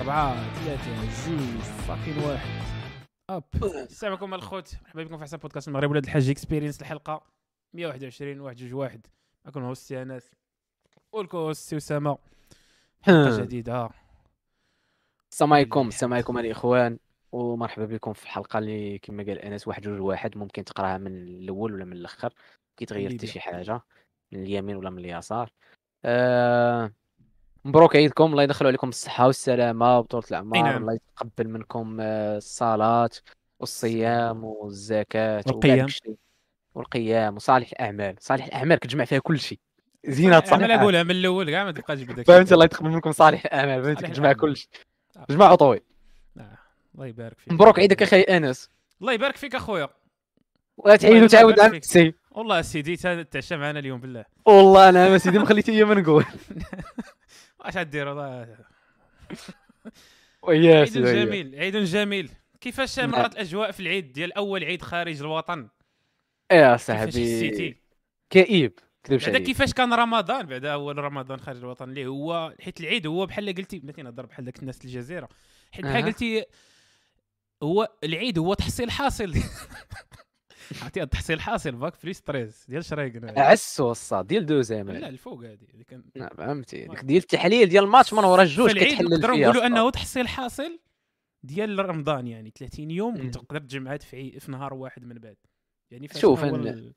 أربعة ثلاثة جوج fucking واحد. أب. السلام عليكم الخوت مرحبا بكم في احسن بودكاست المغرب ولاد الحاج Experience الحلقة 121 واحد جوج واحد. معكم host ي أنس. وال co-host ي أسامة. حلقة جديدة. السلام عليكم السلام عليكم الاخوان ومرحبا بكم في الحلقة اللي كما قال أنس واحد جوج واحد. ممكن تقراها من الأول ولا من الأخر كيتغير حتى شي حاجة من اليمين ولا من اليسار. آه مبروك عيدكم. الله يدخلوا عليكم الصحه والسلامة. وطولة الأعمار. نعم. الله يتقبل منكم آه، الصلاه والصيام والزكاة والقيام. والقيام وصالح الأعمال. صالح الأعمال كتجمع فيها كل شيء. زينة صالح أنا. اقولها من الأول كاع ما تبقاش بدك فهمت؟ الله يتقبل منكم صالح الأعمال. فهمت؟ كتجمع. كل شيء. جمع عطوي آه، الله يبارك فيك. مبروك عيدك أخي أنس. الله يبارك فيك أخويا. ولا تعيد الله وتعاود عام. سي والله سيدي تعشى معنا اليوم بالله. والله أنا سيدي ما خليتي ما نقول. واش غدير والله. عيد. جميل عيد جميل. كيفاش نعم. مرت الأجواء في العيد ديال أول عيد خارج الوطن؟ يا كيفاش صاحبي كئيب كذبش بعدا كيفاش كان رمضان؟ بعدا أول رمضان خارج الوطن اللي هو حيت العيد هو بحال قلتي بلاتي نهضر بحال داك الناس الجزيرة. حيت بحال. قلتي هو العيد هو تحصيل حاصل. هاد التحصيل حاصل باك فري ستريس ديال شرايكن عسو الصاد ديال دوزيام لا الفوق هذه كان نعم فهمتي. ديال التحليل ديال الماتش من ورا الجوج كتحلل نقدروا فيها نقولوا الصاد. أنه تحصيل حاصل ديال رمضان يعني 30 يوم. تقدر تجمعات في في نهار واحد من بعد. يعني شوف ال-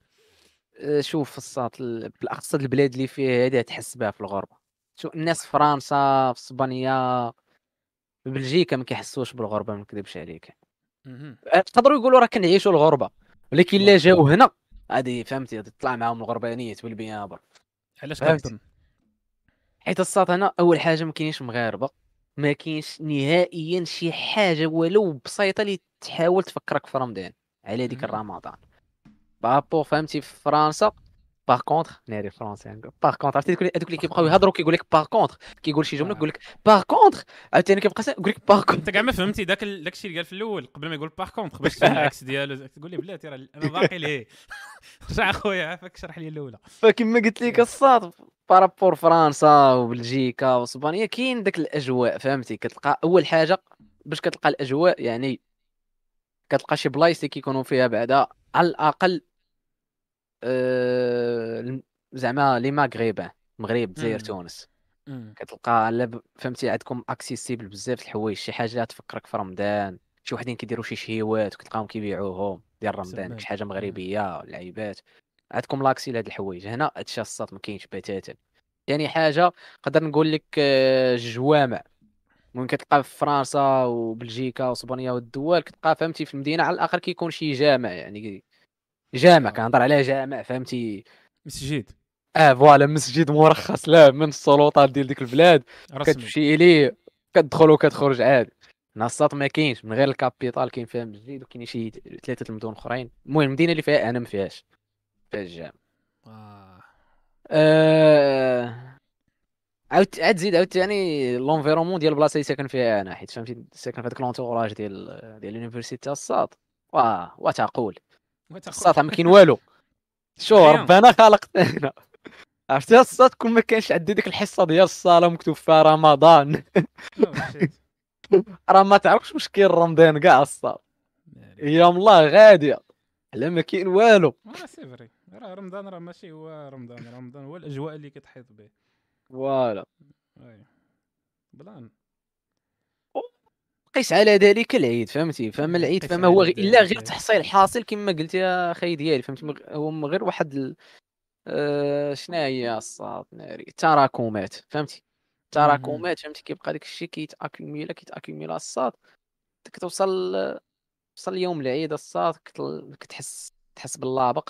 آه، شوف الصاد ال- بالاخص البلاد اللي فيها هذه تحس بها في الغربة. شوف الناس في فرنسا في إسبانيا في بلجيكا ما كيحسوش بالغربة ما نكذبش عليك. تقدروا يقولوا راه كنعيشوا الغربة. ولكن لا والله. جاو هنا هذه فهمتي غادي تطلع معاهم الغربانيت بالبيابر علاش فهمت. كتظن حيت الصاد هنا أول حاجة ما كاينينش مغاربة ما كاينش نهائيا شي حاجة ولو بسيطة اللي تحاول تفكرك في رمضان على ديك. الرمضان بابور فهمتي في فرنسا باغ كونتر ناري فرونسي باغ كونتر عرفتي هذوك اللي كيبقاو يهضروا كيقول لك باغ كونتر كيقول شي جمله آه. يقول لك par contre عاوتاني كيبقى يقول لك par contre انت كاع ما فهمتي داك داك الشيء اللي قال في الأول قبل ما يقول par contre باش تفهم العكس ديالو تقول لي بلاتي راه أنا باقي ليه رجع اخويا عافاك شرح لي الاولى فكما قلت لك الصاد par rapport فرنسا وبلجيكا واسبانيا كاين داك الاجواء فهمتي كتلقى اول حاجة باش كتلقى الاجواء يعني كتلقى شي بلايص اللي كيكونوا فيها بعدا على الاقل آه، زعما لي المغرب الجزائر مم. تونس. كتلقى فهمتي عندكم accessible بزاف الحوايج شي حاجة تفكرك في رمضان شي وحدين كيديروا شي شهيوات وكتلقاهم كيبيعوهم ديال رمضان شي حاجة. مغربية لعيبات عندكم l'accès لهاد الحوايج هنا هادشي الصاد ما كاينش بتاتا ثاني حاجة نقدر نقول لك آه، الجوامع ممكن كتلقى في فرنسا وبلجيكا واسبانيا والدول كتلقى فهمتي في المدينة على الآخر كيكون شي جامع يعني جامع. كنهضر على جامع فهمتي؟ مسجد. آه voilà مسجد مرخص لا من السلطات ديال ديك البلاد. كتمشي ليه كتدخل وكتخرج عادي الصاط ما كاينش من غير ال capitale كاين فيها مسجد وكاين شي ثلاثة المدن أخرين. المهم المدينة اللي فيها أنا ما فيهاش فيها الجامع آه. آه... عاود عاد زيد عاود ثاني l'environnement ديال البلاصه اللي ساكن فيها أنا حيت فهمتي ساكن في هذاك l'entourage ديال ديال ال université الصاط واه وتقول الصاط ما كاين والو. شو أيوه. ربنا خلقنا عرفتي الصاط كون ما كانش عندي ديك الحصة ديال الصلاه مكتوب فيها رمضان. راه ما تعرفش واش كاين رمضان كاع الصاط ناري. أيام الله غادية. على ما كاين والو. آه، c'est vrai. راه رمضان راه ماشي هو رمضان. رمضان هو الأجواء اللي كتحيط به. voilà. أي. بلان. قيس على ذلك العيد فهمتي؟ فما العيد فما هو الا غير. تحصيل حاصل كما قلت يا أخي ديالي فهمتي؟ مغ- هو من غير واحد ال... آه شنو هي الصاد ناري؟ تراكمات فهمتي؟ تراكمات فهمتي؟ كيبقى داك الشيء كيتاكيميلا كيتاكيميلا الصاد كتوصل توصل يوم العيد الصاد كتل- كتحس تحس باللابق.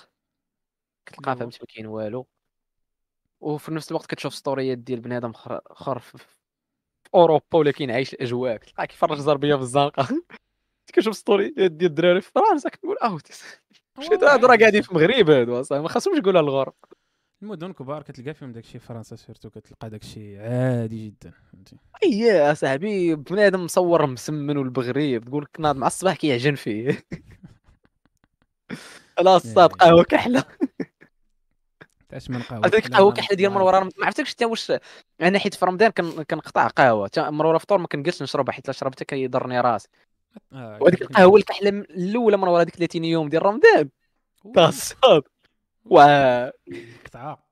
كتلقى فهمتي؟ ما كاين والو. وفي نفس الوقت كتشوف ستوريات ديال بنادم خر خر في في أوروبا ولكن عايش الأجواء. كتلقاه كيفرش زربية في الزنقة؟ كنشوف ستوريات ديال الدراري. في فرنسا كنقول آه مشيت هادو راه قاعدين في المغرب هادو اصاحبي ما خاصهمش يقولوا الغربة. المدن كبار كتلقى فيهم داكشي فرنسا surtout كتلقى داكشي عادي جدا فهمتي. أي اصاحبي بنادم مصور مسمن والبغريب تقول لك ناض مع الصباح كيعجن فيه. لا الصاد قهوة كحلة. تاش من قهوة. هذيك القهوة كحله ديال مروره ما عرفتكش حتى واش أنا حيت في رمضان كن- كنقطع قهوة. مروره فطور ما كنجلسش نشربها حيت لا شربتها كيضرني راسي. آه، وهذيك القهوة الكحله الأولى من ورا هذيك 30 يوم ديال رمضان. تصاب واه القطعه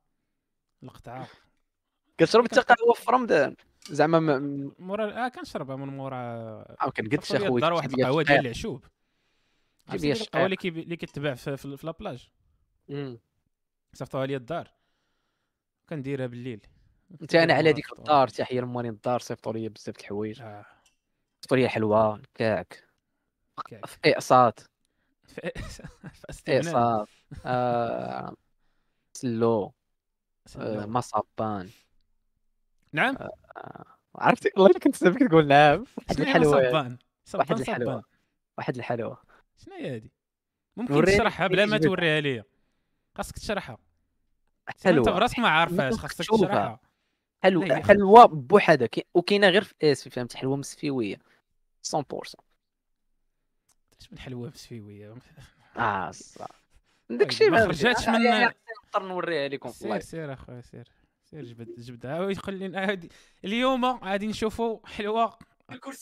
القطعه كتشرب حتى قهوة في رمضان. زعما ما- م- مورا آه كنشربها من مورا. ما كنقدش اخويا الدار واحد القهوة ديال. العشوب. جيب لي ديك القهوة. اللي كي- اللي كتباع في, في, في لابلاج. صيفطوها لي الدار. كنديرها بالليل. أنت أنا على ديك. الدار تحية لموالين الدار صيفطوا لي بزاف د الحوايج. آه، صيفطوا لي حلوة كاك. في إقساط. في إقساط. آه، سلو. آه،. مصابان نعم. عرفتي؟ والله كنت سامعك تقول نعم. واحد صبان واحد الحلوة. واحد الحلوة. شنو هي هادي ممكن تشرحها بلا ما توريها ليا. خاصك تشرحها. أنت حلوة براسك ما عارفاش خاصك تشوفها. تشرحها. حلو لا، هي خ- حلوة بوحدها وكاينة غير في اسفي فهمت؟ حلوة مسفيويه 100% اش من حلوة مسفيويه آه صح. طيب، داكشي ما خرجاتش من- نقدر نوريها لكم سير سير اخويا سير. سير جبد جبدها خلينا اليوم غادي نشوفوا حلوة.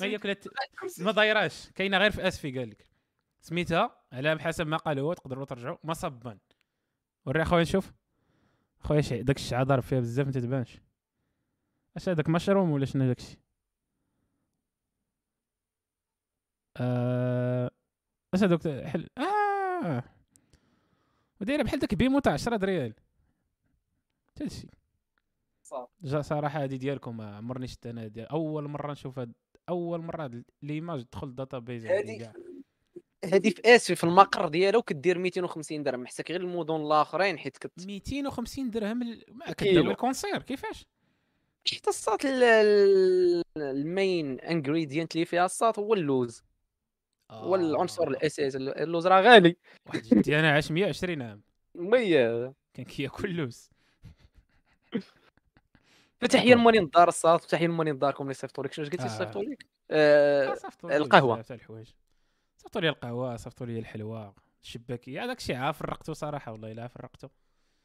هي كلت ما دايراش. كاينة غير في اسفي قال لك. سميتها على بحسب ما قال هو تقدروا ترجعوا. مصبا وري اخويا نشوف. اخويا شي داك الشعا ضارب فيها بزاف ما تتبانش. اش هذاك مشروم ولا شنو داكشي آه... اش هذوك؟ حل آه ودايرة بحال داك بيمو تاع 10 ريال حتى صح. جا صراحة هذه ديالكم عمرني شفت أنا ديال أول مرة نشوف هاد أول مرة ليماج تدخل الداتا بيز هادي في اسفي في المقر ديالو كدير 250 درهم حسك غير المدن الآخرين حيت كت 250 درهم ال- ما. كداوي الكونسير كيفاش؟ حيت الصاط ال- ال- المين انجريدينت اللي فيها الصاط هو اللوز. هو العنصر الأساسي اللوز راه غالي. واحد جدي أنا عاش 120 عام. مي كان كياكل لوز فتحيه لمالين الدار الصاط فتحيه لمالين داركم اللي صيفطوا لك شنو قلتي آه. صيفطوا لك آه، تاع الحوايج صيفطوا لي القهوه صيفطوا لي الحلوى الشباكيه هذاك الشيء عا فرقته صراحة والله الا فرقته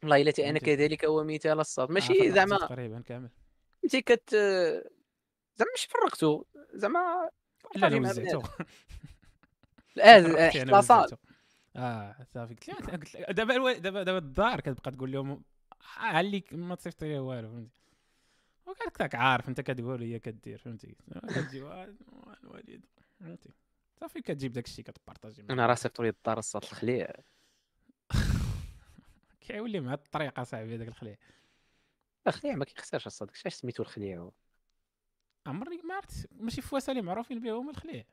والله الا أنا. كذلك هو مثال الصاط عا ماشي زعما تقريبا كامل انت كت زعما مش فرقتو زعما لا لا وزعته آه وزعته. آه صافي قلت دابا دابا دابا الدار كتبقى تقول لهم عليك ما تصيفط لي والو فهمتي وكانك عارف انت كتقول هي كدير فهمتي الوالد فهمتي صافي كتجيب داك الشيء كتبارطاجي. أنا راه صيفطوا لي الدار الصاط الخليع. كيولي مع الطريقة صاحبي هذاك الخليع. الخليع ما كيخسرش الصاد اش سميتو الخليع هو؟ عمرني ما عرفت ماشي فواسه اللي معروفين بها هما الخليع.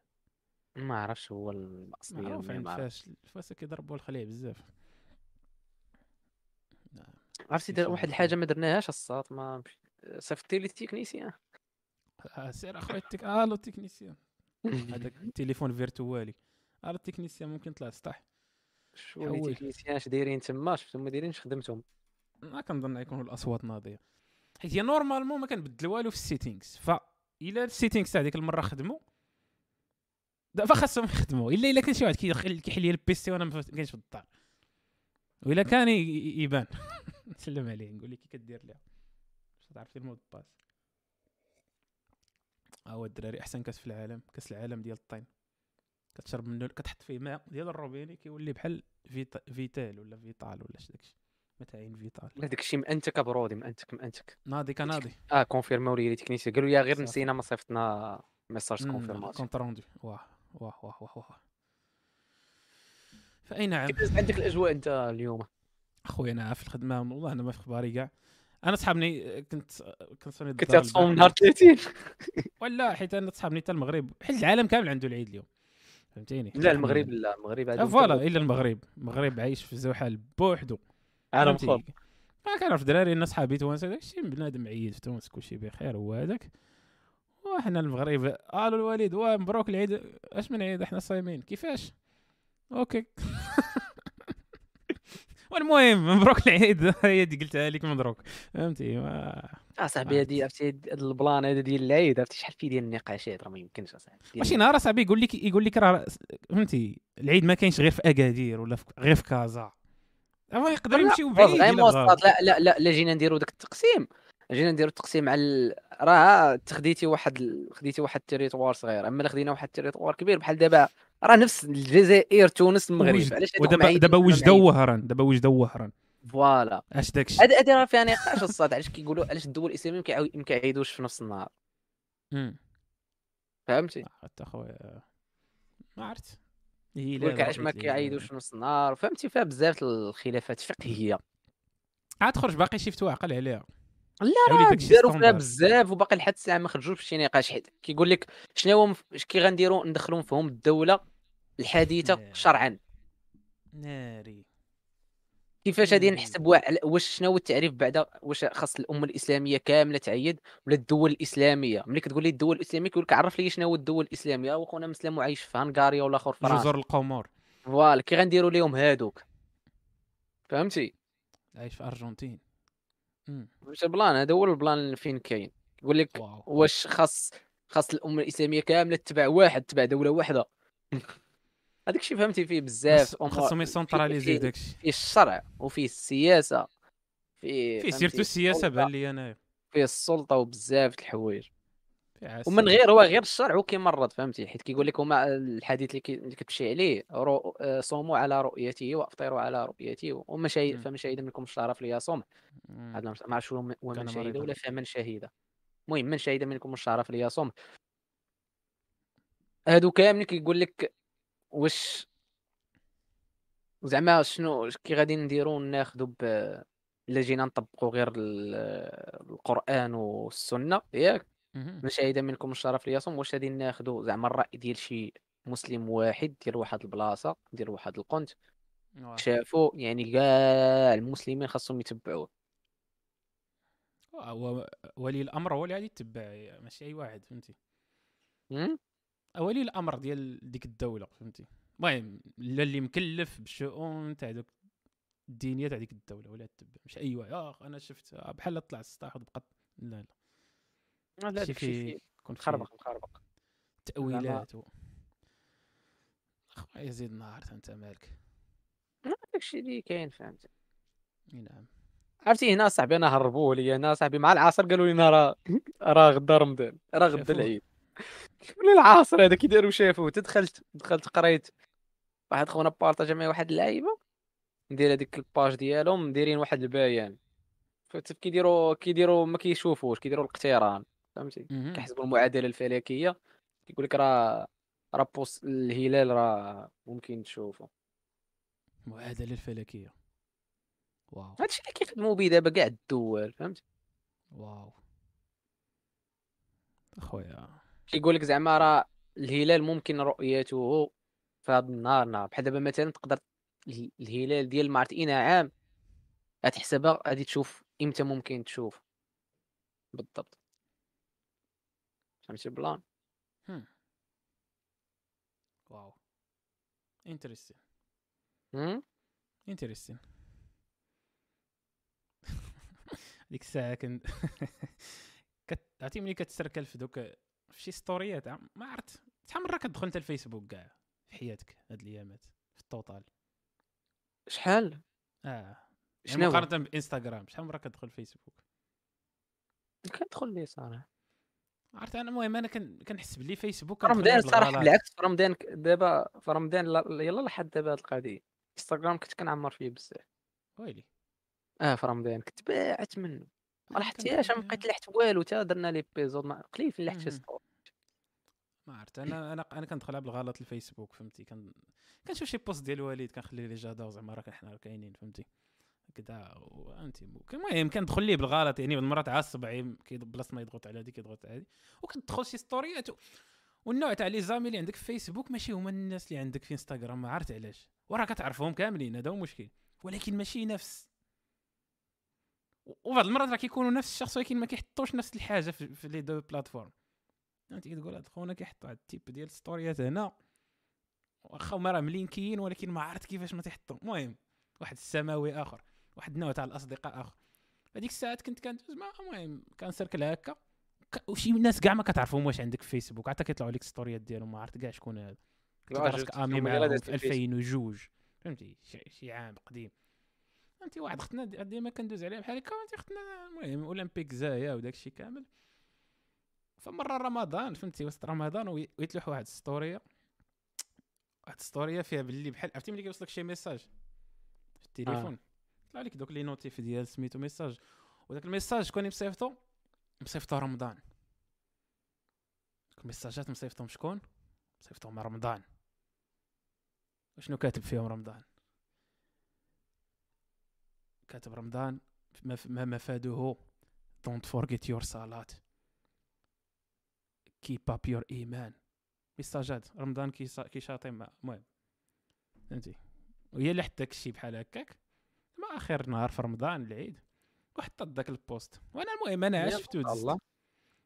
ما عرفش هو الاصلي معروف عند عرف. فاش الفواسه كيضربوا الخليع بزاف. عرفتي ماشي در- واحد الحاجة ما درناهاش الصاط ما صيفطتي لي التكنيسيان. آه، سير أخويا التك... ألو التكنيسيان. هذاك التليفون فيرتوالي. ألو التكنيسيان ممكن طلع سطح شو حول. لي تكنيسيان اش دايرين تما شفتهم ما دايرينش خدمتهم. ما كنظن يكونوا الأصوات ناضية. حيت هي normalement ما كنبدل والو في ال settings ف إلا ال settings تاع ديك المرة خدموا. دابا خاصهم يخدموا. إلا إلا كان شي واحد كيحل لي ال PC وأنا ما كاينش في الدار. وإلا كان يبان. نسلم عليه نقول لك كي كدير ليها. باش ال mode باس. هو الدراري أحسن كأس في العالم كأس العالم ديال الطين. كتشرب منه كتحط فيه ماء ديال الروبيني كيولي بحال فيتا فيتال ولا فيتال ولا شي داكشي. متاعين فيتال. هذاك الشيء مأنتك برودي مأنتك مأنتك. ناضي كناضي. آه كونفيرماو لي تكنيسيان قالوا يا غير. نسينا ما صيفطنا ميساج كونفيرماسيون كونت روندو واه واه واه واه واه. فأي نعم. كيفاش عندك الأجواء أنت اليوم؟ أخويا أنا في الخدمة والله أنا ما في اخباري كاع. أنا صحابني كنت كنت صوني كنت تصوم. نهار 30 ولا حيت أنا صحابني حتى المغرب. حيت العالم كامل عنده العيد اليوم. فهمتيني؟ لا المغرب لا المغرب عندهم فوالا. إلا المغرب. المغرب عايش في زوحل بوحدو أنا؟ مخاف ما كنعرف دراري الناس صحابي توانسه داكشي بنادم عيد في تونس كلشي بخير هو هذاك وحنا المغرب قالوا الوالد واه مبروك العيد. اش من عيد إحنا صايمين؟ كيفاش؟ okay. والمهم مبروك العيد. هي دي قلتها لك مبروك. فهمتي؟ ما... آه صاحبي هادي عرفتي ال plan هذا ديال العيد عرفتي شحال فيه ديال النقاشات راه ما يمكنش أصاحبي. ماشي نهار أصاحبي يقول لك يقول لك راه فهمتي العيد ما كاينش غير في أكادير ولا في غير في كازا. هو يقدر لا، يمشيو بعيد لا لا لا لا جينا نديرو داك التقسيم. جينا نديرو التقسيم على ال... راه تخديتي واحد. خديتي واحد ال territoire صغير. أما خدينا واحد ال territoire كبير بحال دابا راه نفس الجزائر تونس المغرب. علاش ودابا دابا معيدين؟ وهران دابا وجده وهران. voilà. اش داكشي؟ هذا هذا راه فيها نقاش الصاط. علاش كيقولوا علاش الدول الإسلامية ما كيعيدوش في نفس النهار. فهمتي؟ حتى خويا ما عرفت. هي لك علاش ما كيعيدوش في نص النهار. فهمتي؟ فيها بزاف الخلافات. فقهية. عاد خرج باقي شي فتوى عقل عليها. لا راه داروا فيها. بزاف وباقي لحد الساعة ما خرجوش بشي نقاش حيت كيقول لك شنو هو مف... كي غنديروا ندخلوا مفهوم الدولة الحديثه نعم. شرعا. ناري. كيفاش غادي. نحسب واش شنو هو التعريف بعدا واش خاص الأمة الإسلامية كاملة تعيد ولا الدول الإسلامية؟ ملي كتقول لي الدول الإسلامية كيقول لك عرف لي شنو هو الدول الإسلامية؟ هو خونا مسلم وعايش في هنغاريا ولا آخر فرنسا. جزر القمر. voilà كي غنديروا لهم هادوك. فهمتي؟ عايش في أرجنتين. واش ال plan؟ هذا هو ال plan فين كاين. يقول لك واش خاص خاص الأمة الإسلامية كاملة تتبع واحد تتبع دولة واحدة. هذاك الشيء فهمتي؟ فيه بزاف خاص- خاصهم يسونتراليزيو فيه- داكشي. فيه الشرع وفيه السياسة. فيه فيه فهمتي؟ سيرتو السياسة بان لي أنا فيه السلطة وبزاف د الحوايج. ومن غير هو غير الشرع هو كيمرض فهمتي حيت كيقول لك هما الحديث اللي, كتمشي عليه رو... آه، صوموا على رؤيته وأفطروا على رؤيته وما شهد. فمن شهد منكم الشهر فليصوم مم. هذا ما عرفتش ومن شهد. ولا فمن شهد المهم من شهد منكم الشهر فليصوم هادو كاملين كيقول لك واش زعما شنو كي غادي نديرو ناخدو ب الا جينا نطبقوا غير ال- القرآن والسنة ياك شهد منكم الشهر فليصوم واش غادي ناخدو زعما الرأي ديال شي مسلم واحد ديال واحد البلاصة ديال واحد القنت. شافوا يعني كاع المسلمين خاصهم يتبعوه. هو ولي الأمر هو اللي غادي يتبع ماشي أي واحد فهمتي؟ هم؟ ولي الأمر ديال ديك الدولة فهمتي؟ المهم اللي مكلف بالشؤون تاع دوك الدينية تاع ديك الدولة ولا تتبع مش أي واحد. آه أنا شفت آه، بحال طلع السطاح وبقى لا لا. لا شي في فيه مخربق مخربق تأويلات و... أخويا زيد نهار أنت مالك. داكشي اللي كاين فهمتي إي نعم. عرفتي هنا صاحبي أنا هربوا لي هنا صاحبي مع العصر قالوا لنا راه راه غدا رمضان راه غدا. العيد. ولا العصر هذا كيداروا شافوه. دخلت دخلت قريت واحد خونا بارطاجا معايا واحد اللعيبة ندير هذيك الباج ديالهم دايرين واحد البيان. فت- كيديروا كيديروا ما كيشوفوش كيديروا الاقتران فهمتي. كيحسبوا المعادله الفلكية. كيقول لك راه راه بوس الهلال راه ممكن تشوفه معادلة الفلكية. واو. هادشي اللي كيخدموا به دابا كاع الدول فهمت واو. أخويا. كيقول لك زعما راه الهلال ممكن رؤيته في هذا النهار نهار. بحال دابا مثلا تقدر ال- الهلال ديال ما عرفت اين عام غتحسبها غادي تشوف إمتى ممكن تشوف. بالضبط. فهمتي البلان هم. واو interesting هم؟ interesting ديك الساعة كنت. عرفتي ملي كتسركل في دوك في شي ستوريات ما عرفت شحال مره كتدخل انت الفيسبوك كاع في حياتك هاد الايامات في ال total شحال آه شنو مقارنه بانستغرام شحال مره كتدخل الفيسبوك كندخل لي صراحة عرفت أنا المهم أنا كن... كنحس بلي فيسبوك في رمضان صراحة. بالعكس في رمضان دابا في رمضان لا- يلا لحد دابا هاد القضية. انستغرام كنت كنعمر فيه بزاف. ويلي. آه في رمضان كنت باعت منه. ما أنا لاحظتيهاش ما بقيت لحت والو تا درنا لي بيزود ما قليل فين لحت شي. ستوري ما عرفت أنا أنا أنا كندخلها بالغلط الفيسبوك فهمتي كنشوف شي بوست ديال الوالد كنخلي لي جادا زعما راه حنا كاينين فهمتي. كدا فهمتي المهم كندخل ليه بالغلط يعني بعض المرات عيم كي بلاص ما يضغط على هادي كيضغط على هادي وكتدخل شي ستوريات. والنوع تاع les amis اللي عندك في فيسبوك ماشي هما الناس اللي عندك في انستغرام ما عرفت علاش. وراه كتعرفهم كاملين هذا هو المشكل. ولكن ماشي نفس. وبعض المرات راه كيكونوا نفس الشخص ولكن ما كيحطوش نفس الحاجة في, les deux plateformes فهمتي كتقول هاد خونا كيحط واحد ال type ديال ستوريات هنا. واخا هما راه ملينكيين ولكن ما عرفت كيفاش ما تيحطوا المهم واحد السماوي آخر. واحد النوع تاع الأصدقاء آخر. هذيك الساعات كنت كندوز مع المهم كنسركل هكا. وشي ناس كاع ما كتعرفهم واش عندك في فيسبوك حتى كيطلعوا لك ستوريات ديالهم ما عرفت كاع شكون هذا. كنت راسك أمي معاهم في هذا في 2002 فهمتي؟ شي, عام قديم. فهمتي واحد اختنا دي- ديما كندوز عليها بحال هكا فهمتي اختنا المهم اولمبيك زايا وداك الشيء كامل. فمرة رمضان فهمتي وسط رمضان وي- ويتلوح واحد السطوريه واحد السطوريه فيها باللي بحال عرفتي ملي كيوصلك شي ميساج في التليفون. طلع لك دوك les notifs ديال سميتو message وداك ال message شكون مصيفطو مصيفطو رمضان الميساجات مصيفطهم شكون مصيفطهم رمضان وشنو كاتب فيهم رمضان كاتب رمضان ما مفاده don't forget your صلاة keep up your إيمان ميساجات رمضان كيسا- كيشاطي المهم فهمتي وهي اللي حط داك الشيء بحال هكاك ما آخر نهار في رمضان العيد وحطت داك ال poste. وأنا المهم أنا ودزت الله.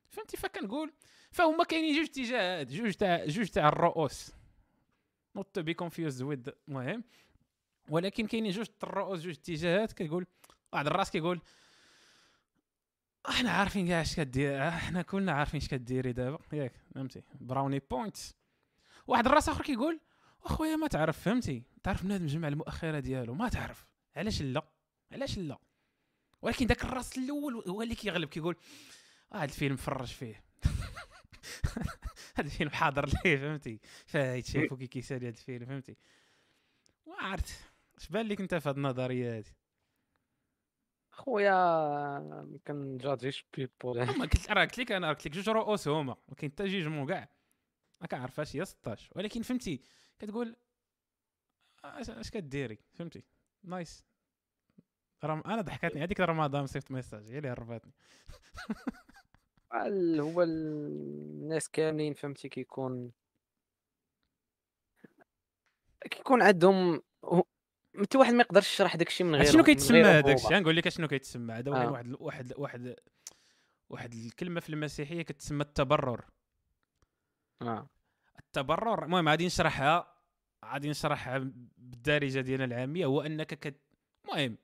فهمتي؟ فكنقول فهما كاينين جوج اتجاهات جوج تاع جوج تاع الرؤوس. not be confused with المهم. ولكن كاينين جوج الرؤوس جوج اتجاهات كتقول واحد الراس كيقول أحنا عارفين كاع اش كدير إحنا كلنا عارفين اش كديري دابا. ياك فهمتي؟ brownie points واحد الراس آخر كيقول أخويا ما تعرف فهمتي؟ تعرف بنادم جمع المؤخرة ديالو ما تعرف. علاش لا؟ علاش لا؟ ولكن داك الراس الأول هو اللي كيغلب كيقول آه، هذا الفيلم فرج فيه. هذا الفيلم حاضر ليه فهمتي؟ فايت شافو كي كيسالي هذا الفيلم فهمتي؟ وعرفت. اش بان لك انت في هذه النظرية هذه خويا ما كنجادجيش بيبول هما قلت راه قلت لك أنا قلت لك جوج رؤوس هما وكاين حتى جوج كاع ما كنعرفهاش هي 16 ولكن فهمتي كتقول اش اش كديري؟ فهمتي؟ نايس رم... أنا ضحكتني هذيك رمضان صيفط message هي اللي هرباتني ال- هو ال- الناس كاملين فهمتي كيكون كيكون عندهم حتى واحد ما يقدرش يشرح داك الشيء من غير شنو كيتسمى هذاك. الشيء نقول لك شنو كيتسمى هذا آه. آه. واحد واحد واحد واحد الكلمة في المسيحية كتسمى التبرر آه. التبرر المهم غادي نشرحها غادي نشرحها بالدارجة ديالنا العامية هو أنك كت المهم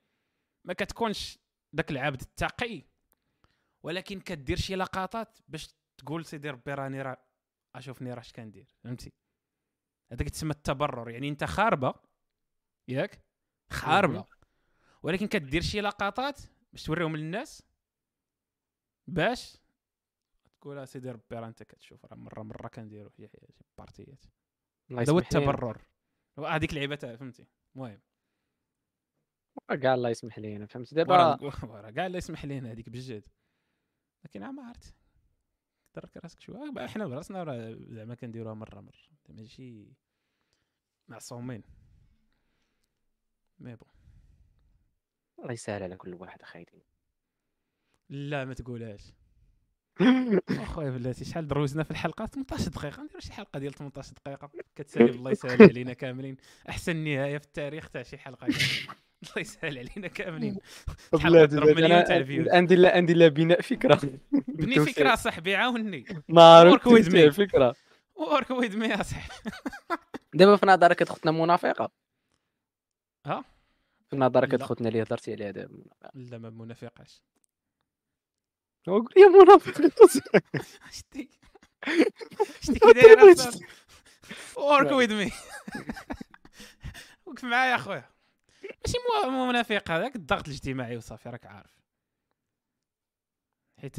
ما كتكونش داك العبد التقي ولكن كدير شي لقطات باش تقول سيدي ربي راني راه أشوفني راه اش كندير فهمتي؟ هذا كيتسمى التبرر يعني أنت خاربة ياك؟ خاربة. ولكن كدير شي لقطات باش توريهم للناس باش تقول سيدي ربي راه انت كتشوف راه مره مرة كنديروا شي شي بارتيات لي. التبرر هذيك تاع فهمتي؟ المهم كاع الله يسمح لي أنا فهمت دابا كاع الله يسمح لينا هذيك بجد. لكن ما عرفت. درك راسك شوية. إحنا براسنا راه زعما كنديروها مرة مرة. ماشي معصومين. مي بون. الله يسهل على كل واحد أخي لا ما تقولهاش. أخويا بلاتي شحال دروزنا في الحلقة؟ 18 دقيقة. نديرو شي حلقة ديال 18 دقيقة. كتسالي الله يسهل علينا كاملين. أحسن نهاية في التاريخ تاع شي حلقة الله يسهل علينا كاملين. عندي لا عندي لا بناء فكرة. بني فكرة صاحبي عاوني نار Work with me. فكرة. work with me يا صاحبي. دابا في نظرك اختنا منافقة؟ ها؟ في نظرك. اختنا اللي هضرتي عليها دابا لا ما منافقاش. قول لي منافق شتي شتي كي داير ورك ويد مي وقف معايا اخويا ماشي مو- مو منافق هذاك الضغط الاجتماعي وصافي راك عارف. حيت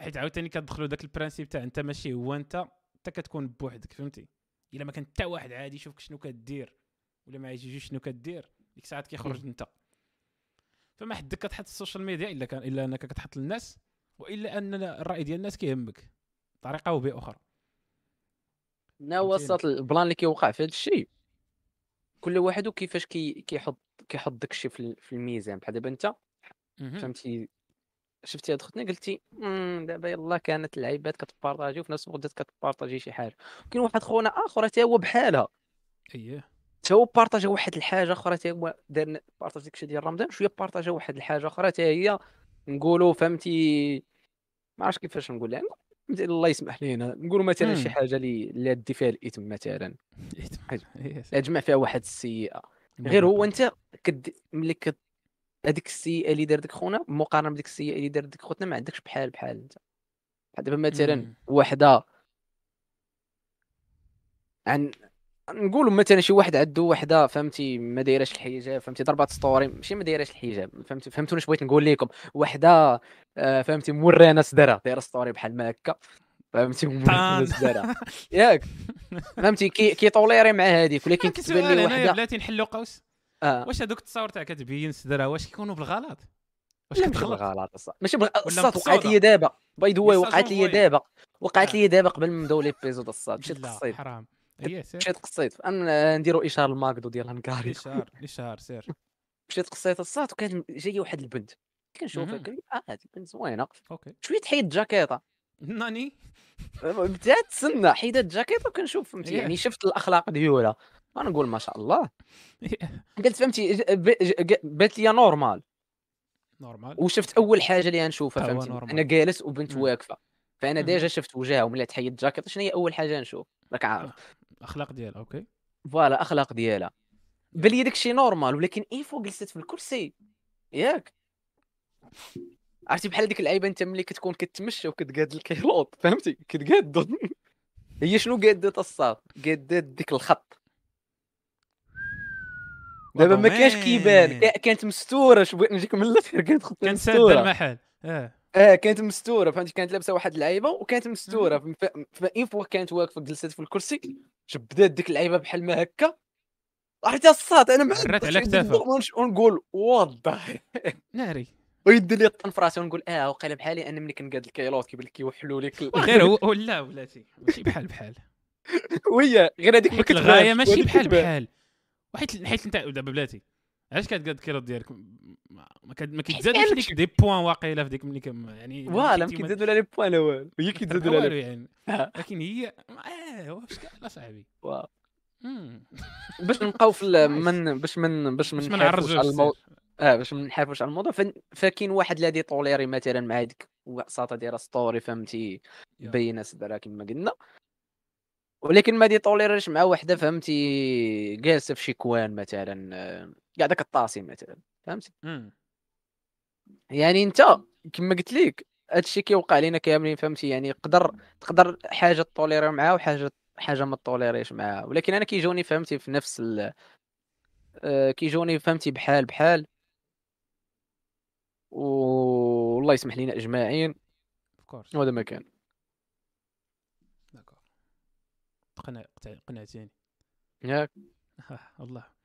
حيت عاوتاني كتدخلوا داك ال principe تاع انت ماشي هو انت انت كتكون بوحدك فهمتي؟ إلا ما كان حتى واحد عادي يشوفك شنو كدير ولا ما يجيش شنو كدير ديك الساعات كيخرج انت. فما حدك كتحط ال social media إلا كان إلا أنك كتحط للناس وإلا أن الرأي ديال الناس كيهمك بطريقه أو بأخرى. نا. الصوت البلان اللي كيوقع في هذا الشيء. كل واحد وكيفاش كي كيحط كيحط داك الشيء في ال- في الميزان. بحال دابا أنت. فهمتي؟ شفتي هاد خوتنا قلتي "مم، دابا يلا كانت اللعيبات كتبارطاجي وفي نفس الوقت كتبارطاجي شي حاجة. كاين واحد خونا آخر حتى هو بحالها. أييه. حتى هو بارطاجا واحد الحاجة أخرى حتى هو دار بارطاج داكشي ديال رمضان شوية بارطاجا واحد الحاجة أخرى حتى هي نقولوا فهمتي ما عرفتش كيفاش نقول لها فهمتي الله يسمح لينا نقولوا مثلا شي. حاجة اللي اللي دي فيها الاثم مثلا. إيه، لا تجمع فيها واحد السيئة غير هو مبارك. أنت كد ملي كت هذيك السيئة اللي دار ديك خونا مقارنة بديك السيئة اللي دار ديك خوتنا ما عندكش بحال بحال أنت دابا مثلا. وحدة عن نقولوا مثلا شي واحد عنده وحدة فهمتي ما دايراش الحجاب فهمتي ضربات ستوري ماشي ما دايراش الحجاب فهمتي فهمتوني اش بغيت نقول لكم وحدة آه، فهمتي مورانا صدرها دايرة ستوري بحال ما هكا فهمتي مورانا طان. صدرها ياك. فهمتي كي كيطوليري مع هذيك ولكن كتبان لي وحدة. بلاتي نحلو قوس. آه. واش هذوك التصاور تاع كتبين صدرها واش كيكونوا بالغلط؟ واش ماشي كتغلط بالغلط ماشي بالغلط وقعت؟ لي دابا. باي ذا وقعت لي. دابا. وقعت آه. لي دابا قبل ما نبداو ليبيزود الصاد. قصيت حرام. هي سير. مشيت قصيت. نديرو اشاره الماكدو ديال هنكاري إشهار إشهار سير. مشيت قصيت الصاد وكانت جاية واحد البنت. كنشوفها مهم. كنقول آه هذه بنت زوينة. أوكي. شوية حيد الجاكيطه ناني؟ بدات تسنى. حيدت الجاكيطه وكنشوف فهمتي؟ ياه. يعني شفت الأخلاق ديالها. أنا نقول ما شاء الله. قلت فهمتي بانت لي normal. normal. وشفت أول حاجة اللي غنشوفها هو فهمتي. أنا جالس وبنت. واقفة. فأنا. déjà شفت وجهها وملي تحيد الجاكيطه شنو هي أول حاجة نشوف؟ راك عارف. الأخلاق ديالها okay. voilà أخلاق ديالها. بان لي داكشي normal ولكن إي فوق جلست في الكرسي. ياك. عرفتي بحال ديك اللعيبة أنت ملي كتكون كتمشى وكتقاد الكيلوط فهمتي؟ كتقادو هي شنو قادت الصاد قادت ديك الخط. دابا ما كانش كيبان. كا- كانت مستورة شو بغيت نجيك من الآخر كانت خط كان ساد مستورة. المحل. آه. آه كانت مستورة فهمتي؟ كانت لابسة واحد اللعيبة وكانت مستورة. ف- فان فوا كانت واقفه جلست في الكرسي. بدات ديك اللعيبة بحال ما هكا. عرفتي الصاد أنا ما عرات على كتافها. ونش- ونقول وضع ناري. ويدير لي الطن في راسي ونقول آه وقيله بحالي أنا ملي كنقاد الكيلوط كيبان لك كيوحلوا لك غير هو ولا ولاتي ماشي بحال بحال. وهي غير هذيك الغاية ماشي بحال. بحال. وحيت حيت انت دابا بلاتي. علاش كتقاد الكيلوط ديالك ما ما عندك ليك دي بوان واقيلا في ديك ملي كم يعني فوالا ما كيتزادوا لها لي بوان لا والو هي كيتزادوا لها والو يعني آه. لكن هي آه واش اصاحبي. مم. باش نبقاو في. من باش من باش من نعرجوش على المو... سير. آه باش ما نحرفوش على الموضوع. فكاين واحد اللي طوليري مثلا مع هذيك وساطه دايره ستوري فهمتي يا. بينه صدرها كما قلنا ولكن ما دي طوليريش مع وحدة فهمتي جالسة في شي كوان مثلا قاعدة كطاسي مثلا فهمتي مم. يعني أنت كما قلت لك هادشي كيوقع لينا كاملين فهمتي؟ يعني يقدر تقدر حاجة تطوليري معاها وحاجة حاجة ما تطوليريش معاها ولكن أنا كيجوني فهمتي في نفس ال... آه، كيجوني فهمتي بحال بحال. والله يسمح لينا كورس وهذا ما كان. داكور قنعتيني. ياك. والله.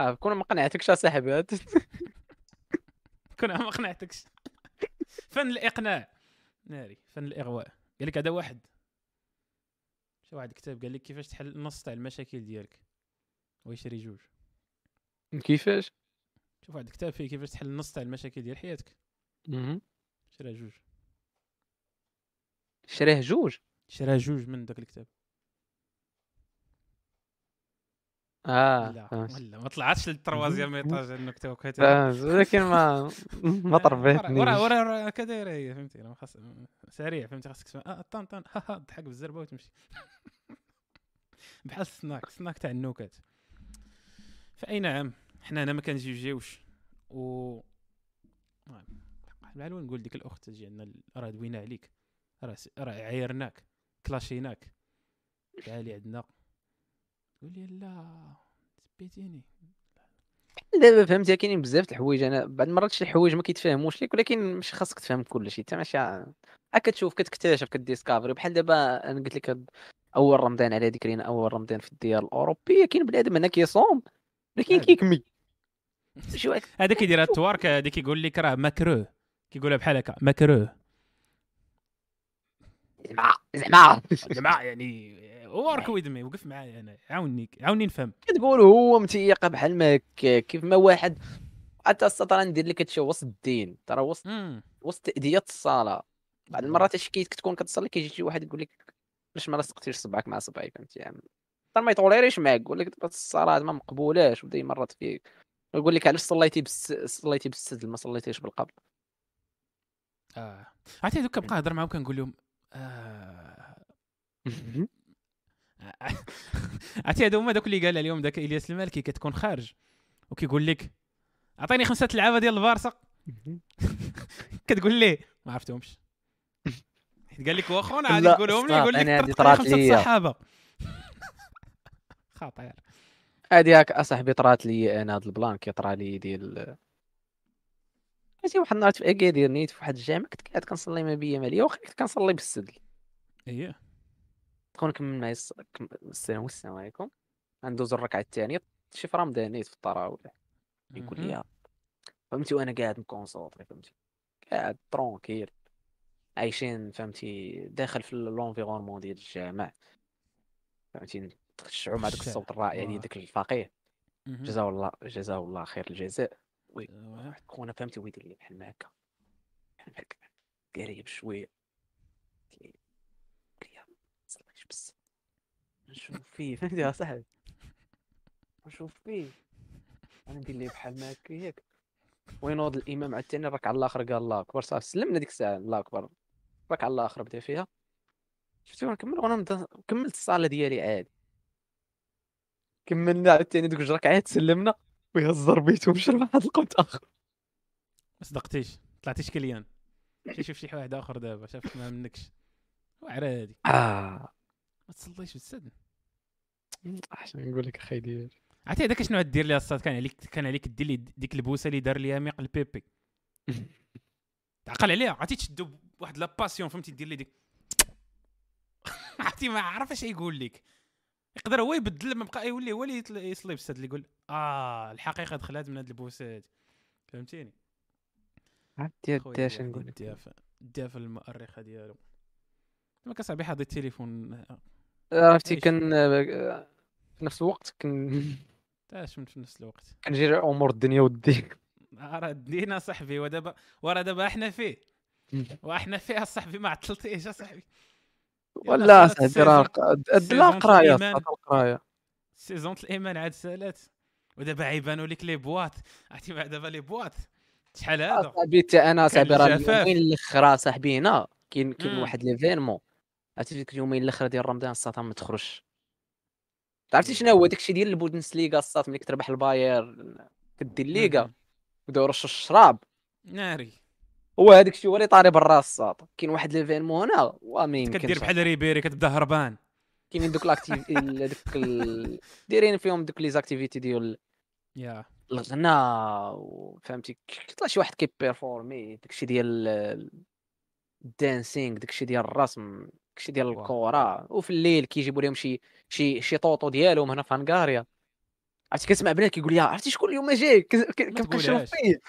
آه كون ما قنعتكش اصاحبي كون ما قنعتكش. فن الإقناع. ناري فن الإغواء. قال لك هذا واحد. شي واحد كتاب؟ قال لك كيفاش تحل نص تاع المشاكل ديالك. ويشري جوج. كيفاش؟ شوف واحد كتاب فيه كيفاش تحل نص تاع المشاكل ديال حياتك. شرا جوج. شريه جوج؟ شرا جوج من ذاك الكتاب. آه لا. ولا ما طلعتش للتروازيام ايطاج النكته وكذا فهمت ولكن ما ما طربيتنيش. ورا ورا ورا هي فهمتي؟ ما خاص سريع فهمتي؟ خاصك آه طن طن ها ها تضحك بالزربة وتمشي. بحال السناك السناك تاع النكت فأي نعم حنا هنا ما كنجيوجيوش و بحال نقول ديك الأخت تجي عندنا راه دوينا عليك. راه راه عايرناك كلاشيناك. تعالي عندنا تقول لي لا تبيتيني. دابا فهمتي كاينين بزاف د الحوايج. أنا بعض المرات شي حوايج ما كيتفهموش ليك ولكن ماشي خاصك تفهم كل شيء. انت ماشي كتشوف كتكتشف كديسكافري. بحال دابا أنا قلت لك أول رمضان على ذكرنا أول رمضان في الديار الاوروبيه كاين بنادم هنا كيصوم ولكن. كيكمي شي واحد هذا كيدير التوارك هذا كيقول لك راه مكروه كيقولها بحال هكا مكروه زعما زعما جماعة يعني ورك ويز مي وقف معايا أنا. عاوني عاوني نفهم. كتقول هو متيقه بحال ما كيف ما واحد حتى السطر ندير لك هادشي وسط الدين. ترى وسط. وسط تأدية الصلاة. بعض المرات اش كي كتكون كتصلي كيجي شي واحد يقول لك علاش ما لصقتيش صبعك مع صبعي فهمتي يعني. حتى ما يطوليريش معاك يقول لك دابا الصلاة ما مقبولاش وبدا يمرض فيك. يقول لك علاش صليتي بس صليتي بالسدل ما صليتيش بالقبل آه. عرفتي دوك كنبقى نهضر معاهم كنقول لهم عرفتي هادو هما دوك اللي قال عليهم داك إلياس المالكي كتكون خارج وكيقول لك عطيني خمسة لعابه ديال البارسا كتقول ليه؟ ما عرفتهمش. حيت قال لك لا، تقولهم لي صح، يقول لك لي خمسة ليا. صحابة. خطير. هادي هاك أصاحبي طرات لي أنا هاد ال plan كيطرا لي ديال عرفتي واحد النهار في اكادير نيت في واحد الجامع كنت قاعد كنصلي ما بيا ماليا واخا كنت كنصلي بالسدل. اييه دخل نكمل معايا السلام السلام عليكم. غندوز الركعه الثانية شي في رمضان نيت في الطراويح يقول. لي فهمتي وأنا قاعد م concentré فهمتي. قاعد tranquille. عايشين فهمتي داخل في l'environnement ديال الجامع. فهمتي تخشعوا مع داك. الصوت الرائع ديال. داك الفقيه. جزاه الله جزاه الله خير الجزاء. أيوة. واحد خونا فهمتي ويدير لي بحال ما هكا بحال هكا قريب لي قلت لي صليش بس. نشوف فيه. فهمتي يا صاحبي؟ نشوف فيه. أنا ندير ليه بحال ما هكا ياك وينوض الامام عاوتاني الركعه الآخر قال الله أكبر. صافي. سلمنا ديك الساعة. الله أكبر. الركعه الآخر بدأ فيها. شفتي؟ وأنا كمل. وأنا كملت الصلاه ديالي عادي. كملنا عاوتاني دوك جوج ركعات سلمنا. ويهز ربيته ومشى لواحد القوت آخر. ما صدقتيش. طلعتيش كليان شوف شي واحد آخر دابا شافك ما منكش. واعر هادي. آه. ما تصليش بالسد أحسن نقول لك أخي ديالي عرفتي هذاك شنو دير لي الصاد كان عليك كان عليك دير لي ديك البوسة اللي دار ليها ميق البيبي. تعقل عليها. عرفتي تشدو بواحد لا باسيون فهمتي؟ دير لي ديك. عرفتي ما عرف اش يقول لك. يقدر هو يبدل ما بقى يولي هو اللي يصلي بالسد اللي يقول آه الحقيقة دخلت من هاد البوسه هادي فهمتيني عرفتي عرفتي اش نقول لك. الدافع الدافع المؤرخة ديالو. ما كصاحبي حاضر التليفون عرفتي عيش. كان آه، في نفس الوقت كان تاش من في نفس الوقت. كنجير أمور الدنيا والدين راه دينا صاحبي ودابا وراه دابا إحنا فيه. وإحنا فيه صاحبي ما عطلتيش صاحبي. ولا ق- لا قراية القراية. saison الإيمان عاد سالات ودابا عيبانوا لك les boîtes. عرفتي دابا les boîtes. شحال هذا؟ صاحبي حتى أنا صاحبي راه. اليومين الاخرى صاحبي هنا كاين كاين. واحد l'événement. عرفتي ديك اليومين الاخرى ديال رمضان الساطا ما تخرجش. عرفتي شنو هو داكشي ديال البوندسليغا الساط ملي كتربح البايرن كدير ليغا يرشوا الشراب؟ ناري. هو هذاك الشيء هو اللي طاري برا الساط. كاين واحد l'événement هنا وما يمكنش كدير بحال ريبيري كتبدا هربان. كاينين دوك l'activ دوك ال- دايرين فيهم دوك les activités ديال يا. الغناء وفهمتي كيطلع شي واحد كي performer داكشي ديال ال- ال dancing داكشي ديال الرسم داكشي ديال. الكره وفي الليل كيجيبوا لهم شي شي شي طوطو ديالهم هنا في هنغاريا عرفتي كنسمع بنات كيقول لي عرفتي شكون اليوم جاي؟ كن- كن- كنبقى نشوف. فيه.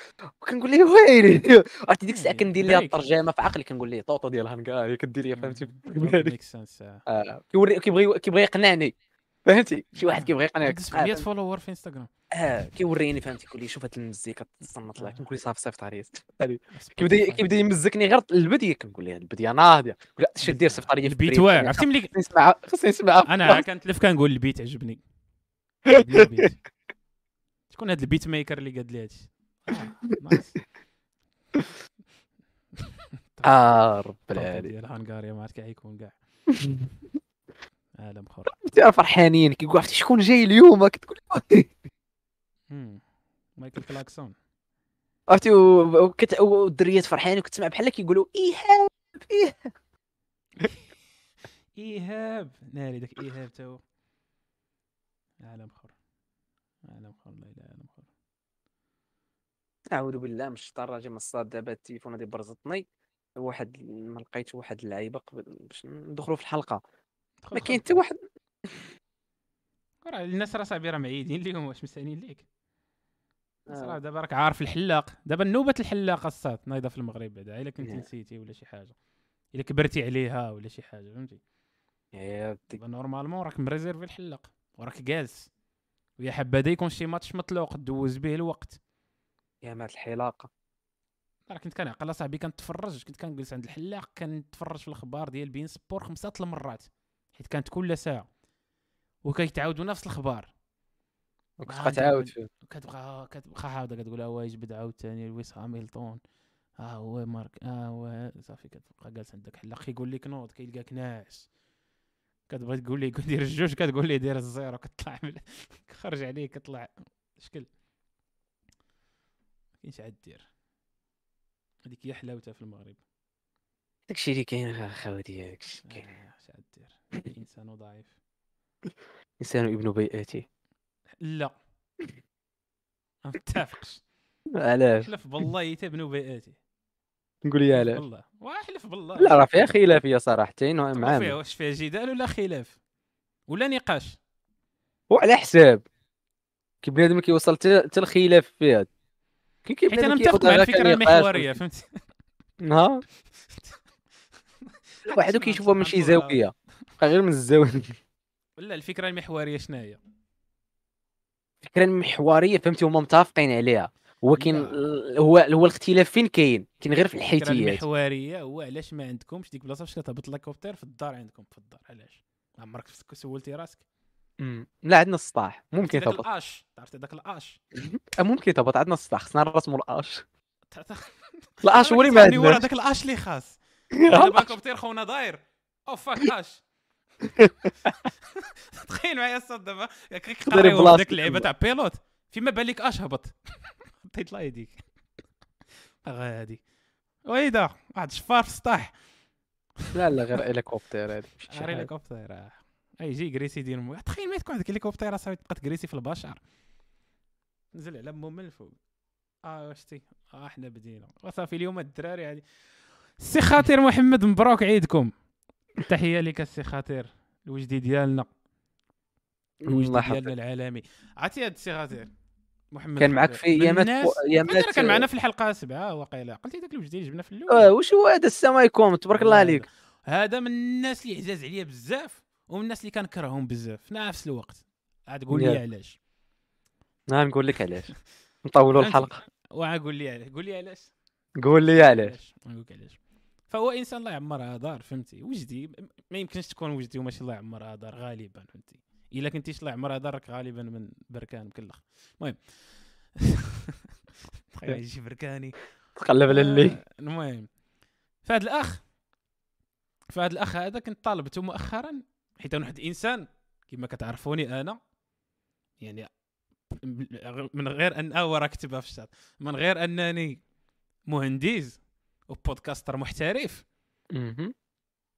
وكنقول ليه ويلي؟ عرفتي ديك الساعة يعني كندير ليها بريك. الترجمة في عقلي كنقول ليه طوطو ديال هنغاريا كدير ليا فهمتي؟ سنس آه، كيوري كيبغي كيبغي يقنعني. فهمتي؟ شي واحد كيبغي يقنعك عندي 700 فولوور في انستغرام آه كيوريني فهمتي؟ كيقول لي شوف هاد المزيكا تصنت لك. آه. كنقول لي صافي صيفط عليا. كيبدا كيبدا يمزكني غير البدية. كنقول ليه البدية ناضية. كنقول له اش دير صيفط عليا البيت. واعر. عرفتي ملي خصني نسمعها خصني نسمعها أنا كنتلف كنقول البيت عجبني. شكون هاد البيت ميكر اللي قاد لي هادشي؟ آه،. آه رب الطوطو العالمين ديال هنغاريا ما عرفت كاع يكون كاع. عالم آخر. فرحانين. كيقول عرفتي شكون جاي اليوم؟ كتقول. مايكل كلاكسون. عرفتي والدريات فرحانين. وكتسمع بحال كيقولوا إيهاب إيهاب. إيهاب. ناري داك إيهاب تا هو. عالم اخر عالم اخر لا إله إلا اخر أعوذ بالله من الشيطان الرجيم. الصاد دابا التليفون هادي برزطني. واحد ما لقيت واحد اللعيبة قبل باش ندخلوا في الحلقة. ما كاين. حتى واحد. راه الناس راه صاحبي راه معيدين ليهم. واش مستانين ليك؟ الناس آه. راه دابا راك عارف الحلاق. دابا نوبة الحلاق الصاد. نايضة في المغرب بعدا. إلا كنت. نسيتي ولا شي حاجة. إلا كبرتي عليها ولا شي حاجة فهمتي؟ دابا normalement راك م réservé الحلاق. وراك جالس. ويا حبذا يكون شي ماتش مطلوق دوز به الوقت. أيامات الحلاقة. راه كنت كنعقل أصاحبي كنتفرج كنت كنجلس عند الحلاق كنتفرج في الأخبار ديال beIN Sports خمسة المرات حيت كانت كل ساعة. وكيتعاودوا نفس الأخبار. وكتبقى تعاود فيه كتبقى كتبقى عاوده كتقول ها هو يجبد عاوتاني Lewis Hamilton ها هو مارك ها هو صافي كتبقى جالس عندك حلاق. كيقول لك نوض كيلقاك ناعس. كتبغي تقول ليه دير الجوج كتقول ليه دير ال zéro كطلع خرج عليه كطلع شكل. كاينش عاد دير. هذيك هي حلاوتها في المغرب. داكشي اللي كاين خواتي داكشي آه، كاين. اش عاد دير؟ الانسان ضعيف إنسان ابن بيئته لا. ما متفقش. علاش؟ حلف بالله يتبنوا بيئاتي نقول لي حلف علاش؟ بالله. واحلف بالله. لا راه فيها خلافيه صراحتين طب مع فيها واش فيها جدال ولا خلاف؟ ولا نقاش؟ وعلى حساب. كي بنادم كيوصل حتى الخلاف فيها كي حيت أنا متفق مع الفكرة المحورية فهمتي؟ ها واحد كيشوفها من شي زاوية غير من الزاوية. ولا الفكرة المحورية شنو هي الفكرة المحورية فهمتي؟ هما متفقين عليها. هو كاين لا. هو هو الاختلاف فين كاين؟ كاين غير في الحيتيات المحورية هو علاش ما عندكمش ديك البلاصه فاش كتهبط الهليكوبتر في الدار عندكم في الدار علاش؟ عمرك سولتي راسك. مم. لا عندنا السطاح. ممكن تهبط الأش؟ عرفتي داك الأش؟ آه، ممكن تهبط عندنا السطاح. خصنا نرسموا الأش. الأش هو اللي ما عندناش داك الأش اللي خاص. دابا الهليكوبتر خونا داير. أو فاك أش. تخيل معايا الصاد دابا كيقراو بلاصتك داك اللعيبة تاع بيلوت. فيما بالك أش هبط. حطيت الله يديك. غادي ويدا واحد شفار في السطح لا لا غير هليكوبتر شي غير. هليكوبتر. أي جي جريسي ديال تخيل ما تكون عندك هليكوبتر اصاحبي تبقى تجريسي في البشر. نزل على مو من الفوق آه واش تي؟ آه إحنا بدينا. وصافي اليوم الدراري هادي. السي خاطر محمد مبروك عيدكم. تحية لك السي خاطر. الوجدي ديالنا. الوجدي ديالنا العالمي. عرفتي هاد السي خاطر. محمد كان معك. في قلت لك كان معنا في الحلقة سبعه واقيلا قلتي داك الوجدي اللي جبنا في الأول آه، وش هو هذا؟ السلام عليكم تبارك الله عليك. هذا من الناس اللي عزاز عليا بزاف ومن الناس اللي كنكرههم بزاف. في نفس الوقت. عاد قول لي. علاش. نقول لك علاش. نطولوا؟ الحلقة. وقول لي علاش. قول لي علاش. قول لي علاش. نقول لك علاش. فهو إنسان الله يعمرها دار فهمتي؟ وجدي ما يمكنش تكون وجدي وماشي الله يعمرها دار غالبا فهمتي؟ إلا كنتيش الله يعمرها دارك غالبا من بركان مكلخ المهم. تخيل يجي بركاني. تقلب على اللي. آه، المهم. فهاد الأخ فهاد الأخ هذا كنت طالبته مؤخرا حيت أنا واحد الانسان كما كتعرفوني أنا يعني من غير أن راه كتبها في الشات. من غير أنني مهندس وبودكاستر محترف.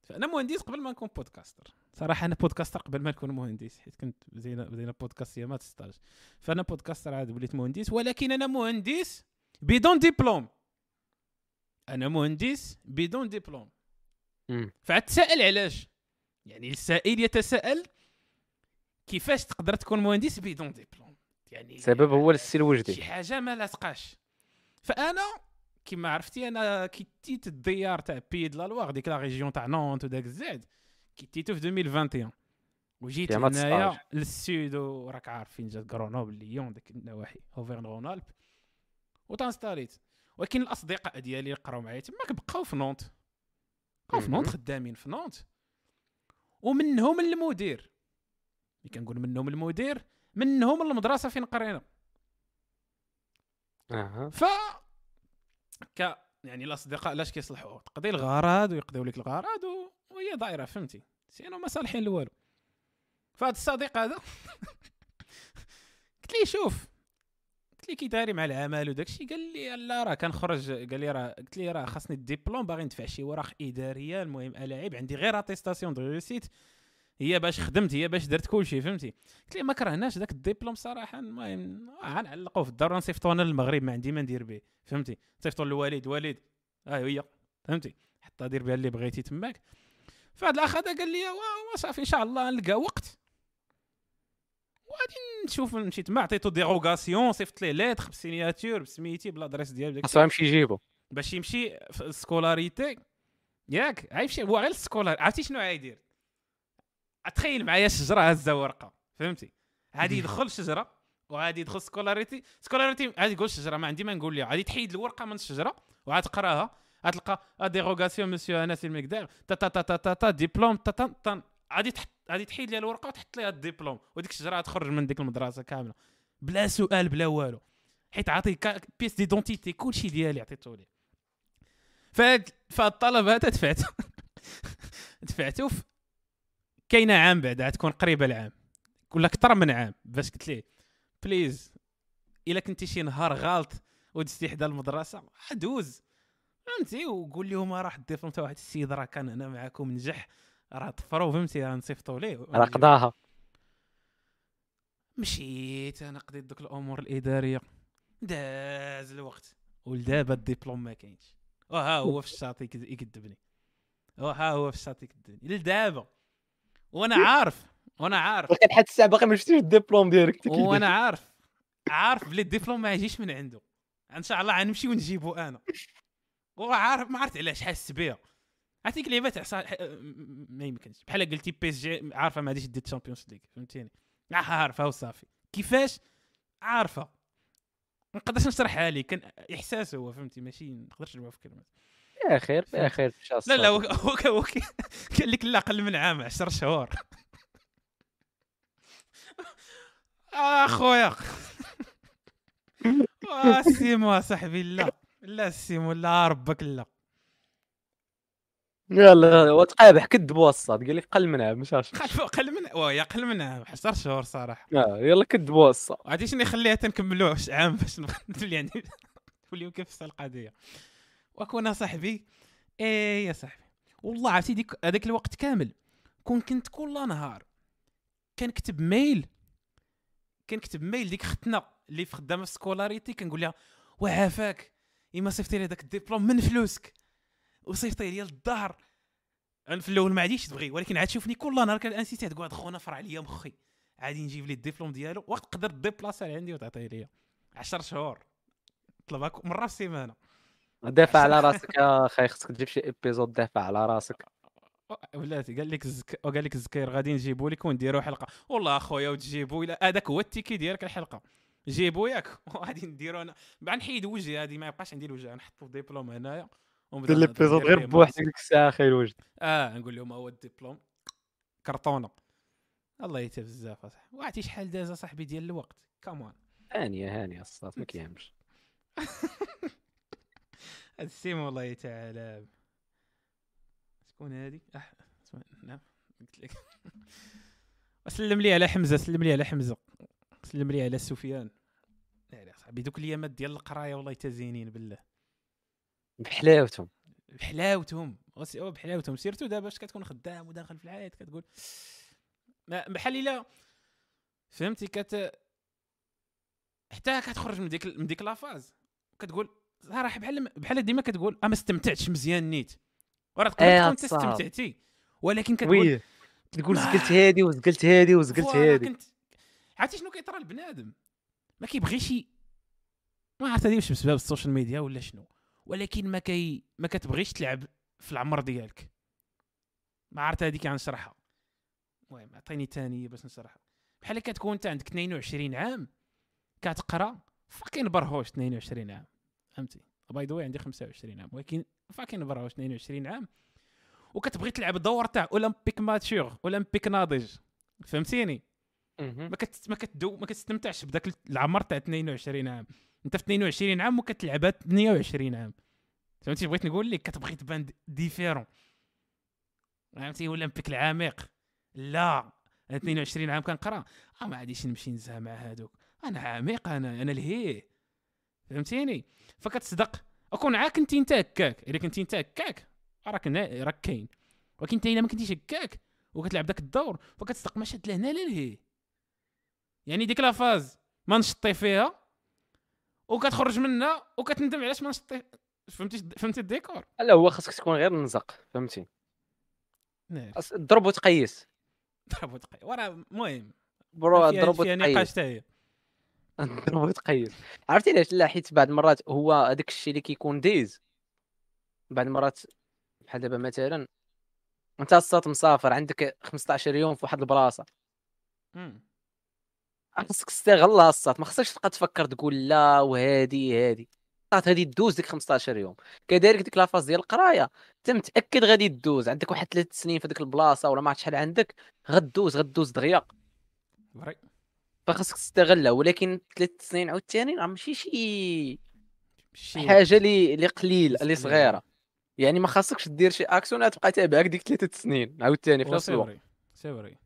فأنا مهندس قبل ما نكون بودكاستر صراحة أنا بودكاستر قبل ما نكون مهندس حيت كنت بدينا بدينا بودكاست يامات ستاج فأنا بودكاستر عاد وليت مهندس ولكن أنا مهندس بدون دبلوم أنا مهندس بدون دبلوم. فعتسائل علاش؟ يعني السائل يتساءل كيفاش تقدر تكون مهندس بدون دبلوم يعني السبب هو السي الوجدي. شي حاجة ما لاصقاش فأنا كما عرفتي أنا كيتيت الديار تاع بي د لا لوار ديك لا ريجيون تاع نونت وداك الزاد كيتيتو في 2021 وجيت هنايا 19. للسود وراك عارف فين جات كرونوبل ليون ديك النواحي اوفرن رونالب وتنستاليت ولكن الاصدقاء ديالي اللي قراو معايا تماك بقاو في Nantes بقاو في Nantes. خدامين في Nantes ومنهم المدير ملي كنقول منهم المدير منهم المدرسة فين قرينا أها ف ك يعني الاصدقاء لاش كيصلحوا تقضي الغرض ويقضيو لك الغرض و... وهي دايره فهمتي؟ sinon ما صالحين لوالو فهاد الصديق هذا قلت ليه شوف قلت ليه كي دايري مع العمل وداك الشيء؟ قال لي لا راه كنخرج قال لي راه قلت ليه راه خاصني الدبلوم باغي ندفع شي وراق إدارية المهم ألاعيب عندي غير attestation de réussite هي باش خدمت هي باش درت كلشي فهمتي؟ قلت ليه ما كرهناش داك الدبلوم صراحة المهم آه، غنعلقوه في الدار ونصيفطو أنا للمغرب ما عندي ما ندير به فهمتي؟ صيفطو للوالد والد ها هي فهمتي؟ حتى دير بها اللي بغيتي تماك. فهاد الأخ هذا قال لي صافي إن شاء الله نلقى وقت. وغادي نشوف مشيت ما عطيتو dérogation صيفط ليه lettre ب signature بسميتي بال adresse ديالو داك يمشي يجيبو. باش يمشي في ال scolarité. ياك عارف هو غير ال scolarité عرفتي شنو غايدير تخيل معايا شجرة هزة ورقة فهمتي؟ غادي يدخل شجرة وغادي يدخل scolarité. scolarité غادي يقول الشجره ما عندي ما نقول لها غادي تحيد الورقة من الشجرة وغادي تقراها. غتلقى dérogation monsieur انس المقدار تا تا تا تا تا تا ديبلوم تا تا تا غادي تحط غادي تحيد لها الورقة وتحط لها الدبلوم وديك الشجرة غتخرج من ديك المدرسة كاملة. بلا سؤال بلا والو. حيت عطي كا- pièce d'identité كلشي ديالي عطيتو ليه فهاد فهاد الطلب هذا دفعته دفعته كاينة عام بعد عاد تكون قريبة العام. ولا أكثر من عام. باش قلت ليه please إلا كنتي شي نهار غلط ودزتي حدا المدرسة دوز فهمتي وقول لهم راه الدبلوم تاع واحد السيد راه كان هنا معاكم نجح. راه طفروا فهمتي راه نصيفطوا ليه؟ راه قضاها. مشيت أنا قضيت دوك الأمور الاداريه. داز الوقت. ولدابا الدبلوم ما كاينش. وها هو في الشاطئ يكذ- يكذبني. وها هو في الشاطئ يكذبني. لدابا. وأنا عارف. وأنا عارف. ولكن حتى الساعة باقي ما شفتيش الدبلوم ديالك؟ وأنا عارف. عارف بلي الدبلوم ما يجيش من عنده. ان شاء الله غنمشي ونجيبو أنا. وعارف ما عرفت علاش حاس بها عرفتي لعبات عصا ح- م- ما يمكنش. بحال قلتي PSG عارفة ما غاديش دير Champions League فهمتيني؟ عارفة وصافي. كيفاش؟ عارفة. ما نقدرش نشرحها لك كان إحساس هو فهمتي؟ ماشي ما نقدرش نجيبها في كلمات يا خير يا خير لا لا. هو هو قال لك لا أقل من عام 10 شهور. اخويا آه، سيمو صاحبي لا. لا سيمو لا ربك لا. يلا وتقابح كذب وسط قال لك قل من عام مش عارف. قل قل من واه أقل من عام 10 شهور صراحة. آه، يلا كذب وسط وعرفتي شنو يخليها تنكملوه ش- عام باش نولي يعني؟ كيف نفس القضية؟ وكون صاحبي إيه يا صاحبي. والله عرفتي ديك هذاك الوقت كامل كون كنت كل نهار كنكتب mail كنكتب mail ديك ختنا اللي في خدامة في scolarité كنقول لها وعافاك اما صيفطي لي داك الدبلوم من فلوسك وصيفطي لي للدار أنا في الأول ما عاديش تبغي ولكن عاد تشوفني كل نهار كن insister تقعد خونا فرع عليا مخي. عادي نجيب لي الدبلوم ديالو وقت تقدر déplacer عندي وتعطيه ليا. 10 شهور. طلبها ك- مرة في السيمانة. دافع على راسك يا أخي خصك تجيب شي épisode دافع على راسك. ولاتي قال لك الزك... قال لك الزكير غادي نجيبوا لك ونديروا حلقة. والله أخويا وتجيبوا إلى هذاك هو التيكي ديالك الحلقة. جيبوا ياك. وغادي نديروا أنا. بعد نحيد وجهي هذه ما يبقاش عندي الوجه. نحطوا ديبلوم هنايا ونبدأ دير ليه غير. بوحدك ديك الساعة أخي الوجد آه نقول لهم هو الدبلوم. كرتونة. الله يتا بزاف أصاحبي. وعرفتي شحال داز صاحبي ديال الوقت؟ كمان هانية هانية الصاط ما كيهمش. هاد السيم والله تعالى. شكون هادي؟ أح... اسمع- نعم. قلت لك. سلم لي على حمزة سلم لي على حمزة. سلم لي على سفيان. لا صاحبي دوك الايامات ديال القراية والله تزينين بالله. بحلاوتهم. بحلاوتهم. بحلاوتهم. سيرتو دابا باش كتكون خدام وداخل في الحياة كتقول؟ ما بحال إلا فهمتي كت حتى كتخرج من ديك من ديك la phase كتقول صراحة بحال بحال ديما كتقول آه ما استمتعتش مزيان نيت. وراه تقدر إيه تكون انت الصاط. استمتعتي. ولكن كتقول oui تقول زقلت هادي وزقلت هادي وزقلت هادي. كنت عرفتي شنو كيطرى البنادم ما كيبغيش ما عرفت هذه واش بسبب السوشيال ميديا ولا شنو. ولكن ما كي ما كتبغيش تلعب في العمر ديالك. ما عرفت هذيك غنشرحها المهم عطيني ثانية باش نشرحها. بحال كتكون انت عندك 22 عام كتقرا fucking برهوش 22 عام. فهمتي؟ باي ذا عندي 25 عام ولكن fucking برهوش 22 عام. وكتبغي تلعب دور تاع اولمبيك mature اولمبيك ناضج فهمتيني. ما كت ما كتدو ما كتستمتعش بداك العمر تاع 22 عام. انت في 22 عام وكتلعبها 28 عام. فهمتي بغيت نقول لك كتبغي تبان différent فهمتي؟ اولمبيك العميق. لا. أنا 22 عام كنقرا. آه ما غاديش نمشي نزها مع هادوك. أنا عميق أنا أنا الهي. فهمتيني؟ فكتصدق. أكون عا كنتي انت هكاك. إلا كنتي انت هكاك راك راك كاين. ولكن أنت إلا ما كنتيش هكاك وكتلعب داك الدور فكتصدق. ما شاد لهنا لا لهي يعني ديك لافاز ما نشطي فيها وكتخرج منها وكتندم علاش ما نشطي فهمتي فهمتي الديكور؟ لا هو خاصك تكون غير نزق فهمتي؟ نعم. ضرب وتقيس. ضرب وتقي وراه المهم bro ضرب وتقيس. هي. ضرب وتقيس. عرفتي علاش لا حيت بعض المرات هو هذاك الشيء اللي كيكون دايز بعض المرات بحال دابا مثلا انت الصاط مسافر عندك 15 يوم في واحد البلاصة. خاصك تستغلها الصاط ما خصكش تبقى تفكر تقول لا وهادي هادي. صاط هادي دوز ديك 15 يوم. كذلك ديك la phase ديال القراية. انت متاكد غادي دوز عندك واحد ثلاث سنين في ديك البلاصة ولا ما عرفت شحال عندك غدوز غدوز دغيا فخاصك تستغلها. ولكن ثلاث سنين عاوتاني راه ماشي شي حاجة اللي اللي قليل اللي. صغيرة. يعني ما خاصكش دير شي أكسيون تبقى تابعك ديك ثلاث سنين عاوتاني في نفس الوقت. c'est c'est vrai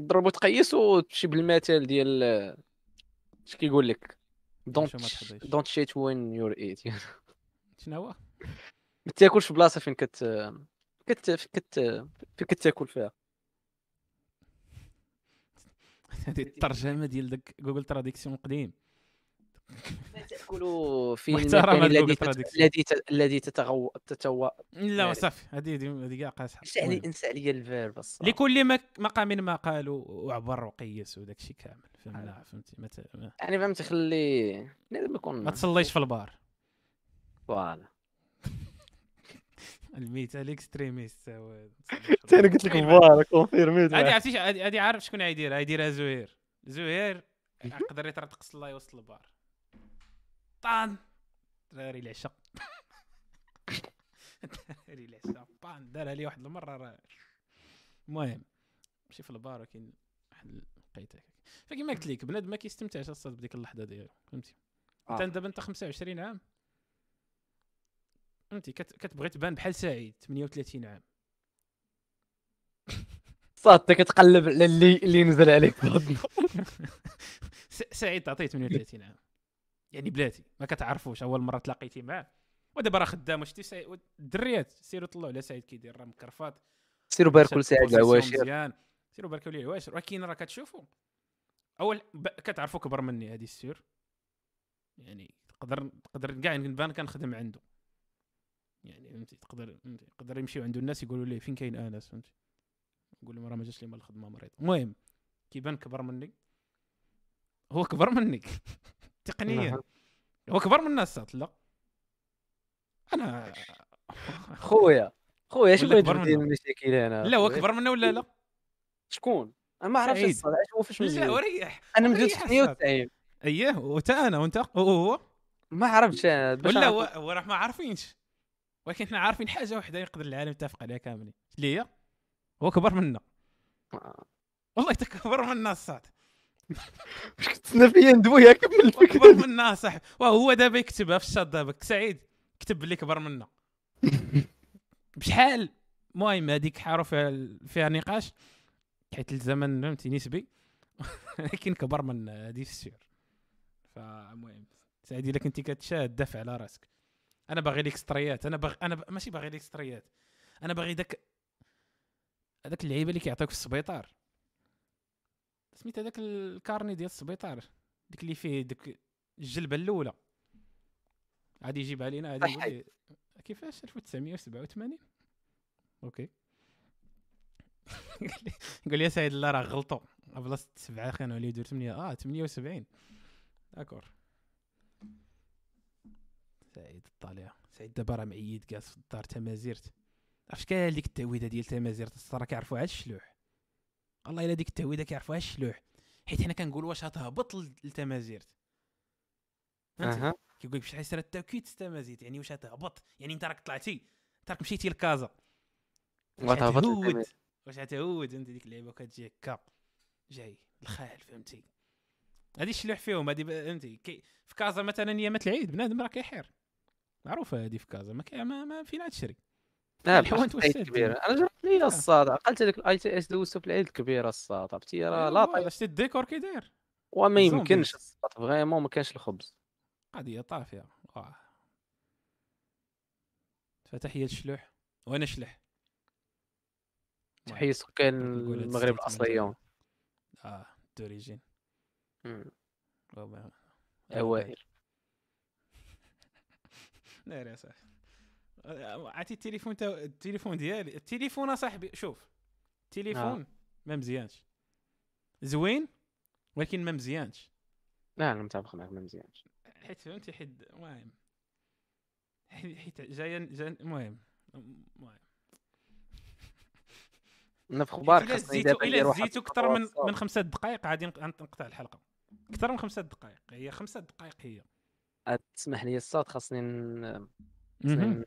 ضرب وتقيس وتمشي بالمثال ديال اش كيقول لك؟ دونت. دونت شيت وين يور ايت شنو هو؟ ما تاكلش في بلاصة فين كت كت كت فين كتاكل فيها. هذه الترجمة ديال داك جوجل تراديكسيون قديم تاكلوا في المكان الذي. الذي الذي تتغو تتو لا يعني- صافي. هذه هذه هذه كاع قاصحه انسى علي. إنسى عليا الفيرب. لكل مك- مقام ما قالوا وعبر وقيس وداك الشيء كامل. فهمنا فهمتي؟ ما, ت... ما... يعني فهمتي خلي لازم يكون ما تصليش في البار. فوالا. الميت الإكستريميست. هو أنا قلت لك فوالا كونفيرميت هذه عرفتي هذه عارف شكون غيديرها غيديرها زهير زهير يقدر يطرطق الله يوسط البار. طان دراري العشاء دراري العشاء طان دارها لي واحد المرة راه. المهم مشي في البار ولكن واحد لقيت فكما قلت لك بنادم ما كيستمتعش أصلا بديك اللحظة ديالو فهمتي؟ انت آه. دابا أنت 25 عام. فهمتي؟ كت- كتبغي تبان بحال سعيد 38 عام. صاد انت كتقلب على اللي اللي نزل عليك سعيد تعطيه 38 عام. يعني بلاتي ما كتعرفوش أول مرة تلاقيتي معاه. ودابا راه خدام واش سعيد الدريات سيروا طلعوا على سعيد كيدير راه مكرفات. سيروا باركوا لسعيد العواشر سيروا باركوا ليه العواشر ولكن راه كتشوفوا أول ب... كتعرفوا كبر مني هذه السير. يعني تقدر تقدر كاع نبان كنخدم عنده. يعني فهمتي تقدر يقدر يمشيو عنده الناس يقولوا ليه فين كاين انس فهمتي. يقول لهم راه ما جاش لي مال الخدمة مريض المهم كيبان كبر مني. هو كبر منك. تقنيا. هو كبر من الناس لا أنا خويا. خويا ولا بغيت منه. المشاكل أنا لا هو؟ كبر منا ولا لا؟ شكون؟ أنا ما عرفتش. الصراحة هو فاش لا مزيان وريح أنا ريح 98 اييه وتا أنا وأنت وهو؟ ما عرفتش باش ولا هو راه ما عارفينش. ولكن حنا عارفين حاجة واحدة يقدر العالم يتفق عليها كاملين. اللي هي هو كبر منا آه. والله تكبر منا الصاد واش كتسنى فيا ندوي كمل الفكرة كبر منا صاحبي وهو دابا يكتبها في الشات دابا. سعيد كتب بلي كبر منا. بشحال؟ المهم هذيك حاروا فيها فيها نقاش. حيت الزمن فهمتي نسبي. ولكن كبر من هذه السير. فالمهم سعيد إلا كنتي كتشاهد دافع على راسك. أنا باغي ليكستريات أنا باغي أنا ب... ماشي باغي ليكستريات أنا باغي داك هذاك اللعيبة اللي كيعطيوك في السبيطار. سميت هذاك الكارني ديال السبيطار ديك اللي فيه ديك الجلبة الأولى. غادي يجيبها لينا غادي يقول كيفاش؟ 1987 أوكي. قال لي- سعيد لا راه غلطوا. بلاصة سبعة كانوا عليه يدير 8 آه 78 داكور. سعيد الطالع. سعيد دابا راه معيد جالس في الدار تمازيرت. عرفت كاع ديك التعويذه ديال تمازيرت؟ الصرا كيعرفوها الشلوح والله إلا ديك التعويذه كيعرفوها الشلوح. حيت حنا كنقولوا واش غتهبط لتمازيرت أها. كيقول لك بشحال سرت تاكيد تمازيت يعني واش غتهبط يعني أنت راك طلعتي انت راك مشيتي لكازا. للتمازيت. واش غتهود أنت ديك اللعيبة وكتجي هكا. جاي الخال فهمتي؟ هادي الشلوح فيهم هادي فهمتي؟ كي في كازا مثلا ايامات العيد بنادم راه كيحير. معروفة هادي في كازا ما ما, ما فين تشري. لا العيد توسد. كبيرة؟ أنا جربت لي الصاد عقلت هذيك الاي تي اس دوزتو في العيد الكبيره الصاد عرفتي راه لا طيب. شتي الديكور كي داير. وما. يمكنش الصاد فريمون ما كانش الخبز. قضيه طافية. آه. فتحيه الشلوح. وأنا شلح تحية سكان المغرب الاصليون آه دوريجين. اوائل لا يا عرفتي التليفون تا... التليفون ديالي. التليفون أصاحبي شوف التليفون ما مزيانش. زوين ولكن ما مزيانش. لا أنا متفق معك ما مزيانش. حيت فهمتي حيت المهم. حيت جاية جاي المهم. المهم. أنا في أخبار إلا زيتو إلا زيتو أكثر من من خمسة دقائق غادي نق- نقطع الحلقة. أكثر من خمسة دقائق هي خمسة دقائق هي. تسمح لي الصاط خاصني خاصني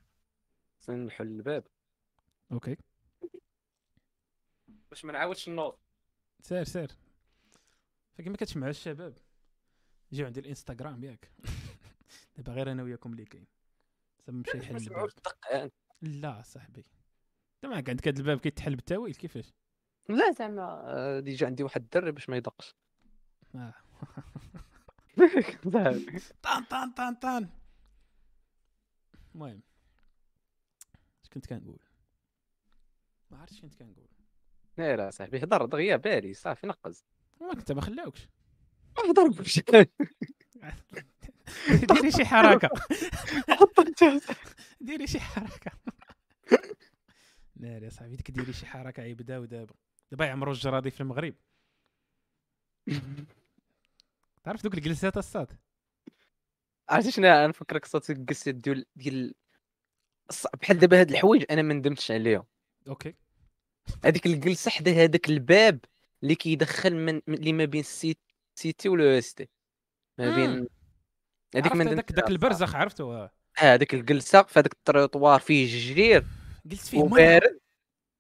نحل الباب. okay. باش ما نعاودش النوض سير سير. فكما كتسمعوا الشباب جيو عندي الإنستغرام ياك. دابا غير أنا وياكم اللي كاين. زعما مشى يحل الباب. لا صاحبي. انت معك عندك هذا الباب كيتحل بالتاويل كيفاش؟ لا زعما آه، يجي عندي واحد الدري باش ما يدقش. زعما. طان طان طان طان المهم. كنت كنقول؟ ما عرفتش كنت كنقول. لا لا صاحبي هضر دغيا بالي صافي نقز. وما كنت ما خلاوكش. هضر بشي ديري شي حركة. ديري شي حركة. ناري صاحبي ديك ديري شي حركة يبداو دابا. دابا يعمروا الجرادي في المغرب. تعرف دوك الجلسات الصاد؟ عرفتي شنو؟ نفكرك صوت القصة ديال ديال بحال دابا هاد الحوايج أنا ما ندمتش عليهم. أوكي. هذيك الجلسة حدا هذاك الباب اللي كيدخل من من- اللي ما بين السيت سيتي ولو اس تي ما بين. هذيك عرفت ما داك داك البرزخ آه. الصراحة. هذيك الجلسة في هذاك التروطوار فيه جرير جلست فيه وبارد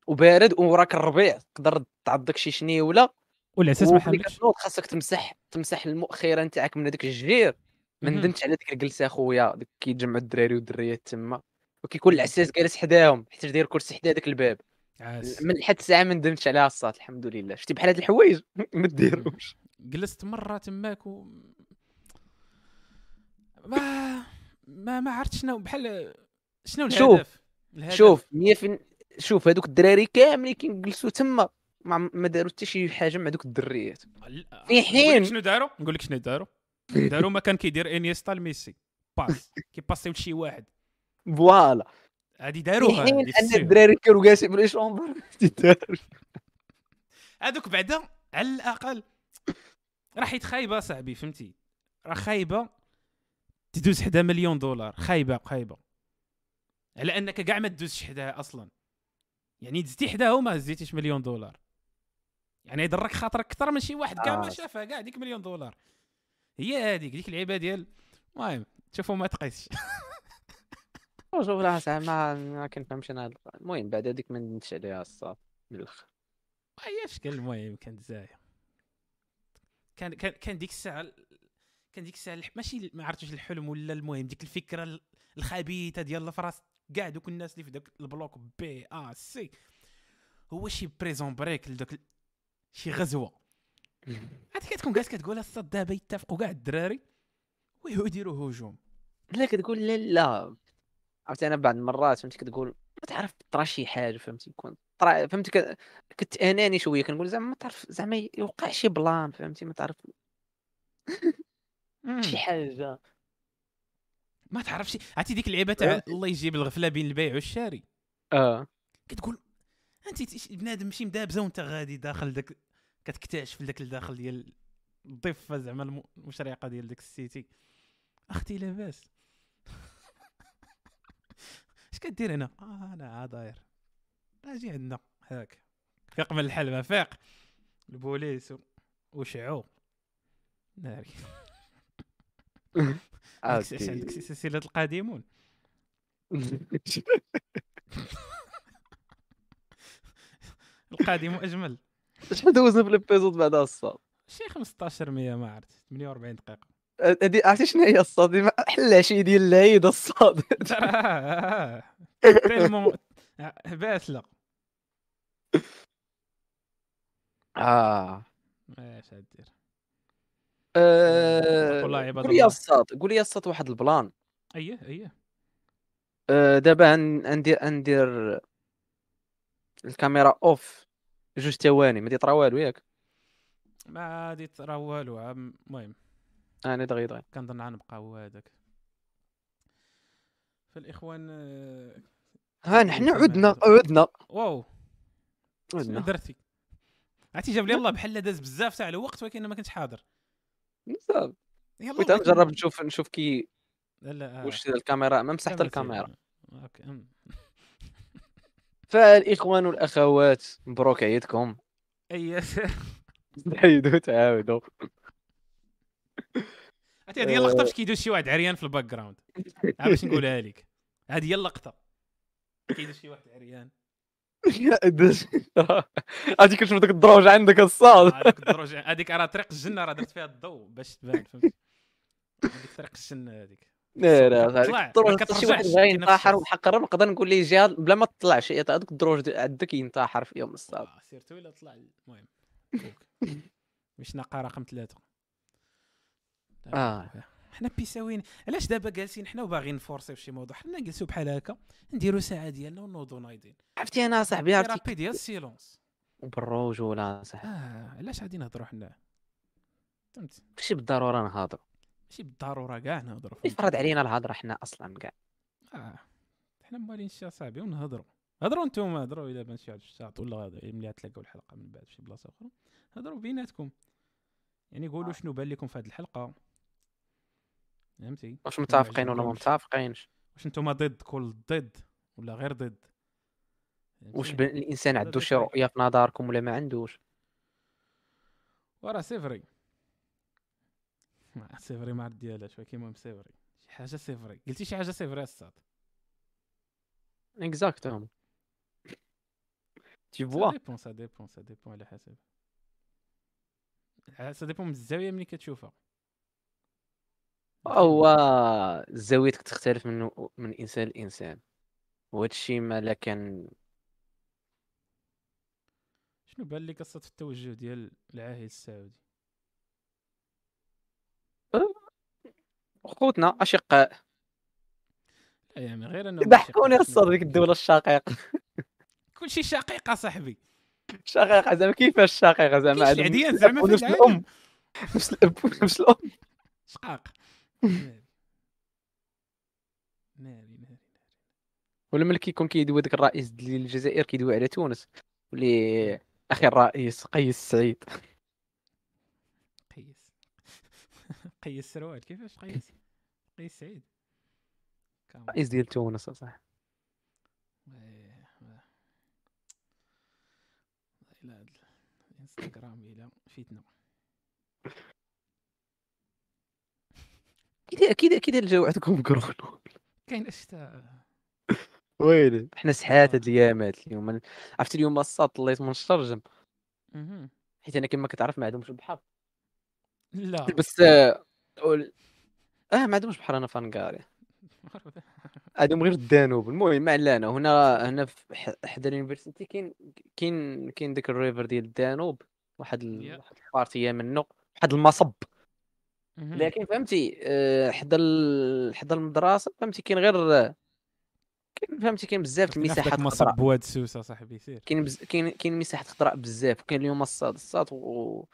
وبارد وراك الربيع. تقدر تعضك شي شنيوله والعساس ما حملش خاصك تمسح تمسح المؤخره نتاعك من هذاك الجرير ما. ندمتش على ديك الجلسة أخويا كيتجمعوا الدراري والدريات تما. وكيكون العساس جالس حداهم حتى داير كرسي حدا هذاك الباب. عاس. من لحد الساعة ما ندمتش عليها الصاد الحمد لله. شتي بحال هاد الحوايج؟ ما ديروش جلست مرة تماك و ما ما ما عرفت شنو بحال شنو شوف، الهدف. الهدف شوف 100 شوف هذوك الدراري كاملين كيجلسوا تما ما ما داروا حتى شي حاجة مع دوك الدريات. في حين- شنو داروا؟ نقول لك شنو داروا؟ داروا ما كان كيدير إنيستا لميسي. باس. كيباسيو لشي واحد. voilà هادي داروها ان. الدراري كانوا جالسين في les chambres هذوك بعدا على الأقل راه حيت خايبه صاحبي فهمتي؟ راه خايبة تدوز حدا مليون دولار خايبة خايبة. على أنك كاع ما تدوزش حداها أصلا. يعني دزتي حداها وما هزيتيش مليون دولار. يعني يضرك خاطرك أكثر من شي واحد كاع ما آه. شافها كاع ديك مليون دولار. هي هذيك ديك اللعيبه ديال المهم شوفوا ما تقيسش. شوف راه زعما ما كنفهمش أنا هاد- المهم بعد هذيك ما ندمتش عليها الصاد من الأخر. أي شكل المهم؟ كانت زايه كان كان كان ديك الساعة كان ديك الساعة الح- ماشي ما عرفتش الحلم ولا المهم ديك الفكرة ال- الخبيثة ديال في راس كاع دوك الناس اللي في داك ال bloc B et C هو شي Prison Break لداك ال- شي غزوة. عاد كتكون جالس كتقول الصاط دابا يتفقوا كاع الدراري ويديروا هجوم. لا كتقول لا لا. عرفتي أنا بعض المرات فهمتي كتقول ما تعرف طرا شي حاجة فهمتي يكون. طرا ك- كنت اناني شوية كنقول زعما ما تعرف زعما يوقع شي بلان فهمتي ما تعرف. شي حاجة. ما تعرفش عرفتي ديك اللعيبة تاع الله يجيب الغفلة بين البيع والشاري. أه. كتقول أنت بنادم ماشي مدابزه وأنت غادي داخل داك كتكتشف داك الداخل ديال الضفة زعما الم- المشرقة ديال داك السيتي. أختي لاباس. اش كدير هنا؟ آه أنا عا داير أجي عندنا هاك. فيق من الحل ما فاق البوليس وشعو. ناري. عندك سلسلة القادمون. القادم أجمل. شحال دوزنا في الإبيزود بعدا الصاد شي 15 100 ما عرفت. 48 دقيقة. هادي عرفتي شنو هي الصاد ديما حل العشي ديال العيد الصاد تيلمون باسله آه. اش غدير آه، قول لي. الصاد قول لي الصاد واحد البلان. أيه أيه. آه، دابا غندير غندير الكاميرا أوف جوج ثواني ما طرا والو ياك؟ ما غادي ترى والو المهم. أنا دغيا دغيا. كنظن غنبقى هو هذاك فالإخوان آه، ها نحن عدنا. عدنا. واو. عدنا. درتي. عرفتي جاب لي الله بحال داز بزاف تاع الوقت ولكن ما كنتش حاضر. يلا بغيت نجرب نشوف نشوف كي لا لا آه، واش الكاميرا ما مسحت الكاميرا. Okay. فالإخوان والأخوات مبروك عيدكم. اي. عيدوا تعاودوا عرفتي هذه هي اللقطة فاش كيدوز شي واحد عريان في ال background باش نقولها لك. هذه هي اللقطة. كيدوز شي واحد عريان. هذيك كنت ديك الدروج عندك الصاط. هذيك الدروج هذيك راه طريق الجنة راه درت فيها الضوء باش تبان فهمتي؟ هذيك طريق الجنة هذيك. لا لا الدروج شي واحد كاين ينتحر نفس وحقر نقدر نقول ليه جهه بلا ما تطلعش هذاك الدروج عندك ينتحر في يوم الصاد آه، سيرتو إلا طلع المهم. مش ناقه رقم ثلاثة. آه. حنا بيساويين. علاش دابا جالسين حنا وباغيين نفورسيو شي موضوع؟ حنا نجلسوا بحال هكا نديروا ساعة ديالنا ونوضوا نايضين. عرفتي أنا صاحبي عرفتي ثيرابي ديال السيلونس بالرجوله صاحبي. آه علاش غادي نهضروا حنا؟ فهمت؟ ماشي بالضرورة نهضروا ماشي بالضرورة كاع نهضروا؟ يفرض علينا الهضرة حنا أصلا كاع. آه حنا موالين شي اصاحبي ونهضروا هضروا نتوما هضروا إلا بان شي واحد في الشاط ولا ملي تلاقاو الحلقة من بعد في شي بلاصة أخرى. هضروا بيناتكم. يعني قولوا آه. شنو بان لكم في هذه الحلقة. فهمتي؟ واش متفقين ولا ما؟ متفقينش؟ واش نتوما ضد؟ كل ضد ولا غير ضد؟ واش الإنسان عنده شي. رؤية في نظركم ولا ما عندوش؟ وراه c'est vrai ما c'est vrai ما عرفت ديالاش ولكن المهم c'est vrai شي حاجة c'est vrai قلتي شي حاجة c'est vrai الصاط exactement et ça va dépendre ça dépend ça dépend على حسب. ça dépend من الزاوية ملي كتشوفها. هو زاويتك تختلف من من إنسان لإنسان. وهذا الشيء ما لا كان شنو بان لك قصة التوجه ديال العاهل السعودي؟ خوتنا أشقاء. لا يعني غير أنه ضحكوني الصاد ديك الدولة الشقيقة. كلشي شقيقة صاحبي. شقيقة زعما كيفاش شقيقة زعما العديان؟ نفس زعما العالم الأم. نفس الاب ونفس الأم. شقاق. ناري ناري ولا ملي كيكون كيدوي داك الرئيس ديال الجزائر كيدوي على تونس ولي أخي الرئيس قيس سعيد. قيس. قيس سروال كيفاش قيس؟ قيس سعيد. الرئيس ديال تونس صح. إلى الانستغرام إلى فتنة. أكيد أكيد أكيد الجو عندكم كورونا كاين الشتا. ويلي. حنا سحات هاد آه. الايامات اليوم. عرفتي اليوم الصاط طليت من الشرجم. حيت أنا كما كتعرف ما عندهمش البحر. لا. بس آه ما عندهمش بحر أنا فهنكاريا عندهم غير الدانوب. المهم ما علينا هنا هنا حدا ال university كاين كاين كاين داك ال river ديال الدانوب. واحد. واحد ال partie منه واحد المصب. لكن فهمتي آه، حدا. حدا المدرسة فهمتي كاين غير كاين فهمتي كاين بزاف المساحات خضراء بواد سوسه صاحبي سير كاين بز... كاين كاين مساحات خضراء بزاف وكاين اليوم الصاد الصاد و...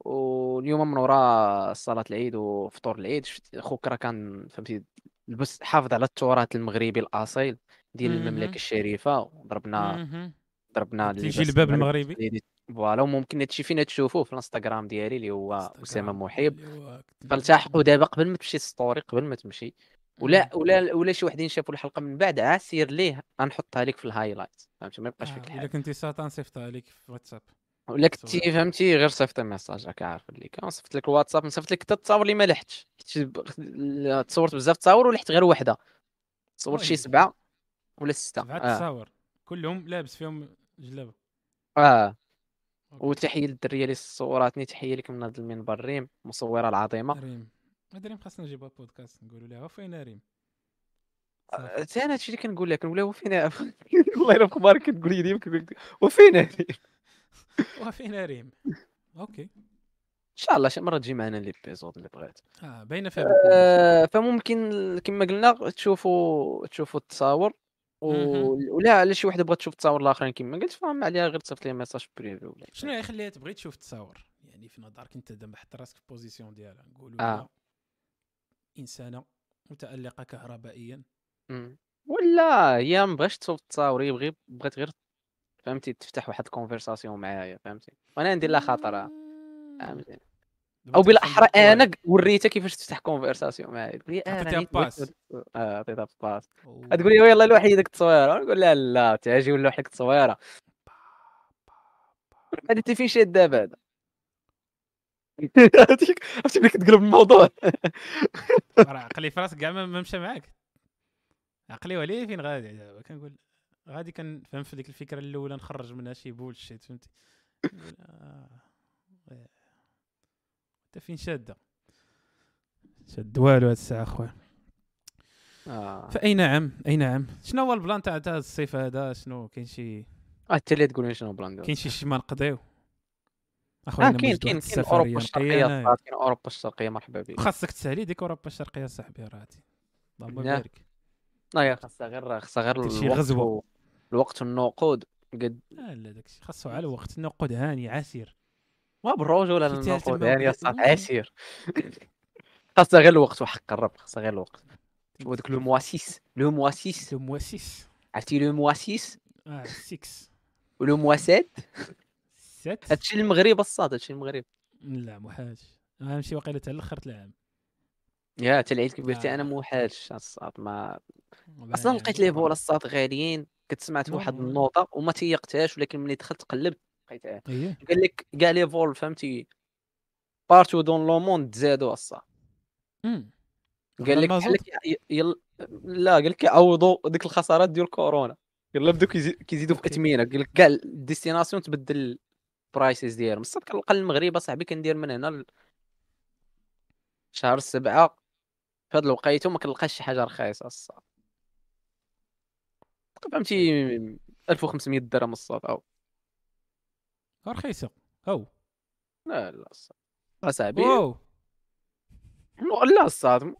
واليوم من وراء صلاة العيد وفطور العيد شفت خوك راه كان فهمتي لبس حافظ على التراث المغربي الأصيل ديال. المملكة الشريفة وضربنا. ضربنا الباب المغربي. Voilà وممكن هادشي فين تشوفوه في الانستغرام ديالي اللي هو أسامة كت- فالتحقوا دابا قبل ما تمشي story قبل ما تمشي ولا ولا ولا شي وحدين شافوا الحلقة من بعد عسير ليه غنحطها لك في ال highlight. فهمتي؟ ما يبقاش فيك آه، إلا الحال كنتي ساطة صيفطها لك في واتساب. ولا كنتي. فهمتي؟ غير صيفط message راك عارف اللي كان. صيفط لك الواتساب نصيفط لك حتى التصاور اللي ما لحتش تصورت بزاف تصاور ولحت غير وحدة. صورت شي وي. سبعة ولا ستة. سبعة آه, تصاور. كلهم لابس فيهم جلابة. آه. وتحيه للدريه اللي صوراتني تحيه لك من هذا المنبر. ريم المصوره العظيمة. ريم. هذا ريم خاصنا نجيبها بودكاست نقولوا لها فين ريم؟ حتى أنا هادشي اللي كنقول لك كنقول لها وفين والله الا في كتقول لي ديما كنقول وفين هادي وفين ريم. Okay. إن شاء الله شي مرة تجي معنا l'épisode اللي بغيت. آه باينه فيها آه، فممكن كما قلنا تشوفوا تشوفوا التصاور. ولا على شي وحده بغات تشوف التصاور الآخرين كما قلت فهم عليها غير تصيفط لي message privé ولا شنو يخليها تبغي تشوف التصاور يعني في نظرك أنت دابا حط راسك في position ديالها نقولوا آه. إنسانة متألقة كهربائيا مم. ولا هي ما بغاش تصوت التصاور هي بغي بغات غير فهمتي تفتح واحد ال conversation معايا فهمتي وأنا ندير لها خاطر مم. فهمتي أو بالأحرى. أنا وريتها كيفاش تفتح conversation معايا تقول لي أنا passe. آه عطيتها passe. تقول لي يلاه لوحي ديك التصويره نقول لها لا تعجي ولا لك التصويره هذا انت فين شاد دابا هذا. عرفتي ملي كتقلب الموضوع. راه عقلي في راسك كاع ما ما مشى معاك. عقلي وليه فين غادي دابا؟ كنقول غادي كنفهم في ديك الفكرة الأولى نخرج منها شي bullshit فهمتي آه. انت فين شادة. شاد والو هاد الساعة اخويا آه. فأي نعم أي نعم. شنو هو البلان تاع تاع الصيف هذا؟ شنو كاين شي انت اللي تقول شنو بلان كاين شي شي ما نقضيو اخويا أنا كاين كاين كاين أوروبا الشرقية كاين أوروبا الشرقية مرحبا بك. خاصك تسألي ديك أوروبا الشرقية صاحبي راه هادي اللهم نعم. بارك لا يا خاصها غير خاصها غير شي. و- الوقت والنقود قد لا لا داكشي. خاصو على الوقت. النقود هاني عسير. ما بالرجوله ولا شي تالت النقود ما يعني بغيت- الصاد المهم. عسير خاصها غير الوقت وحق الرب خاصها غير الوقت. هو داك لو مواسيس. لو مواسيس. لو مواسيس. عرفتي لو مواسيس؟ آه 6 ولو مواسات 7 هادشي المغرب الصاد هادشي المغرب. لا محاج غنمشي واقيلا حتى الأخر تاع العام يا حتى العيد تاعي أنا آه. موحاش الصاد ما أصلا يعني لقيت لي. فولا الصاد غاليين. كنت سمعت واحد نو. النوطه وما تيقتهاش ولكن ملي دخلت قلبت لقيتها اييه قال لك كاع لي فول فهمتي؟ بارتو دون لو موند زادوا أمم. قال لك؟ بحال يل... لا قال لك يعوضوا ديك الخسارات ديال كورونا. يلا بداو كيزي- كيزيدوا في. اثمنه قال لك كاع الديستيناسيون تبدل البرايسز ديالهم. الصاد كنلقى المغرب اصاحبي كندير من هنا ل- شهر سبعة في هاد الوقيته ما كنلقاش شي حاجة رخيصة الصاط فهمتي؟ 1500 درهم الصاط أو رخيصه أو. لا لا اصاحبي واو. لا الصاط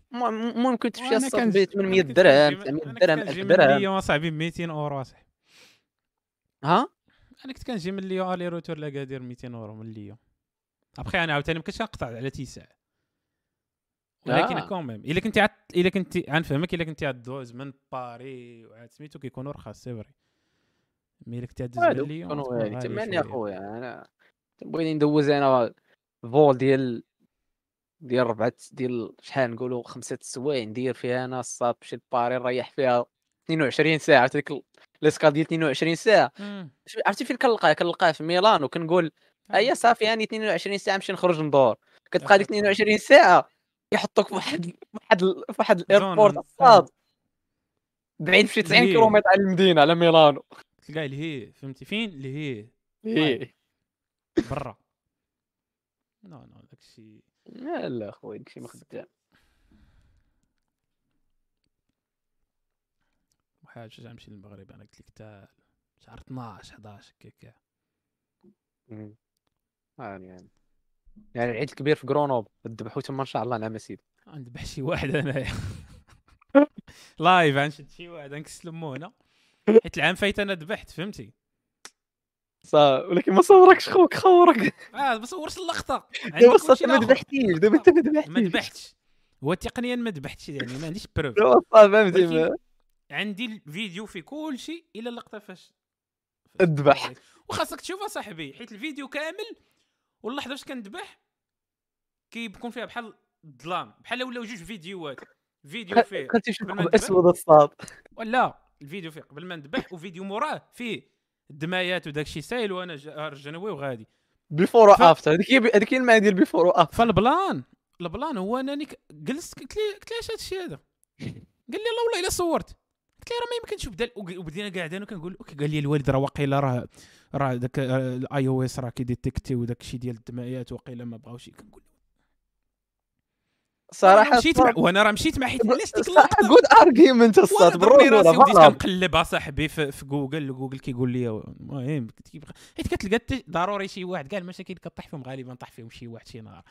ممكن تمشي الصاط ب 800 أنا كنت درهم كنجي- 900 أنا كنت درهم كنجي 1000 من درهم. ليون اصاحبي ب 200 أورو اصاحبي ها؟ أنا كنت كنجي من ليون aller retour لاكادير 200 أورو من ليون أبخي أنا عاوتاني ما كنتش نقطع على تيساع ولكن آه. quand même إلا كنتي عاد إلا كنتي غنفهمك إلا كنتي دوز من باري وعاد سميتو كيكونوا رخاص c'est vrai. mais الا كنتي دوز من والو ليون كانوا تكون غالي غالي تماني يا شوية. خويا أنا بغيت ندوز أنا vol ديال ديال ربعة ديال شحال نقولوا خمسة سوايع ندير فيها أنا الصاط نمشي لباري نريح فيها 22 ساعة عرفتي ديك l'escale ديال 22 ساعة. عرفتي فين كنلقاه؟ كنلقاه في ميلانو كنقول هيا صافي هاني 22 ساعة نمشي نخرج ندور كتبقى ديك 22 ساعة يحطوك في واحد في واحد واحد ال airport الصاط. بعيد في 90 هي. كيلومتر على المدينة على ميلانو. تلقى اللي هي فهمتي؟ فين؟ اللي هي. إيه. برا. non non داكشي لا لا خويا داكشي ما خدام. حاجة غنمشي للمغرب؟ أنا قلت لك حتى شهر 12 11 هكاك مم. يعني يعني. يعني العيد الكبير في كرونوب ذبحوا تما إن شاء الله نعم سيدي. غنذبح شي واحد انايا لايف غنشد شي واحد غنكس لمونه حيت العام فايت أنا ذبحت فهمتي؟ صا ولكن ما صوركش خوك خورك آه ما صورش اللقطة. عندي دابا صافي ما. ذبحتيش دابا أنت ما ما ذبحتيش ذبحتش. هو تقنيا ما ذبحتش يعني ما عنديش preuve فهمتي؟ ما- عندي الفيديو في كل شيء إلا اللقطة فاش. الذبح. وخاصك تشوفها صاحبي حيت الفيديو كامل واللحظه فاش كنذبح كيكون فيها بحال الظلام بحال ولاو جوج فيديوهات. فيديو فيه. كنت تشوف قبل ما نذبح. اسود الصاط. ولا. الفيديو فيه قبل ما نذبح وفيديو موراه فيه الدمايات وداك الشيء سايل وأنا رجنوي وغادي. before ف- after هذيك هذيك المعنى ديال before after ف ال plan ال plan هو انني جلست قلت لي قلت لي اش هذا الشيء هذا؟ قال لي لا والله إلا صورت. قلت لي راه ما يمكنش وبدا وق- وبدينا قاعدين وكنقول أوكي قال لي الوالد راه واقيلا راه راه داك ال iOS راه كي détecter وداك الشيء ديال الدمايات واقيلا ما بغاوش كنقول صراحة مشيت مع وأنا راه مشيت مع حيت علاش ديك اللقطه good argument الصاط ضربني راسي voilà. كنقلب اصاحبي في, في جوجل جوجل كيقول لي المهم حيت كتلقى ضروري شي واحد. كاع المشاكل كطيح فيهم غالبا طاح فيهم شي واحد شي نهار.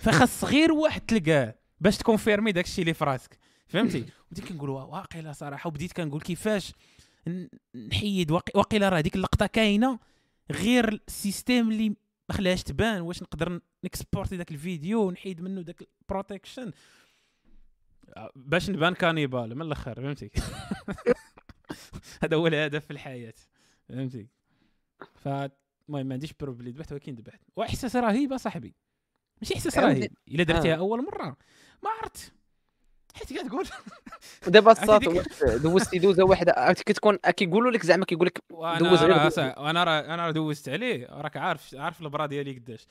فخاص غير واحد تلقاه باش ت confirmer داك الشيء اللي في راسك. فهمتي؟ بديت كنقول وا- واقيلا صراحة. وبديت كنقول كيفاش نحيد واقي- واقيلا راه ديك اللقطة كاينة غير ال système اللي ما خلاهاش تبان واش نقدر ن exporter داك الفيديو ونحيد منه داك ال protection. باش نبان cannibale من الأخر فهمتي؟ هذا هو الهدف في الحياة فهمتي؟ ف المهم ما عنديش preuve اللي ذبحت ولكن ذبحت. وإحساس رهيب صاحبي ماشي إحساس رهيب. إلا درتيها آه. أول مرة. ما عرفت. حيت قاعد تقول دابا عرفتي الصاط ديك- واش دوزتي دوزة واحدة كتكون كيقولوا لك زعما كيقول لك دوز غير وأنا راه أنا راه دوزت عليه راك عارف عارف ال bras ديالي قداش.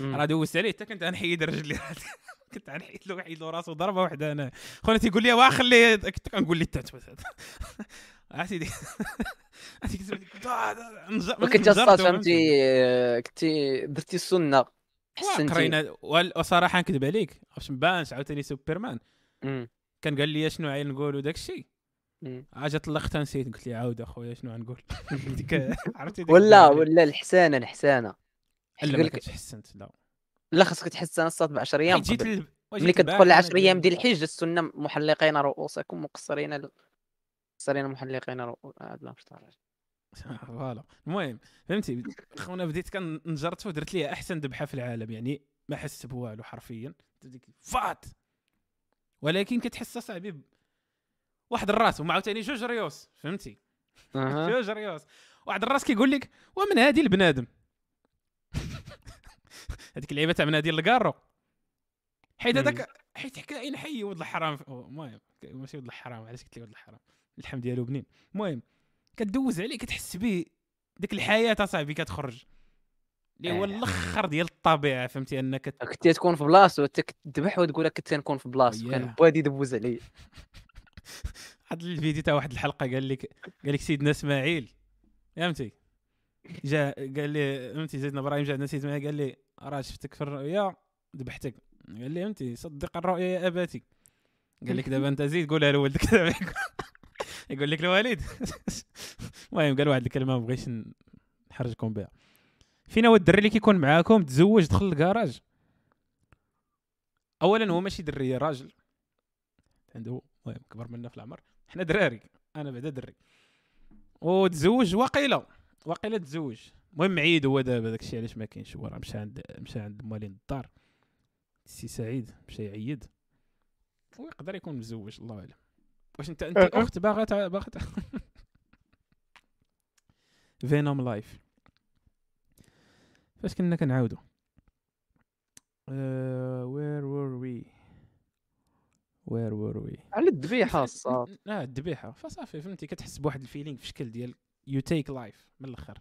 راه دوزت عليه حتى كنت غنحيد رجلي كنت غنحيد له حيد له راسو ضربة واحدة أنا. خويا تيقول لي واه خلي كنت كنقول لي التعتبت عرفتي كنت كنت- كنت الصاد فهمتي كنتي درتي السنة. حسنتي. قرينا وصراحة نكذب عليك. باش مبانش عاوتاني سوبرمان. كان قال لي شنو عاين نقول وداك الشيء. مم. عاد طلقت نسيت قلت لي عاود أخويا شنو غنقول عرفتي ولا. ولا الحسانة الحسانة. لا ما حسنت لا لا. خاصك تحسن الصاد ب 10 أيام جيت. ال- ملي كتدخل البارح 10 أنا أيام ديال- الحج السنة محلقين رؤوسكم مقصرين ال- مقصرين محلقين رؤوس لا مش طالع. فوالا. المهم فهمتي؟ خونا بديت كنجرت ودرت ليها أحسن ذبحة في العالم. يعني ما حست بوالو حرفيا. فات! ولكن كتحس صاحبي واحد الراس ومع عاوتاني جوج ريوس فهمتي؟ أها. جوج ريوس. واحد الراس كيقول لك ومن هادي البنادم. هذيك اللعيبة تاع من هادي الكارو حيت. هذاك حيت كاين حي ولد الحرام؟ المهم ماشي ولد الحرام علاش قلت لي ولد الحرام؟ اللحم ديالو بنين. المهم كدوز عليه كتحس به ديك الحياة اصاحبي كتخرج. اللي هو آه. الأخر ديال الطبيعة فهمتي؟ أنك ت- كنتي تكون في بلاصتو انت كتذبح وتقول لك كنت نكون في بلاصتو كان. بوادي يدوز عليا. هاد الفيديو تاع واحد الحلقة قال لك قال لك سيدنا إسماعيل فهمتي؟ جا قال لي فهمتي؟ سيدنا إبراهيم جا عندنا سيدنا قال لي راه شفتك في الرؤيا؟ ذبحتك. قال لي فهمتي؟ صدق الرؤيا يا أباتي. قال لك دابا أنت زيد قولها لولدك يقول لك الوالد. المهم قال واحد الكلمة ما بغيتش نحرجكم بها. فينا هو الدري اللي كيكون معاكم تزوج دخل الكراج. اولا هو ماشي دري راجل. عنده المهم كبر منا في العمر. حنا دراري أنا بعدا دري. وتزوج واقيلا واقيلا تزوج. المهم عيد هو دابا داكشي علاش ما كاينش هو راه مشى عند مشى عند مالين الدار. السي سعيد مشى يعيد. ويقدر يكون مزوج الله اعلم واش انت انت أه. أخت باغا باغا فينوم live فاش كنا كنعاودو. where were we where were we على الذبيحه الصاط لا الذبيحه فصافي فهمتي؟ كتحس بواحد feeling في شكل ديال you take life من الأخر.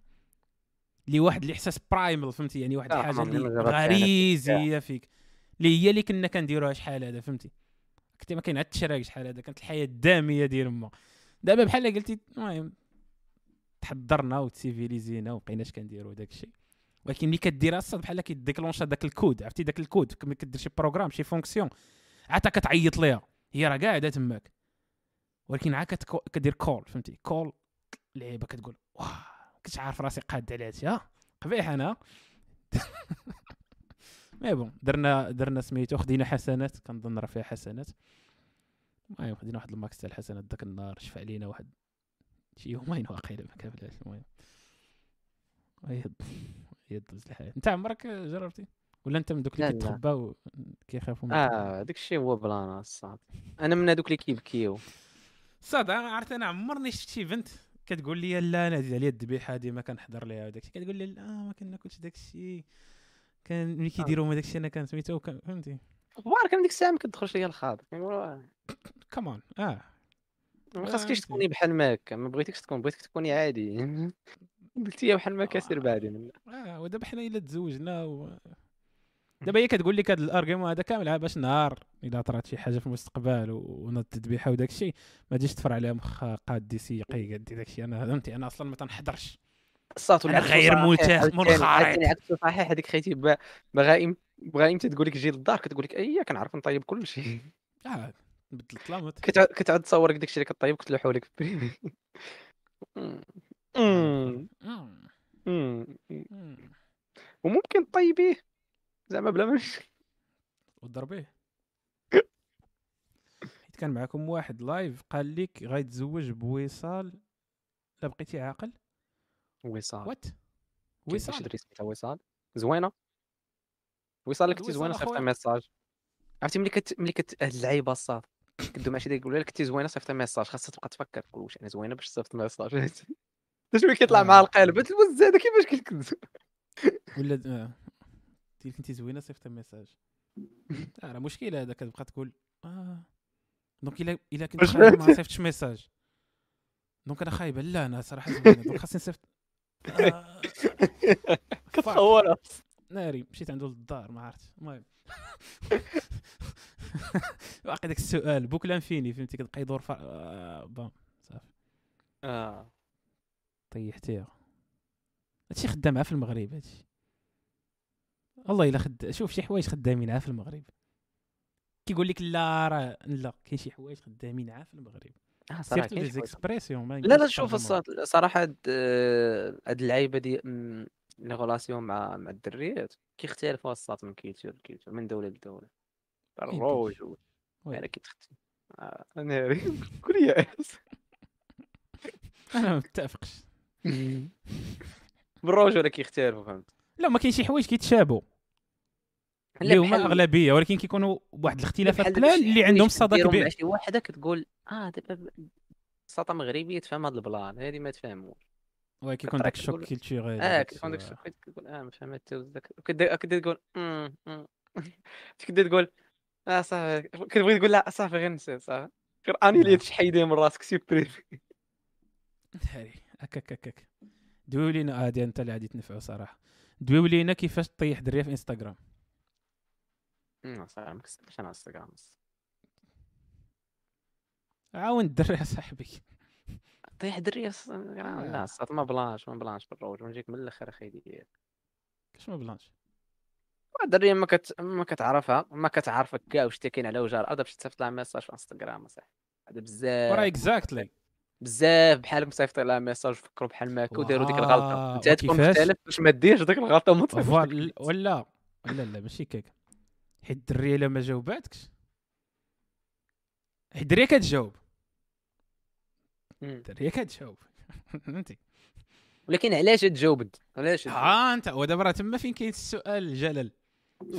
اللي واحد الاحساس primal فهمتي؟ يعني واحد الحاجة اللي غريزيه فيك. اللي هي اللي كنا كنديروها شحال هذا فهمتي؟ كنت ما كاين عاد التشراك شحال هذا كانت الحياة الدامية ديال ما دابا بحال قلتي المهم تحضرنا وت civilis ينا وبقيناش كنديروا داك الشيء ولكن ملي كديرها الساط بحال كي déclencha داك الكود عرفتي؟ داك الكود ملي كدير شي programme شي fonction عاد كتعيط ليها. هي راه قاعدة تماك. ولكن عاد كدير call فهمتي؟ call لعيبه كتقول واه ما كنتش عارف راسي قاد على هادشي ها؟ قبيح أنا. mais bon درنا درنا سميتو خدينا حسنات كنظن راه فيها حسنات. المهم خدينا واحد ال max تاع الحسنات داك النهار شفع علينا واحد شي يومين واقيلا ما كاملاش المهم. هي دوز الحياة. انت عمرك جربتي؟ ولا انت من دوك اللي. كيتخباو كيخافوا من آه داك الشيء هو plan أ الساط. أنا من هذوك اللي كيبكيو ساط أنا عرفت أنا عمرني شفت شي بنت كتقول لي لا أنا عزيز عليا الذبيحة هادي ما كنحضر ليها وداك الشيء كتقول لي لا ما كناكلش داك الشيء كان ملي كيديروا هما داك الشيء أنا كان سميتو كان- فهمتي؟ أخبارك من ديك الساعة ما كتدخلش ليا الخاطر. كمان آه. ما آه، خاصكيش. تكوني بحال ما هكا. ما بغيتكش تكون بغيتك تكوني عادي. قلتي بحال ما هكا سير بعدي من آه ودابا حنا إلا تزوجنا و... دابا هي كتقول لك هذا الأرغيومون هذا كامل عا باش نهار إلا طرات شي حاجة في المستقبل و- ونض الذبيحه وداك الشيء ما تجيش تفر عليها مخ قاد سيقي قد داك الشيء. أنا فهمتي؟ أنا أصلا ما تنحضرش. الصات أنا غير متاح- منخرط. عكس صحيح. هذيك خيتي بغائم بغائم تقول لك جي للدار كتقول لك أي كنعرف نطيب كل شيء. آه بدلت لامط كتعود كتعود تصور لك داك الشيء اللي كطيب كتلوحوا لك في وممكن طيبيه زعما بلا ما وضربيه حيت كان معكم واحد لايف قال لك غيتزوج بوصال لا بقيتي عاقل؟ وصال وات وصال دري سميتها وصال زوينة. وصال كنتي زوينة صيفط. message. عرفتي ملي كت ملي كت هاد اللعيبة الساط كدو مع شي داك يقول لك كنتي زوينة صيفط message. خاصها تبقى تفكر. تقول واش أنا زوينة باش صيفط message. شوية كيطلع مع آه. القالب الوز هذا كيفاش كيكذب ولا قلت كنتي زوينة صيفط message آه، راه مشكلة هذا كتبقى تقول آه. donc الا إلا كنت ما؟ صيفطش message. donc أنا خايبه لا أنا صراحة زوينة. donc خاصني نصيفط آه، كتصورها ناري مشيت عنده للدار ما عرفت المهم. باقي داك السؤال. بوكلان فيني فهمتي؟ كتبقى يدور. آه بون صافي. آه. طيحتيها هادشي خدام في المغرب هادشي. والله إلا خد شوف شي حوايج خدامين عا في المغرب. كيقول لك لا راه لا كاين شي حوايج خدامين عا في المغرب. آه، صراحة surtout دي ما لا لا شوف صراحة هاد آه، هاد اللعيبة ديال م، les relations مع مع الدريات كيختلفوا الساط من culture ل culture من دولة لدولة. الروج. أنا كيتختلف. آه، ناري قول لي أنا ما متفقش. بالرجوله كيختلفوا فهمت. لا ما كاين شي حوايج كيتشابهوا. لا اللي هما بحال- أغلبية ولكن كيكونوا بواحد الاختلافات قلال اللي عندهم صدى كبير مع شي وحدة كتقول آه دابا بساطه مغربية تفهم هذا ال plan هذه ما تفهموش. oui كيكون داك ال choc culturel آه كتكون داك الشيء كتقول آه ما فهمت كدا كدا تقول. كدا تقول آه صافي. كتبغي تقول لا صافي غير نسيت صافي. غير أني اللي نعم. تحيديه من راسك supprimer هكاك هكاك دويو لينا هادي أنت اللي غادي تنفعو صراحة. دويو لينا كيفاش طيح دريه في إنستغرام؟ صافي ما كنستعملش أنا إنستغرام. عاون الدري صاحبي. طيح دري انستغرام آه. لا صافي ما بلانش ما بلانش بالروج ونجيك من الآخر أخي. ديال كاش ما بلانش؟ الدريه ما كت ما كتعرفها ما كتعرفك كاع واش كاين على وجه الأرض باش تصيفط لها message في إنستغرام صاحبي هذا بزاف. exactly بزاف بحالك مصيفط لها message فكروا بحال ما هكا وداروا ديك الغلطة. انت تكون؟ مختلف باش ما ديرش ديك الغلطة وما ولا ولا لا ماشي كيك. حيت الدريه الا ما جاوباتكش. حيت الدريه كتجاوب. الدريه كتجاوب. فهمتي؟ ولكن علاش تجاوب؟ علاش؟ ها أنت ودابا راه تما فين كاين السؤال الجلل.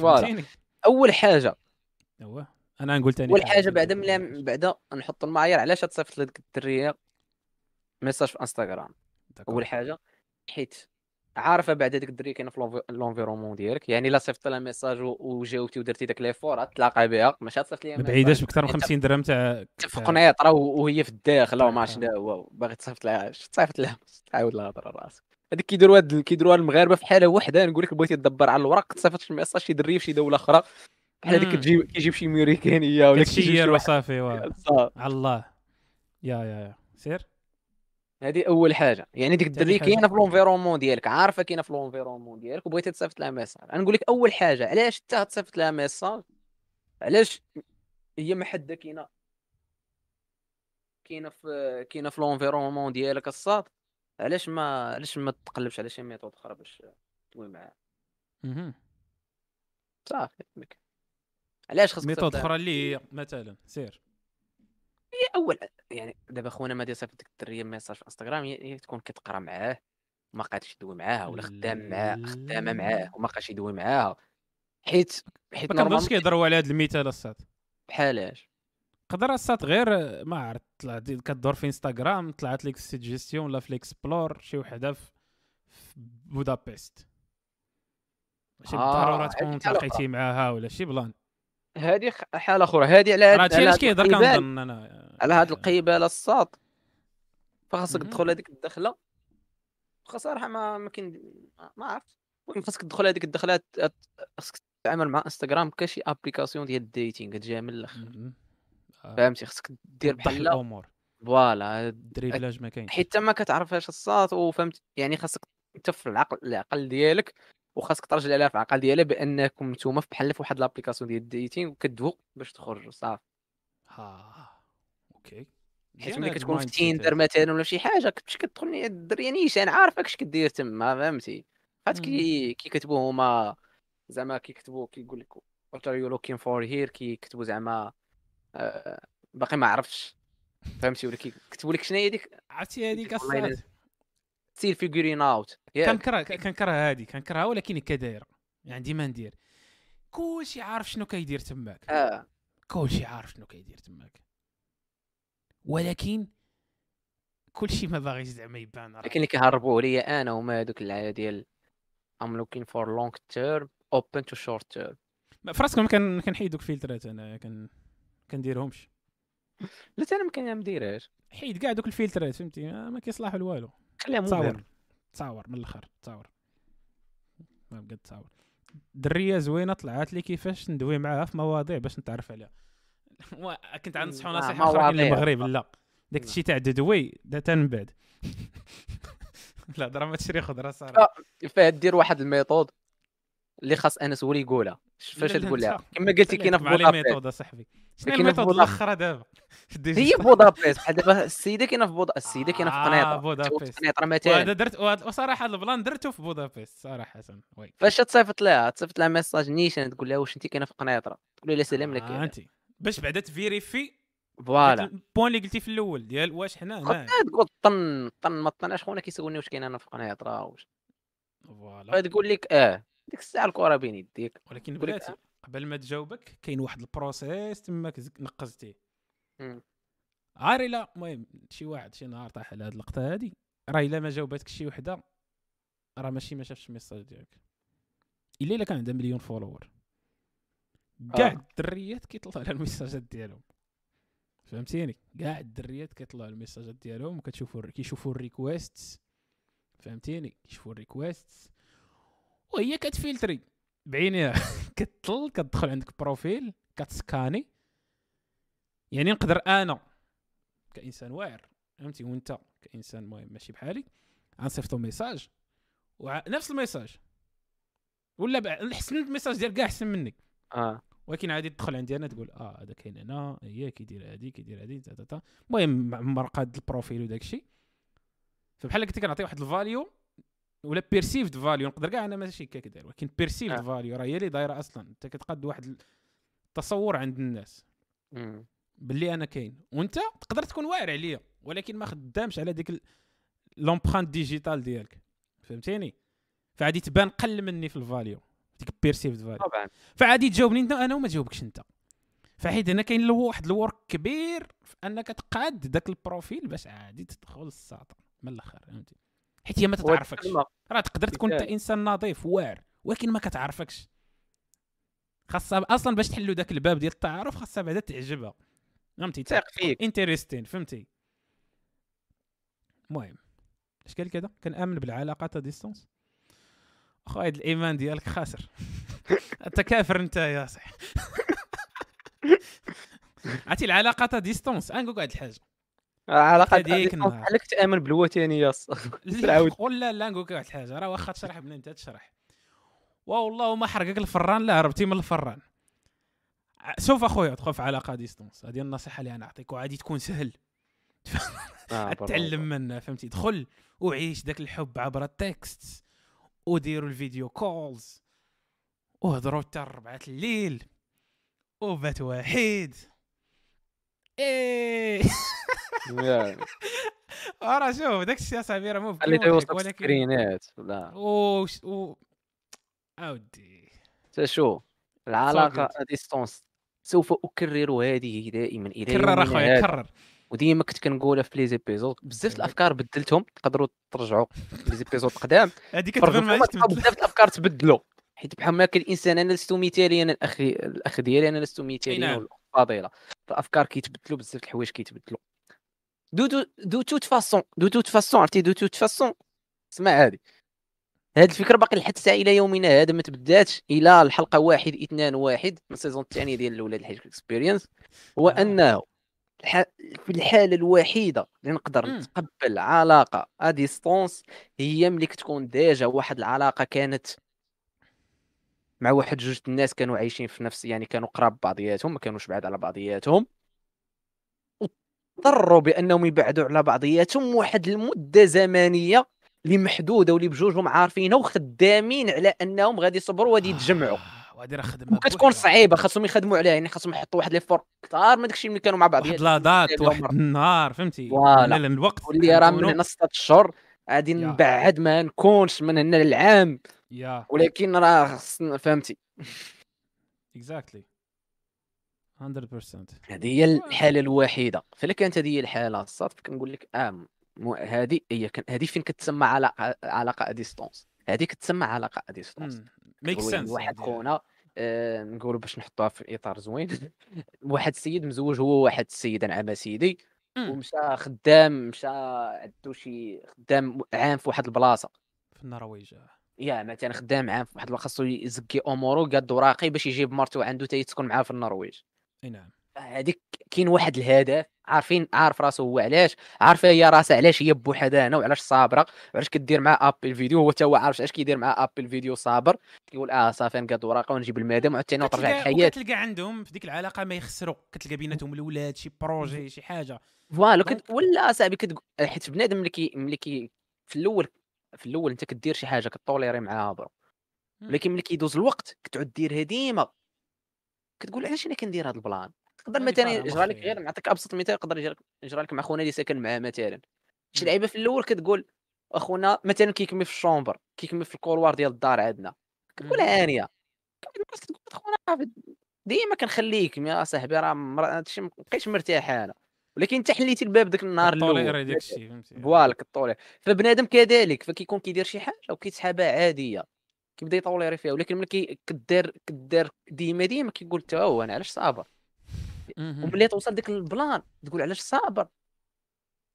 فهمتيني؟ أول حاجة. هو أنا نقول ثاني أول حاجة بعدا ملي بعدا نحط المعايير علاش تصيفط لديك الدرية؟ message في انستغرام. أول حاجة حيت عارفة بعدا ديك الدريه كاينة في l'envi- l'environnement ديالك يعني الا صيفط لها ميساج وجاوبتي ودرتي داك l'effort غتلاقى بها ماشي غتصيفط ليها ما بعيداش بكثر من أنت 50 درهم تاع في قنيطرة و- وهي في الداخل وما عرفتش هو باغي تصيفط لها تصيفط لها؟ تعاود لها هضرة راسك. هذيك كيديروا هاد كيديروا هاد المغاربة في حالة وحدة نقول لك بغيتي تدبر على الوراق تصيفط شي message شي دري في شي دولة أخرى. بحال هذيك. تجيب كيجيب شي ميريكانيه ولا كيجيب شي وصافي. على الله. يا يا يا. سير؟ هذه أول حاجة. يعني ديك الدري. كاينة في l'environnement ديالك عارفة كاينة في l'environnement ديالك وبغيتي تصيفط لها message أنا نقول لك أول حاجة علاش انت تصيفط لها message علاش هي ما حدا كاينة كاينة في كاينة في l'environnement ديالك الساط؟ علاش ما علاش ما تقلبش على شي méthode أخرى باش توي معاه مهم. صافي. علاش خاصك méthode أخرى اللي هي مثلا سير. هي أول يعني دابا خونا ما صيفط ديك الدريه message في إنستغرام هي تكون كتقرا معاه وما قادش يدوي معاها ولا خدام معاه خدامة معاه وما بقاش يدوي معاها حيت حيت ما كنظنش كيهضروا على هذا المثال الساط. بحالاش قدر الساط غير ما عرفت طلع دي- كدور في إنستغرام طلعت لك السيجيستيون ولا في ال explore شي وحدة في بودابست ماشي آه، بالضرورة تكون تلاقيتي معاها ولا شي plan. هذه حالة أخرى هذه على على علاش كيهضر كنظن أنا. على هاد القيباله الساط. فخاصك مهم. تدخل هذيك الدخلة. واخا صراحة ما ما كاين ما عرفت. المهم خاصك تدخل هذيك الدخلة خاصك تتعامل مع انستغرام كشي application ديال ال dating تجي من الآخر. آه، فهمتي؟ خاصك دير بحال الأمور. voilà. ال dribblage ما كاينش. حيت ما كتعرفهاش الساط وفهمت يعني خاصك انت في العقل العقل ديالك وخاصك ترجع لها في العقل ديالها بأنكم نتوما في بحال في واحد l'application ديال ال dating وكدووا باش تخرجوا صافي. ها okay. حيت ملي هاد كتكون في تيندر. مثلا ولا شي حاجة كتمشي كتدخل الدريه نيشان عارفه اش كدير تما فهمتي. فهاد كي كيكتبوا هما زعما كيكتبوا كيقول لك what are you looking for here كيكتبوا زعما آه، باقي ما عرفتش. فهمتي؟ ولا كيكتبوا لك شنو هي ديك عرفتي هذيك الساعات still figuring out كنكره كنكره هادي كنكرهها ولكن كدايره يعني ديما ندير. كلشي عارف شنو كيدير تماك. آه. كلشي عارف شنو كيدير تماك. ولكن كلشي ما باغيش زعما يبان. لكن اللي كيهربوا عليا أنا هما هذوك العادة ديال looking for long term open to short term. ما- في راسكم كان كنحيد دوك الفلترات أنا كان كنديرهمش. لا أنا ما كان مديرهاش حيد كاع دوك الفلترات فهمتي؟ ما, كيصلحوا لوالو خليها تصاور. تصاور من الأخر تصاور. ما بقى تصاور. درية زوينة طلعت لي كيفاش ندوي معاها في مواضيع باش نتعرف عليها. كنت غنصحو آه، نصيحة أخرى. المغرب لا داك. الشيء تاع ددوي دا تا من بعد لا درا ما تشري خضره صراحة فيه دير واحد ال méthode اللي خاص أنس هو اللي يقولها فاش تقول لها. كما قلتي كاينة في بودابست. méthode اصاحبي شنو ال méthode بودابست. الأخرى دابا؟ هي؟ بودابست بحال دابا السيدة كاينة في بودا السيدة كاينة في آه، قنيطره بودابست. في قنيطره وهذا مثلا درت وهذا- وصراحة البلان درته في بودابست صراحة. Oui. فاش تصيفط لها تصيفط لها message نيشان تقول لها واش انت كاينة في قنيطره تقول لها لا سلام لك. آه انت باش بعدا تفيريفي voilà. ال point اللي قلتي في الأول ديال واش حنا هنا. تقول طن طن ما طناش خونا كيسولني واش كاين أنا في قناه هضره واش. Voilà. تقول لك آه ديك الساعة الكره بين يديك. ولكن بلاتي قبل ما تجاوبك كاين واحد ال process تماك نقزتيه. عار إلا المهم شي واحد شي نهار طاح على هاد اللقطة هادي راه إلا ما جاوباتك شي وحدة راه ماشي ما شافش ال message ديالك. إلا إلا كان عندها مليون follower. كاع آه. الدريات كيطلعوا على ال messageات ديالهم. فهمتيني؟ كاع الدريات كيطلعوا على ال messageات ديالهم وكتشوفوا كيشوفوا ال request فهمتيني؟ كيشوفوا ال request وهي كتفلتري. بعينيها. كتطل كتدخل عندك profil كتسكاني. يعني نقدر أنا كإنسان واعر فهمتي؟ وأنت كإنسان المهم ماشي بحالي. غنصيفطو message. ونفس ال message. ولا بع- نحسن ال message ديال كاع أحسن مني آه. ولكن عادي تدخل عندي أنا تقول آه هذا كاين هنا هي كيدير هادي كيدير هادي تا تا تا. المهم معمر قاد ال profil وداك الشيء فبحال قلت كنعطي واحد ال value ولا perceived value نقدر كاع أنا ماشي هكا كدير ولكن perceived آه. value راه هي اللي دايرة أصلا. أنت كتقاد واحد التصور عند الناس. باللي أنا كاين. وأنت تقدر تكون واعر عليا ولكن ما خدامش على ديك l'empreinte digitale ديالك. فهمتيني؟ فعادي تبان قل مني في ال value. ديك perceived value طبعا. فعادي تجاوبني انت أنا وما تجاوبكش انت. فحيت هنا كاين لو واحد ال work كبير في انك تقاد داك ال profil باش عادي تدخل الساطر من الآخر فهمتي؟ حيت هي ما تتعرفكش. راه تقدر تكون انت. انسان نظيف واعر ولكن ما كتعرفكش. خاصها أصلا باش تحلوا داك الباب ديال التعارف خاصها بعدا تعجبها. فهمتي؟ ثق فيك. interesting فهمتي؟ المهم اش قال كذا؟ كنامن بالعلاقات distance أخو هاد الإيمان ديالك خاسر. أنت كافر أنت يا صح عرفتي العلاقات distance غنقول لك واحد الحاجة. علاقة النهار. بحالك تأمن بالوثنيه العود قول لا لا نقول واحد الحاجة. راه واخا تشرح بلا انت تشرح. والله ما حرقك الفران؟ لا هربتي من الفران. سوف أخويا تدخل في علاقة distance هذه النصيحة اللي أنا نعطيك وعادي تكون سهل. آه، تعلم منه فهمتي؟ دخل وعيش داك الحب عبر ال text. وديروا ال video calls وهضروا حتى ربعة الليل. وبات واحد إيه. يعني. راه شوف داك الشيء اصاحبي راه مو اللي توصل ولكن سكرينات لا. و أودي. شوف العلاقة distance سوف أكرر هذه دائما إلى كرر أخويا. كرر. وديما كنت كنقولها في les épisodes بزاف. الأفكار بدلتهم تقدروا ترجعوا les épisodes قدام تلقاو بزاف الأفكار تبدلوا حيت بحال ما كان الانسان أنا لست مثاليا الأخ الأخ ديالي أنا لست مثاليا نعم. والأخت فاضله فالأفكار كيتبدلوا بزاف الحوايج كيتبدلوا de de de toute façon de toute façon عرفتي de toute façon اسمع هذه هذه الفكرة باقي لحد الساعة إلى يومنا هذا ما تبداتش إلى الحلقة واحد إثنان واحد من ال saison الثانية ديال الاولاد الحاج experience هو. أنه. في الحالة الوحيدة اللي نقدر مم. نتقبل علاقة à distance هي ملي كتكون déjà واحد العلاقة كانت مع واحد جوج الناس كانوا عايشين في نفس يعني كانوا قراب بعضياتهم ما كانوش بعاد على بعضياتهم واضطروا بأنهم يبعدوا على بعضياتهم واحد المدة زمنية اللي محدودة واللي بجوجهم عارفينها وخدامين على أنهم غادي يصبروا وغادي يتجمعوا آه، راه خدمه وكتكون. صعيبة خاصهم يخدموا عليها يعني خاصهم يحطوا واحد l'effort كثار من داكشي اللي كانوا مع واحد بعضياتهم لا دات اليوم واحد. النهار فهمتي؟ Voilà. الوقت واللي راه من هنا ستة اشهر غادي. نبعد ما نكونش من هنا للعام. يا. ولكن راه خصنا فهمتي. Exactly 100% هذه هي الحالة الوحيدة. فلا كانت هذه هي الحالة. الصاد كنقول لك آه مو- هذه هي هذه فين كتسمى علاقه علاقة à distance هذه كتسمى علاقة à distance make sense واحد خونا آه نقولوا باش نحطوها في إطار زوين. واحد السيد مزوج هو واحد السيده نعم سيدي. ومشى خدام مشى عندو شي خدام عام في واحد البلاصة. في النرويج يا مثلا خدام عام في واحد خاصو يزكي امورو يقاد وراقي باش يجيب مرتو عنده تا تسكن معاه في النرويج. إي نعم. هذيك كاين واحد الهدف عارفين عارف راسو هو علاش؟ عارفه هي راسها علاش هي بوحدها هنا وعلاش صابرة؟ وعلاش كدير مع appel vidéo هو حتى هو عارف علاش كيدير مع appel vidéo صابر؟ كيقول آه صافي نقاد ورقة ونجيب المدام وعاوتاني وترجع كتلقى الحياة. كتلقى عندهم في ديك العلاقة ما يخسروا. كتلقى بيناتهم الأولاد شي projet شي حاجة. Voilà كت... ولا صاحبي كتقول حيت بنادم ملي كي ملي كي في الأول في الأول أنت كدير شي حاجة كطوليري معاها bro. ولكن ملي كيدوز الوقت كتعود ديرها ديما. كتقول علاش أنا كندير هذا البلان؟ يقدر هذه مثلا يجرى لك. غير نعطيك أبسط مثال يقدر يجرى لك مع خونا اللي ساكن معاه مثلا. شي. لعيبة في الأول كتقول أخونا مثلا كيكمي في ال chambre كيكمي في ال couloir ديال الدار عندنا. كتقول مم. هانية. كتقول أخونا ديما كنخليك يا صاحبي راه هادشي ما بقيتش مرتاح أنا. ولكن انت حليتي الباب داك النهار الأول داك الشيء فهمتي؟ Voilà فبنادم كذلك فكيكون كيدير شي حاجة وكيتسحابها عادية. كيبدا يطوليري فيها. ولكن ملي كدار كدار ديما ديما كيقول حتى هو أنا علاش صابر. وملي توصل ديك ال plan تقول علاش صابر؟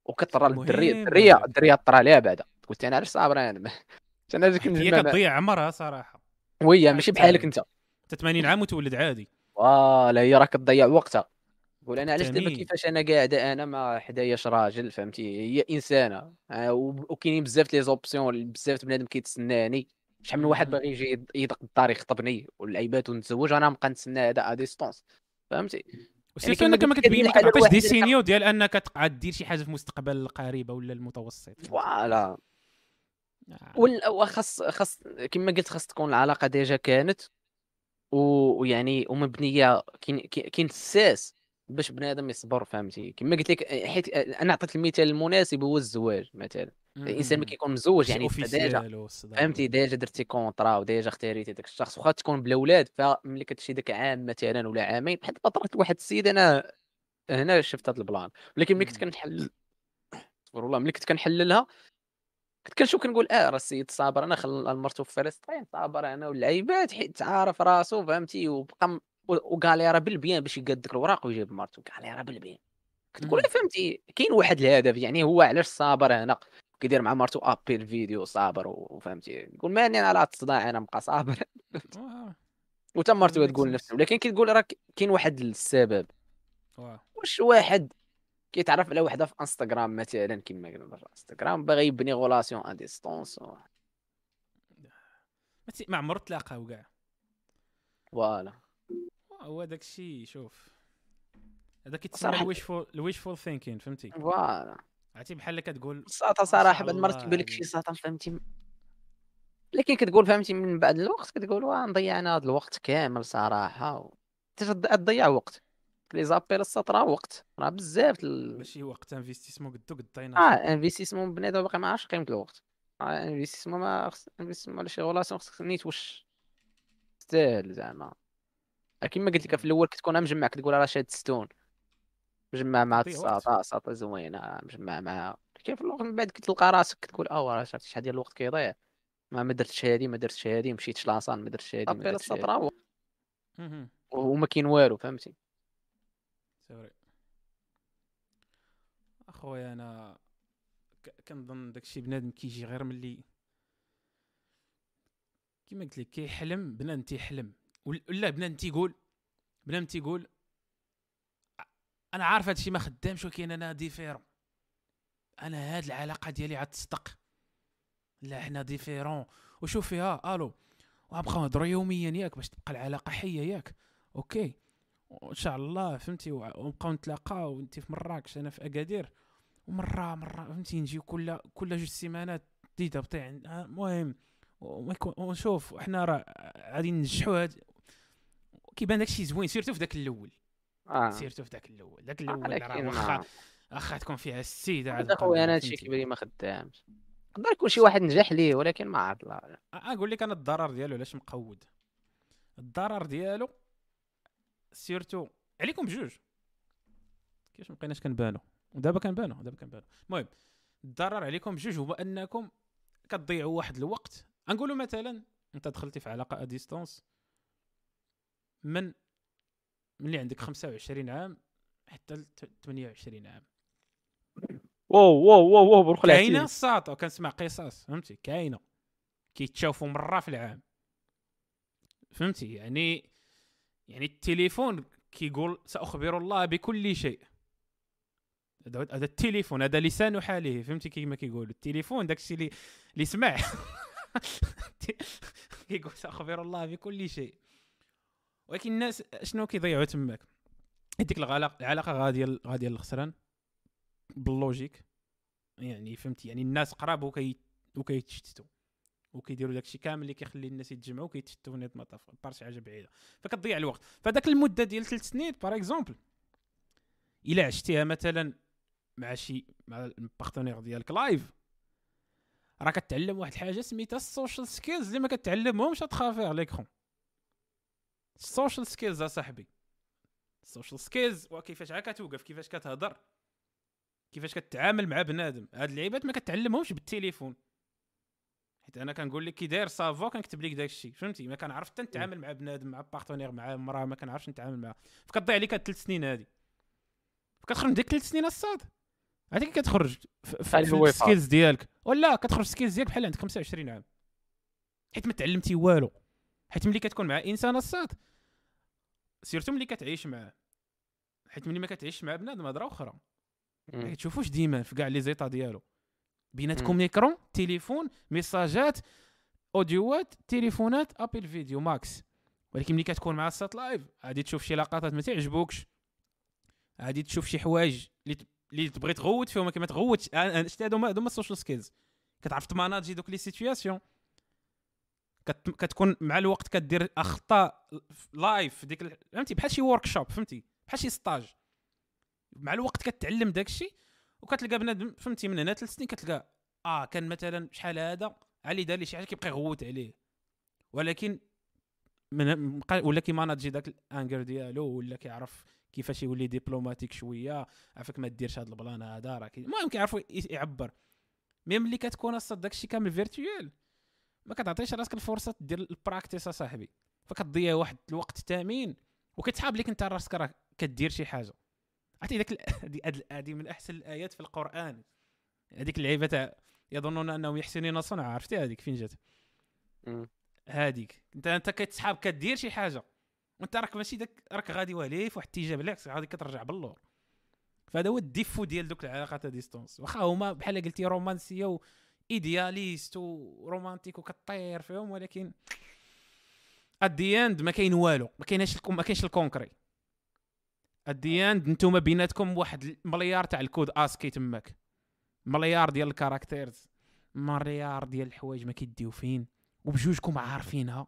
وكطرى للدريه الدريه. الدريه طرى عليها بعدا. قلت أنا علاش صابر أنا؟ أنا ديك هي كتضيع عمرها صراحة. وهي ماشي حتى بحالك. انت. انت 80 عام وتولد عادي. Voilà هي راه كتضيع وقتها. قول أنا علاش دابا. كيفاش أنا قاعدة أنا ما حداياش راجل فهمتي؟ هي إنسانة. آه، وكاينين بزاف les options بزاف بنادم كيتسناني. شحال من واحد. باغي يجي يد- يدق الدار يخطبني والعيبات ونتزوج أنا نبقى نتسنى هذا à distance فهمتي؟ و surtout كما انك ما كتبين ما كتعطيش des signaux ديال أنك تقعد دير شي حاجة في المستقبل القريب ولا المتوسط. Voilà. آه. وخاص خاص كما قلت خاص تكون العلاقة déjà كانت ويعني ومبنية كاين كاين الساس باش بنادم يصبر فهمتي؟ كما قلت لك حيت أنا عطيت المثال المناسب هو الزواج مثلا. الإنسان ملي كيكون مزوج يعني déjà. فهمتي؟ déjà درتي contrat و déjà اختاريتي داك الشخص واخا تكون بلا ولاد فملي كتمشي داك عام مثلا ولا عامين بحال دابا طرات واحد السيد أنا هنا شفت هذا البلان. ولكن ملي كنت. كنحلل استغفر الله ملي كنت كنحللها كنت كنشوف كنقول آه راه السيد صابر أنا خل مرته في فلسطين صابر أنا واللعيبات حيت عارف راسو فهمتي؟ وبقى م- و- وقال راه بالبيان باش يقاد الوراق ويجيب مرته. قال راه بالبيان كتقول. فهمتي كاين واحد الهدف يعني هو علاش صابر هنا؟ كيدير مع مرته ابي الفيديو صابر وفهمتي. يقول ماني أنا على الصداع أنا نبقى صابر. وتا مرته تقول sense. نفس ولكن كتقول راه ك- كاين واحد السبب. واش واحد كيتعرف على وحده في انستغرام مثلا كما قلنا في انستغرام باغي يبني relation à distance تي- ما عمرو تلاقاو كاع Voilà. هو داك الشيء شوف. هذا كيتسمى صراحة- ال wishful ال wishful thinking فهمتي؟ Voilà. عرفتي بحال كتقول ساطا ما صراحة بعد مرات كيبان لك. شي ساطا فهمتي؟ لكن كتقول فهمتي من بعد الوقت كتقول واه نضيع أنا هذا الوقت كامل صراحة. و... تضيع وقت. لي زابيل الساط راه وقت. راه بزاف ال... ماشي وقت انفستيسمون قدو قدينا. آه انفستيسمون بنادم باقي ما عارفش قيمة الوقت. آه انفستيسمون ما خص انفستيسمون على شي غولاسيون خصك نيت واش تستاهل زعما. كيما قلت لك في الأول كتكون مجمع كتقول راه شاد ستون مجمع مع. الساطا ساطا زوينة مجمع معها لكن في الوقت من بعد كتلقى راسك كتقول آه راه شحال ديال الوقت كيضيع ما ما درتش هادي ما درتش هادي مشيتش la salle ما درتش هادي ما درتش هادي. وما كاين والو فهمتي؟ C'est vrai أخويا أنا كنظن داكشي بنادم كيجي غير ملي كيما قلت لك كيحلم بنادم تيحلم. ولا بنادم تيقول بنادم تيقول أنا عارف هادشي ما خدامش ولكن أنا différent. أنا هاد العلاقة ديالي غتصدق لا حنا différent. وشوف فيها ألو وغنبقاو نهضروا يوميا ياك باش تبقى العلاقة حية ياك. OK. وان شاء الله فهمتي ونبقاو نتلاقاو انت في مراكش أنا في أكادير. ومرة مرة فهمتي نجيو كل كل جوج سيمانات تزيد بطيع المهم ونشوف إحنا راه غادي ننجحوا هاد كيبان داكشي زوين surtout في داك الأول. آه. surtout في داك الأول. داك آه، الأول راه واخا ما- واخا تكون فيها السيده عاد خويا أنا هادشي. كبير ما خدامش. يقدر يكون شي واحد نجح ليه ولكن ما عرفت لا. أقول لك أنا الضرر ديالو علاش مقود. الضرر ديالو surtout عليكم بجوج. كيفاش مبقيناش كنبانو؟ ودابا كنبانو دابا كنبانو. المهم الضرر عليكم بجوج هو أنكم كتضيعوا واحد الوقت. نقولوا مثلا أنت دخلتي في علاقة à distance من ملي عندك 25 عام حتى ل 28 عام. wow wow wow wow برخ كاينة الساطه كنسمع قصص فهمتي؟ كاينة. كيتشافوا مرة في العام. فهمتي؟ يعني يعني التليفون كيقول سأخبر الله بكل شيء. هذا هذا التليفون هذا لسان حاله فهمتي؟ كيما كيقولوا التليفون داكشي اللي اللي سمع كيقول سأخبر الله بكل شيء. ولكن الناس شنو كيضيعوا تماك؟ هذيك العلاقة غادية غادية للخسران؟ بال logique. يعني فهمتي؟ يعني الناس قراب وكي وكيتشتتوا. وكيديروا داكشي كامل اللي كيخلي الناس يتجمعوا وكيتشتوا في نهايه المطاف par شي حاجة بعيدة. فكتضيع الوقت. فداك المدة ديال ثلاث سنين par exemple إلا عشتيها مثلا مع شي مع ال partenaire ديالك live راه كتعلم واحد الحاجة سميتها ال social skills اللي ما كتعلمهمش à travers les écrans ال social skills اصاحبي ال social skills وكيفاش عا كتوقف كيفاش كتهضر كيفاش كتعامل مع بنادم. هاد اللعيبات ما كتعلمهمش بالتليفون. حيت أنا كنقول لك كي داير سافو كنكتب لك داكشي فهمتي؟ ما كنعرف حتى نتعامل مع بنادم مع partenaire مع مرأة ما كنعرفش نتعامل معها فكتضيع عليك هاد ثلاث سنين هادي. فكتخرج من ديك ثلاث سنين الصاط. هذيك كتخرج في, ال skills ديالك. ولا كتخرج ال skills ديالك بحال عندك 25 عام. حيت ما تعلمتي والو. حيت ملي كتكون مع إنسان الصاط surtout ملي كتعيش معاه حيت ملي ما كتعيش مع بنادم هضرة أخرى. ما. كتشوفوش ديما في كاع les états ديالو. بيناتكم. مي écran تليفون message ات audio ات تليفونات appel vidéo max. ولكن ملي كتكون مع الساط live غادي تشوف شي لقطات ما تعجبوكش. غادي تشوف شي حوايج اللي تبغي تغوت فيهم ما تغوتش. شتي هادو هادو هما ال social skills كتعرف ت manager دوك les situations كت... كتكون مع الوقت كدير أخطاء live ديك فهمتي؟ بحال شي workshop فهمتي؟ بحال شي stage مع الوقت كتعلم داك الشيء وكتلقى بنادم فهمتي؟ من هنا ثلاث سنين كتلقى آه كان مثلا شحال هذا؟ علي دار لي شي حاجة كيبقى يغوت عليه. ولكن من ولا كي manager داك ال anger ديالو ولا كيعرف كيفاش يولي diplomatique شوية عافاك ما ديرش هذا ال plan هذا راه المهم كيعرفوا يعبر. mais ملي كتكون أصلا داك الشيء كامل virtuel ما كتعطيش راسك الفرصة دير ال practice اصاحبي فكتضيع واحد الوقت ثمين وكتحاب لك انت راسك راه كدير شي حاجة. عرفتي ال- هادي من أحسن الآيات في القرآن. هذيك اللعيبه تاع يظنون أنهم يحسنون صنعا عرفتي هذيك فين جات. هذيك انت انت كتسحاب كدير شي حاجة. وانت راك ماشي داك راك غادي والي في واحد الاتجاه بالعكس غادي كترجع باللور. فهذا هو ال défaut ديال دوك العلاقات distance واخا هما بحال قلتي رومانسية و idéaliste و romantique وكطير فيهم ولكن at the end ما كاين والو ما كاينش الكم- ما كاينش ال concret at the end نتوما بيناتكم واحد المليار تاع ال code ASCII تماك مليار ديال ال characters مليار ديال الحوايج ما كيديو فين وبجوجكم عارفينها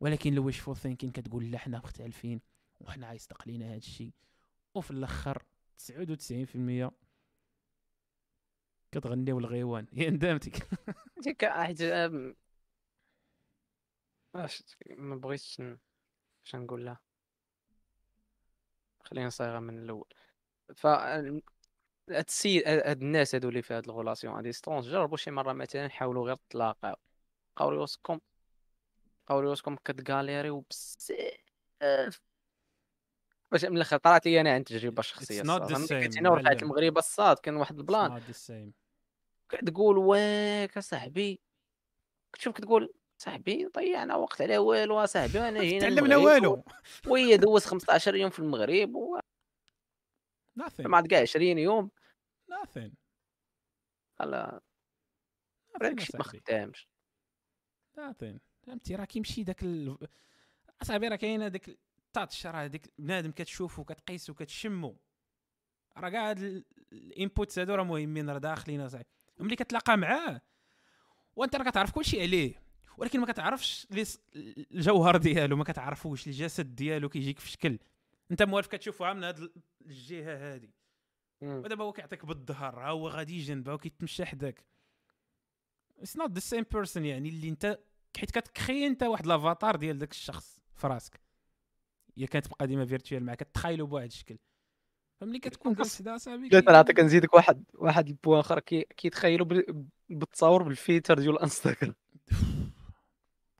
ولكن لو ويشفول ثينكين كتقول لا حنا مختلفين وحنا عايصدق لينا هذا الشيء وفي الآخر 99% كتغنيو الغيوان يا ندامتك ديك واحد أم- اش ما بغيتش اش نقول لها خلينا صايغة من الأول. ف هاد السيد هاد الناس هادو اللي في هاد ال relation à distance جربوا شي مرة مثلا حاولوا غير تلاقاو. بقاو ريوسكم بقاو ريوسكم كت galérer يو بزاف. باش من الآخر طلعت لي أنا عن تجربة شخصية كنت هنا ورجعت. المغرب الصاط كان واحد ال plan. كتقول واك اصاحبي كتشوف كتقول صاحبي ضيعنا وقت على والو اصاحبي وانا جينا تعلمنا والو. وهي دوز 15 يوم في المغرب وما nothing. عاد كاع 20 يوم. Nothing. داك الشيء ما. خدامش. Nothing. فهمتي؟ راه كيمشي داك ال... اصاحبي راه كاينة داك ال touch راه ديك بنادم كتشوفو كتقيسو كتشمو راه كاع هاد ال inputs هادو راه مهمين راه داخلين اصاحبي ملي كتلاقى معاه وانت راه كتعرف كلشي عليه. ولكن ما كتعرفش الجوهر ديالو ما كتعرفوش الجسد ديالو كيجيك في شكل. انت موالف كتشوفها من هاد الجهة هادي. ودابا هو كيعطيك بالظهر ها هو غادي جنبه وكيتمشى حداك. it's not the same person يعني اللي انت حيت كت créer انت واحد l'avatar ديال داك الشخص في راسك. هي كانت تبقى ديما virtuelle معك كتخايلو بواحد الشكل. فملي كتكون جالس حدا صاحبي كي- نعطيك نزيدك واحد واحد ال point آخر كي كيتخيلوا بال- بالتصاور بالفيتر ديال الانستغرام.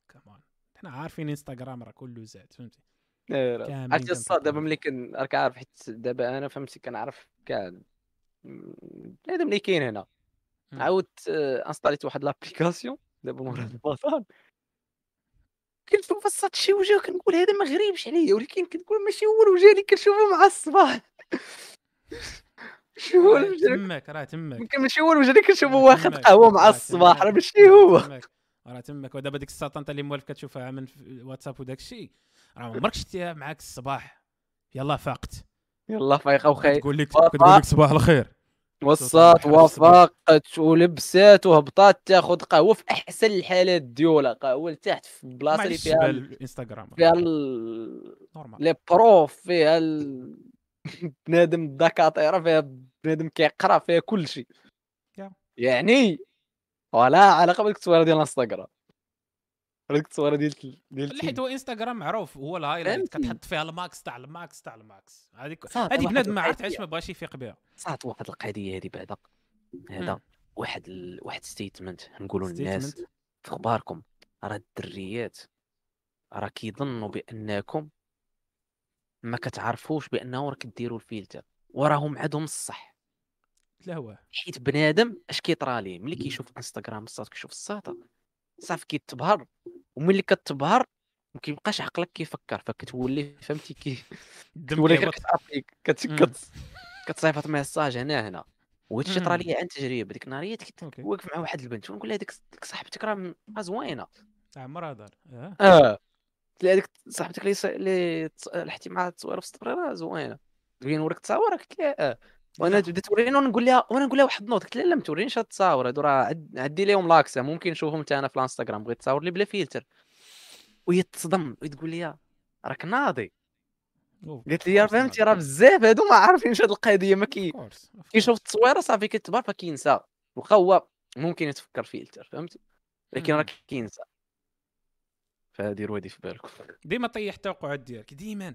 كمان حنا عارفين إنستغرام راه كله زاد فهمتي؟ كاملين عرفتي الصاد دابا. ملي كن راك عارف حيت دابا أنا فهمتي كنعرف كاع بنادم اللي كاين هنا. عاودت آه، انستاليت واحد لابليكاسيون دابا مورا البطال الصاد شي وجه كنقول هذا ما غريبش عليا ولكن كتقول ماشي هو الوجه اللي كنشوفه مع الصباح. ماشي هو الوجه تماك راه يمكن ماشي هو الوجه اللي كنشوفه واخد قهوة مع الصباح راه ماشي هو. راه تماك. ودابا ديك الساطنطه اللي موالف كتشوفها من واتساب وداك الشيء راه ما عمرك شفتيها معاك الصباح. يلا فاقت يلا فايقة وخايف. كتقول لك. كتقول لك صباح الخير. وصات. وفاقت ولبسات وهبطات تاخذ قهوة في أحسن الحالات ديالها قهوة لتحت في البلاصه ما اللي فيها ال- الانستغرام فيها ال- لي بروف فيها ال- بنادم دكاتره فيها بنادم كيقرأ فيها كل شيء. يعني ولا علاقة بديك التصويره ديال الإنستغرام. هذيك التصويره ديال ديال حيت هو انستغرام معروف هو ال highlight. كتحط فيها ال max تاع ال max تاع ال max. هذيك واحد بنادم ما عرفت. علاش ما بغاش يفيق بها. صاط واحد القضية هذه بعدا. هذا. واحد ال... واحد statement نقولوا للناس. في أخباركم راه الدريات راه كيظنوا بأنكم ما كتعرفوش بأنه راه كديروا الفلتر وراهم عندهم الصح. لا هو. حيت بنادم اش كيطرى ليه؟ ملي كيشوف انستغرام الساط كيشوف الساطه صافي كيتبهر. وملي كتبهر ما كيبقاش عقلك كيفكر فكتولي فهمتي كي كتولي غير. كت... كتصيفط message هنا هنا. وهادشي اللي طرا. لي عن تجربة ديك النهاريه كنت واقف مع واحد البنت ونقول لها ديك صاحبتك راه زوينة. عمرها دار آه. آه. قلت لها هذيك صاحبتك اللي لحتي معها التصويره في ال story راه زوينة. تبغي نوريك التصاور قلت لها آه. وأنا لا. بدات توريني ونقول لها وأنا نقول لها واحد ال note قلت لها لا ما تورينيش هاد التصاور هادو راه عد- عدي لهم l'accès ممكن نشوفهم انت أنا في الانستغرام بغيت تصاور لي بلا فلتر وهي تصدم وتقول لي راك ناضي قالت لي فهمتي. راه بزاف هادو ما عارفينش هاد القضية ما كي كيشوف. التصويرة صافي كتبار فكينسى واخا هو ممكن يتفكر فلتر فهمتي لكن راه. كينسى فديروا هادي في بالكم ديما طيح التوقعات ديالك ديما.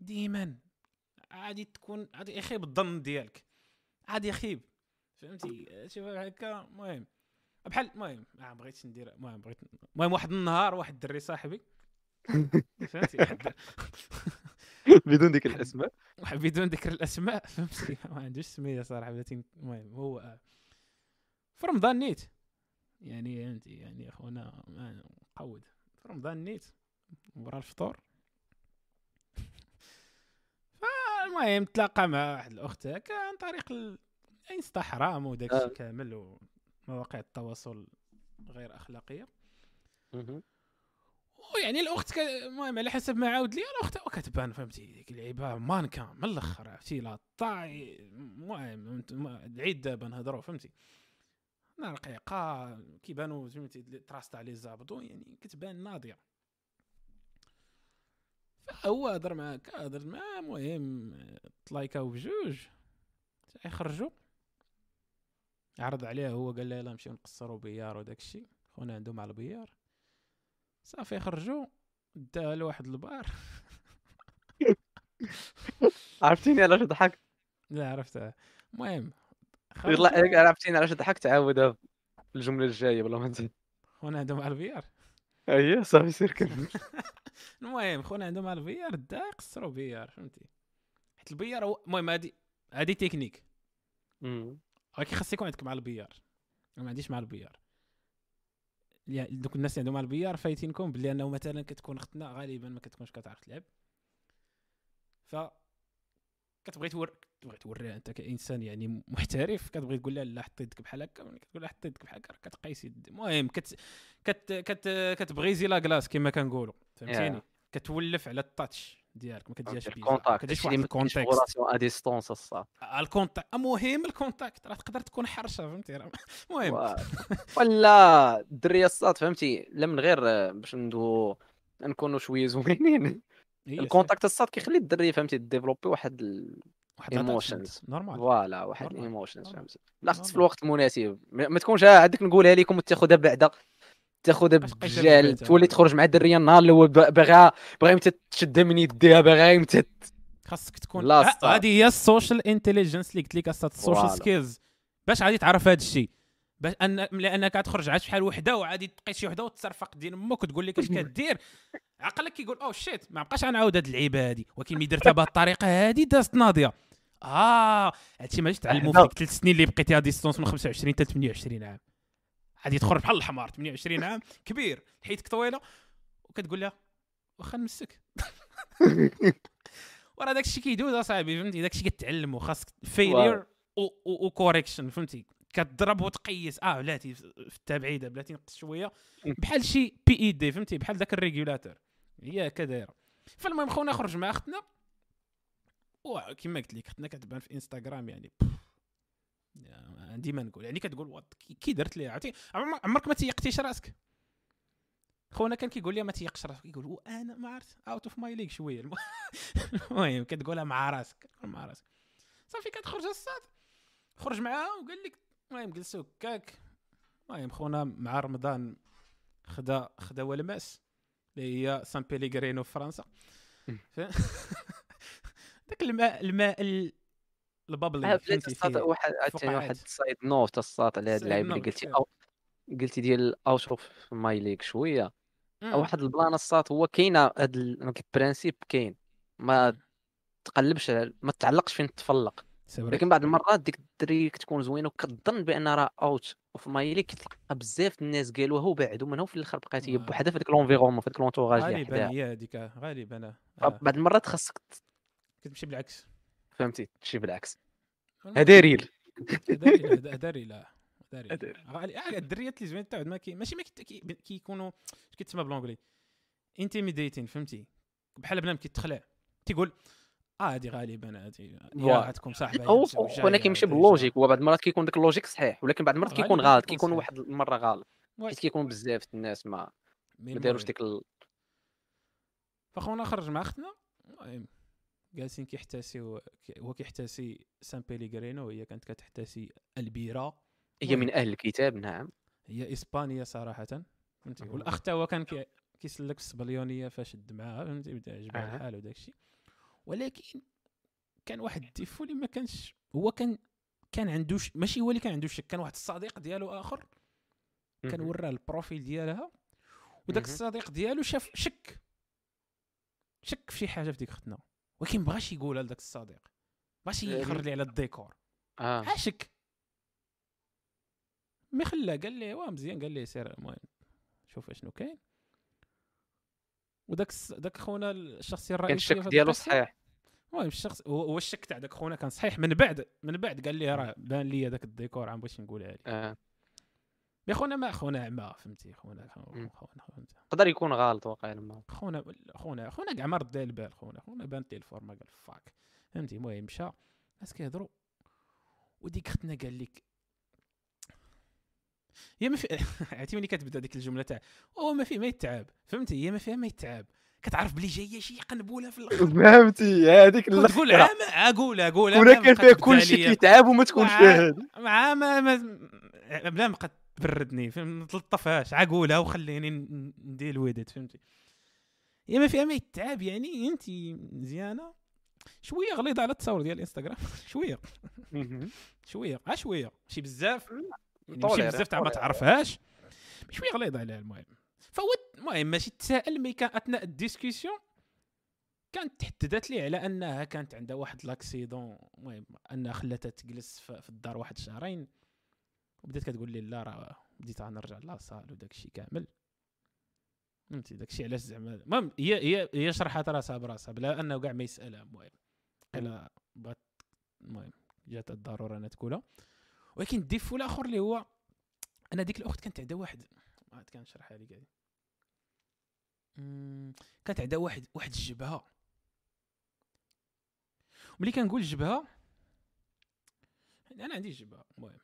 ديما عادي تكون عادي يخيب الظن ديالك. عادي يخيب فهمتي؟ شوف هكا المهم. بحال المهم ما بغيتش ندير المهم بغيت المهم واحد النهار واحد الدري صاحبي. فهمتي؟ واحد بدون ذكر الأسماء. بدون ذكر الأسماء. فهمتي؟ ما عندوش سمية صراحة. المهم هو آه، في رمضان نيت يعني فهمتي؟ يعني اخونا مقود في رمضان نيت ورا الفطور. فالمهم تلاقى مع واحد الأخت هكا عن طريق الانستغرام وداك الشيء. كامل ومواقع التواصل غير أخلاقية. ويعني الأخت المهم على حسب ما عاود لي الأخت كتبان فهمتي؟ ديك اللعيبه مانكا من الأخر؟ عرفتي؟ لا طاي المهم العيد دابا نهضروا فهمتي؟ أنا رقيقه كيبانوا فهمتي؟ اللي تراست عليه الزابطو يعني كتبان ناضية. فهو هضر معاك هضر معاه المهم تلايكاو بجوج يخرجوا عرض عليه هو قال له يلا نمشيو نقصروا بيار وداك الشيء خونا عنده مع البيار. صافي خرجوا داها لواحد البار. عرفتيني علاش ضحكت؟ لا عرفتها. المهم يلا عرفتيني علاش ضحكت؟ عاودها في الجملة الجاية بلا ما نزيد. خونا عنده مع ال billard. اييه صافي سير كمل المهم خونا عنده مع ال billard دا يقصروا billard فهمتي؟ حيت ال billard هو المهم هادي هادي تكنيك. ولكن خاص يكون عندك مع ال billard أنا ما عنديش مع ال billard يعني دوك الناس اللي عندهم مع ال billard فايتينكم باللي أنه مثلا كتكون اختنا غالبا ما كتكونش كتعرف تلعب. ف كتبغي تور تبغي توريها انت كإنسان يعني محترف كتبغي تقول لها لا حط يدك بحال هكا ملي كتقول لها حط يدك بحال هكا راه كتقيس يد المهم كت كت كت كت briser la glace كما كنقولوا فهمتيني؟ كتولف على ال touch ديالك ما كتجيش ال contact هادشي واحد relation à distance الصاط ال contact المهم ال contact راه تقدر تكون حرشة فهمتي؟ المهم. ولا الدريه الصاط فهمتي؟ لا من غير باش ندو نكونوا شوية زوينين. الكونتاكت الصاط كيخلي الدري فهمتي ديفلوبي واحد ال- واحد ايموشنز نورمال فوالا واحد Normal. فهمتي لا خص في. الوقت المناسب ما تكونش عندك نقولها لكم وتاخذها بعدا. تاخذها بالجال تولي آه. تخرج مع الدرية النهار اللي هو باغا باغا تشدها من يديها باغا متى خاصك تكون لا ه- ستار. هذه هي السوشيال انتليجنس اللي قلت لك السوشيال. سكيلز باش غادي تعرف هذا الشيء. باش ان لأنك غتخرج عاد شحال وحدة وعادي تلقى شي وحدة وتصرفق دين أمك وتقول لك اش كدير. عقلك كيقول oh shit ما بقاش غنعاود هاد اللعيبة هادي. ولكن ملي درتها بهاد الطريقة هادي دازت ناضية. آه هادشي جيت تعلمو في هذا- ديك ثلاث سنين اللي بقيتيها distance من 25 حتى 28 عام. غادي تخرج بحال الحمار 28 عام كبير. حيتك طويلة. وكتقول لها واخا نمسك. وراه داك الشيء كيدوز أصاحبي فهمتي؟ داك الشيء كتعلمو. خاصك failure و correction فهمتي؟ كتضرب وتقيس. آه بلاتي في التبعيده بلاتي نقص شوية. بحال شي PID فهمتي؟ بحال داك ال régulateur. هي هكا دايره فالمهم خونا خرج مع أختنا. وكما قلت لك أختنا كتبان في انستغرام يعني. يا- ديما نقول يعني كتقول وات كي- درت ليها؟ عرفتي؟ عمر- عمرك ما تيقتيش راسك. خونا كان كيقول لي ما تيقش راسك. كيقول وأنا ما عرفت out of my league شوية. الم- المهم كتقولها مع راسك مع راسك. صافي كتخرج الصاد خرج معاها وقال لك المهم جلسوا هكاك المهم خونا مع رمضان خدا خدا ولماس اللي هي سان بيليغرينو في فرنسا. داك الماء الماء ال- البابلي آه، فهمتي فيه. واحد. واحد note الساط على هاد اللعيب اللي قلتي. أو قلتي ديال out of my league شوية. واحد ال plan الساط هو كاينة هاد ال- هاد ال principe كاين. ما. تقلبش ما تعلقش فين تفلق ولكن بعض المرات ديك الدري كتكون زوينة وكتظن بأن راه out of my league كتلقى بزاف الناس قالوها وبعدوا منها وفي الآخر بقات هي آه. بوحدها في ديك l'environnement في ديك l'entourage اللي غالبا حداها هي هذيك غالبا آه. بعض المرات خاصك كتمشي بالعكس. فهمتي؟ تمشي بالعكس. المهم- هذا real. داري. غالي آه، الدريات اللي زوين تاعو ما كي ماشي ما كي- كي- كيكونوا كيتسمى ب l'anglais intimidating فهمتي؟ بحال بنادم كيتخلع. تيقول هادي غالبا voilà. غتكون صاحبة أنا كيمشي بال logique هو بعض المرات كيكون داك ال logique صحيح ولكن بعض المرات كيكون غلط كيكون. واحد المرة غلط. حيت كيكون بزاف الناس ما ما داروش. ديك ال... فخونا خرج مع أختنا المهم جالسين كيحتاسيو كي- هو كيحتاسي سان بيليغرينو وهي كانت كتحتاسي البيره هي. من أهل الكتاب نعم هي اسبانيا صراحة فهمتي. والاخ تا هو كان كي كيسلك السبنيولية فشد معاها فهمتي بدأ عجبها. الحال وداك الشيء ولكن كان واحد ال défaut اللي ما كانش هو كان كان عنده ش... ماشي هو اللي كان عنده شك كان واحد الصديق ديالو آخر كان. وراه ال profil ديالها وداك. الصديق ديالو شاف شك شك في شي حاجة في ديك اختنا ولكن مبغاش يقولها لذاك الصديق بغاش يعني- يخرج لي على الديكور. آه. عاشك مي خلاه قال لي واه مزيان قال لي سير المهم شوف اشنو كاين. وداك داك خونا الشخصية كان الرئيسية الشك في هاد ديالو صحيح. المهم الشخص هو الشك تاع داك خونا كان صحيح من بعد من بعد قال لي راه بان لي داك الديكور عم باش نقولها لك آه. مي خونا ما خونا عما فهمتي؟ خونا. خونا فهمتي يقدر يكون غلط واقع ما. خونا خونا خونا كاع ما رد البال خونا خونا بانت ليه الفورمه قال فاك فهمتي؟ المهم مشى. الناس كيهضروا. وديك اختنا قال لك هي ما في عرفتي ملي كتبدا ديك الجملة تاع هو ما فيه ما يتعب. فهمتي؟ هي ما فيها ما يتعب. كتعرف بلي جاية شي قنبوله في الآخر فهمتي؟ هذيك تقول عام قولها ما كان بقات فيها تبدا كل شيء عليا. كيتعب وما تكونش فيها هذه مع ما ما بلا ما تبردني فهم تلطفهاش. عقولها وخليني ندير الوداد فهمتي؟ هي ما فيها ما يتعب يعني. أنت مزيانة. شوية غليظة على التصاور ديال الإنستغرام. شوية. شوية. آه شوية. ماشي بزاف. يعني ماشي بزاف تاع ما. تعرفهاش. شوية غليظة عليها المهم. فهو المهم ماشي تساءل mais كان أثناء ال discussion كانت تحدثت لي على أنها كانت عندها واحد l'accident. المهم أنها خلاتها تجلس في الدار واحد شهرين. وبدات كتقول لي لا راه بديت غنرجع لاصال وداك الشيء كامل. فهمتي؟ داك الشيء علاش زعما. المهم هي هي هي شرحت راسها براسها بلا أنه كاع ما يسألها. المهم قال بغات المهم جات الضرورة أنها تقولها. ولكن الديفو الآخر اللي هو أنا ديك الأخت كانت عندها واحد عاد كنشرحها لك هذه مم، كانت عندها واحد واحد الجبهة. ملي كنقول جبهة أنا عندي جبهة المهم.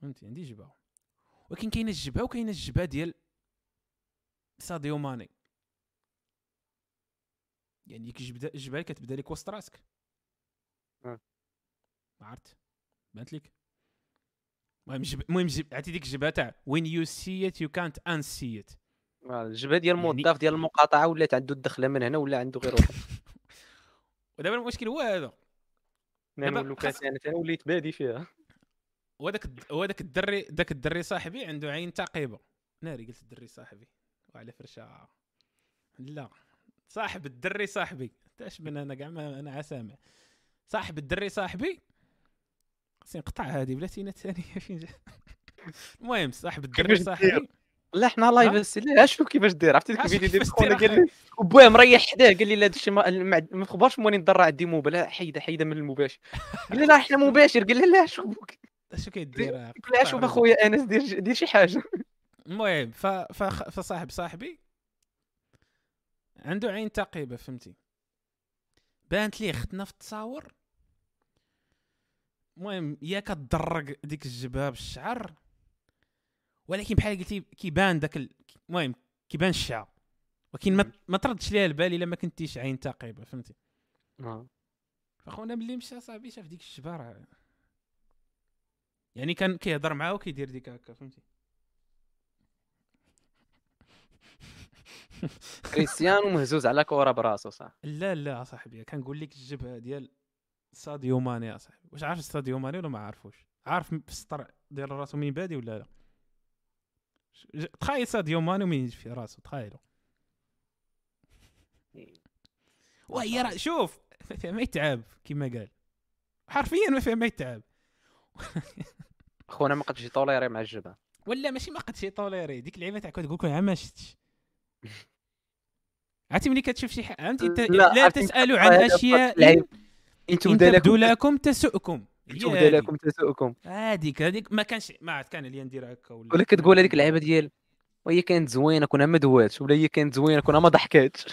فهمتي؟ عندي جبهة. ولكن كاينة الجبهة وكاينة الجبهة ديال ساديو ماني. يعني ديك الجبهه الجبهة اللي كتبدأ لك وسط راسك. ما عرفت؟ بانت لك. المهم جب... المهم جب... عرفتي ديك الجبهه تاع وين يو سي ات يو كانت ان سي ات الجبهة ديال يعني- الموظف ديال المقاطعة ولات عنده الدخلة من هنا ولا عنده غير واحد. ودابا المشكل هو هذا. دابا أنا وليت بادي فيها. وهذاك وهذاك الدري ذاك الدري صاحبي عنده عين ثاقبه ناري قلت الدري صاحبي. وعلى فرشة. لا. صاحب الدري صاحبي. تاش من أنا كاع أنا عسامع. صاحب الدري صاحبي خصني نقطع هذه بلاتي ثانية فين جا؟ المهم صاحب الدري كيفاش صاحبي. لا حنا live؟ بس لا شوف كيفاش داير. عرفتي ديك الفيديو ديال خونا قال لي وبويا مريح حداه قال لي لا هادشي ما تخبرش موني نضر عندي موبا لا حيدة حيدة من المباشر. قال لي لا حنا مباشر. قال لي لا شوف. اش كيدير؟ قال لي شوف أخويا أنس دير دير شي حاجة. المهم. فصاحب صاحبي عنده عين ثاقبة فهمتي. بانت ليه ختنا في التصاور؟ المهم يا كتدرق ديك الجبهة بالشعر. ولكن بحال قلتي كيبان داك ال- المهم كيبان الشعر. ولكن ما. ما تردش ليها البال إلا ما كنتيش عين ثاقبه فهمتي؟ آه. فخونا ملي مشى صاحبي شاف ديك الجبار يعني كان كيهضر معاه وكيدير ديك هكا فهمتي؟ كريستيانو مهزوز على كره براسو صح؟ لا لا صاحبي كنقول لك الجبهة ديال ساديو ماني يا صاحبي. واش عارف ساديو ماني ولا ما عارفوش؟ عارف في السطر ديال راسو من بادي ولا لا؟ تخيل ساديو ماني ومين في راسو تخيلوا وهي راه شوف ما فيها ما يتعب كما قال. حرفيا ما فيها ما يتعب. خونا ما قدش يطوليري مع الجبهة. ولا ماشي ما قد شي طوليري ديك اللعيبة تاع كتقول لك ما شفتش. عرفتي ملي كتشوف شي حاجة انت لا، لا تسألوا عن أشياء. إن أنتم بدا تبدو لكم لكم تسؤكم. هي إنتم بدا هذه. لكم تسؤكم. هذيك هذيك ما كانش ما عاد كان لي ندير هكا ولا ولا كتقول هذيك اللعيبة ديال وهي كانت زوينة كنا ما دواتش ولا هي كانت زوينة كنا ما ضحكاتش.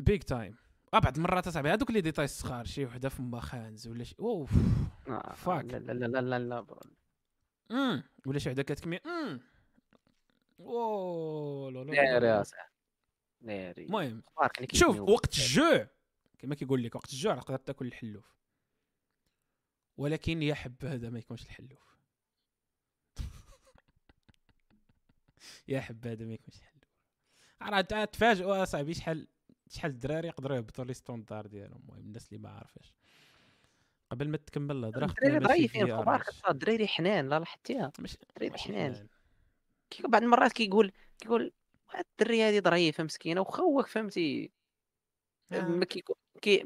big time آه بعض المرات أصاحبي هذوك les détails الصغار شي وحدة فما خانز ولا شي أوف. آه، fuck. لا لا لا لا لا. امم ولا شي وحدة كتكمي امم أوه لا لا ناري المهم اللي شوف. وقت الجوع كما كيقول لك وقت الجوع تقدر تاكل الحلوف. ولكن يا حبذا ما يكونش الحلوف. يا حبذا ما يكونش الحلوف. راه تفاجئوا أصاحبي شحال شحال الدراري يقدروا يهبطوا لي ستوندار ديالهم؟ المهم الناس اللي ما عارفاش. قبل ما تكمل الهضره الدراري أخبارك راس. الدراري حنان لا لاحظتيها الدراري حنان. بعض المرات كيقول كيقول "هاد الدريه هذه ضعيفة مسكينة وخوك فهمتي؟ آه. ما كيكو كي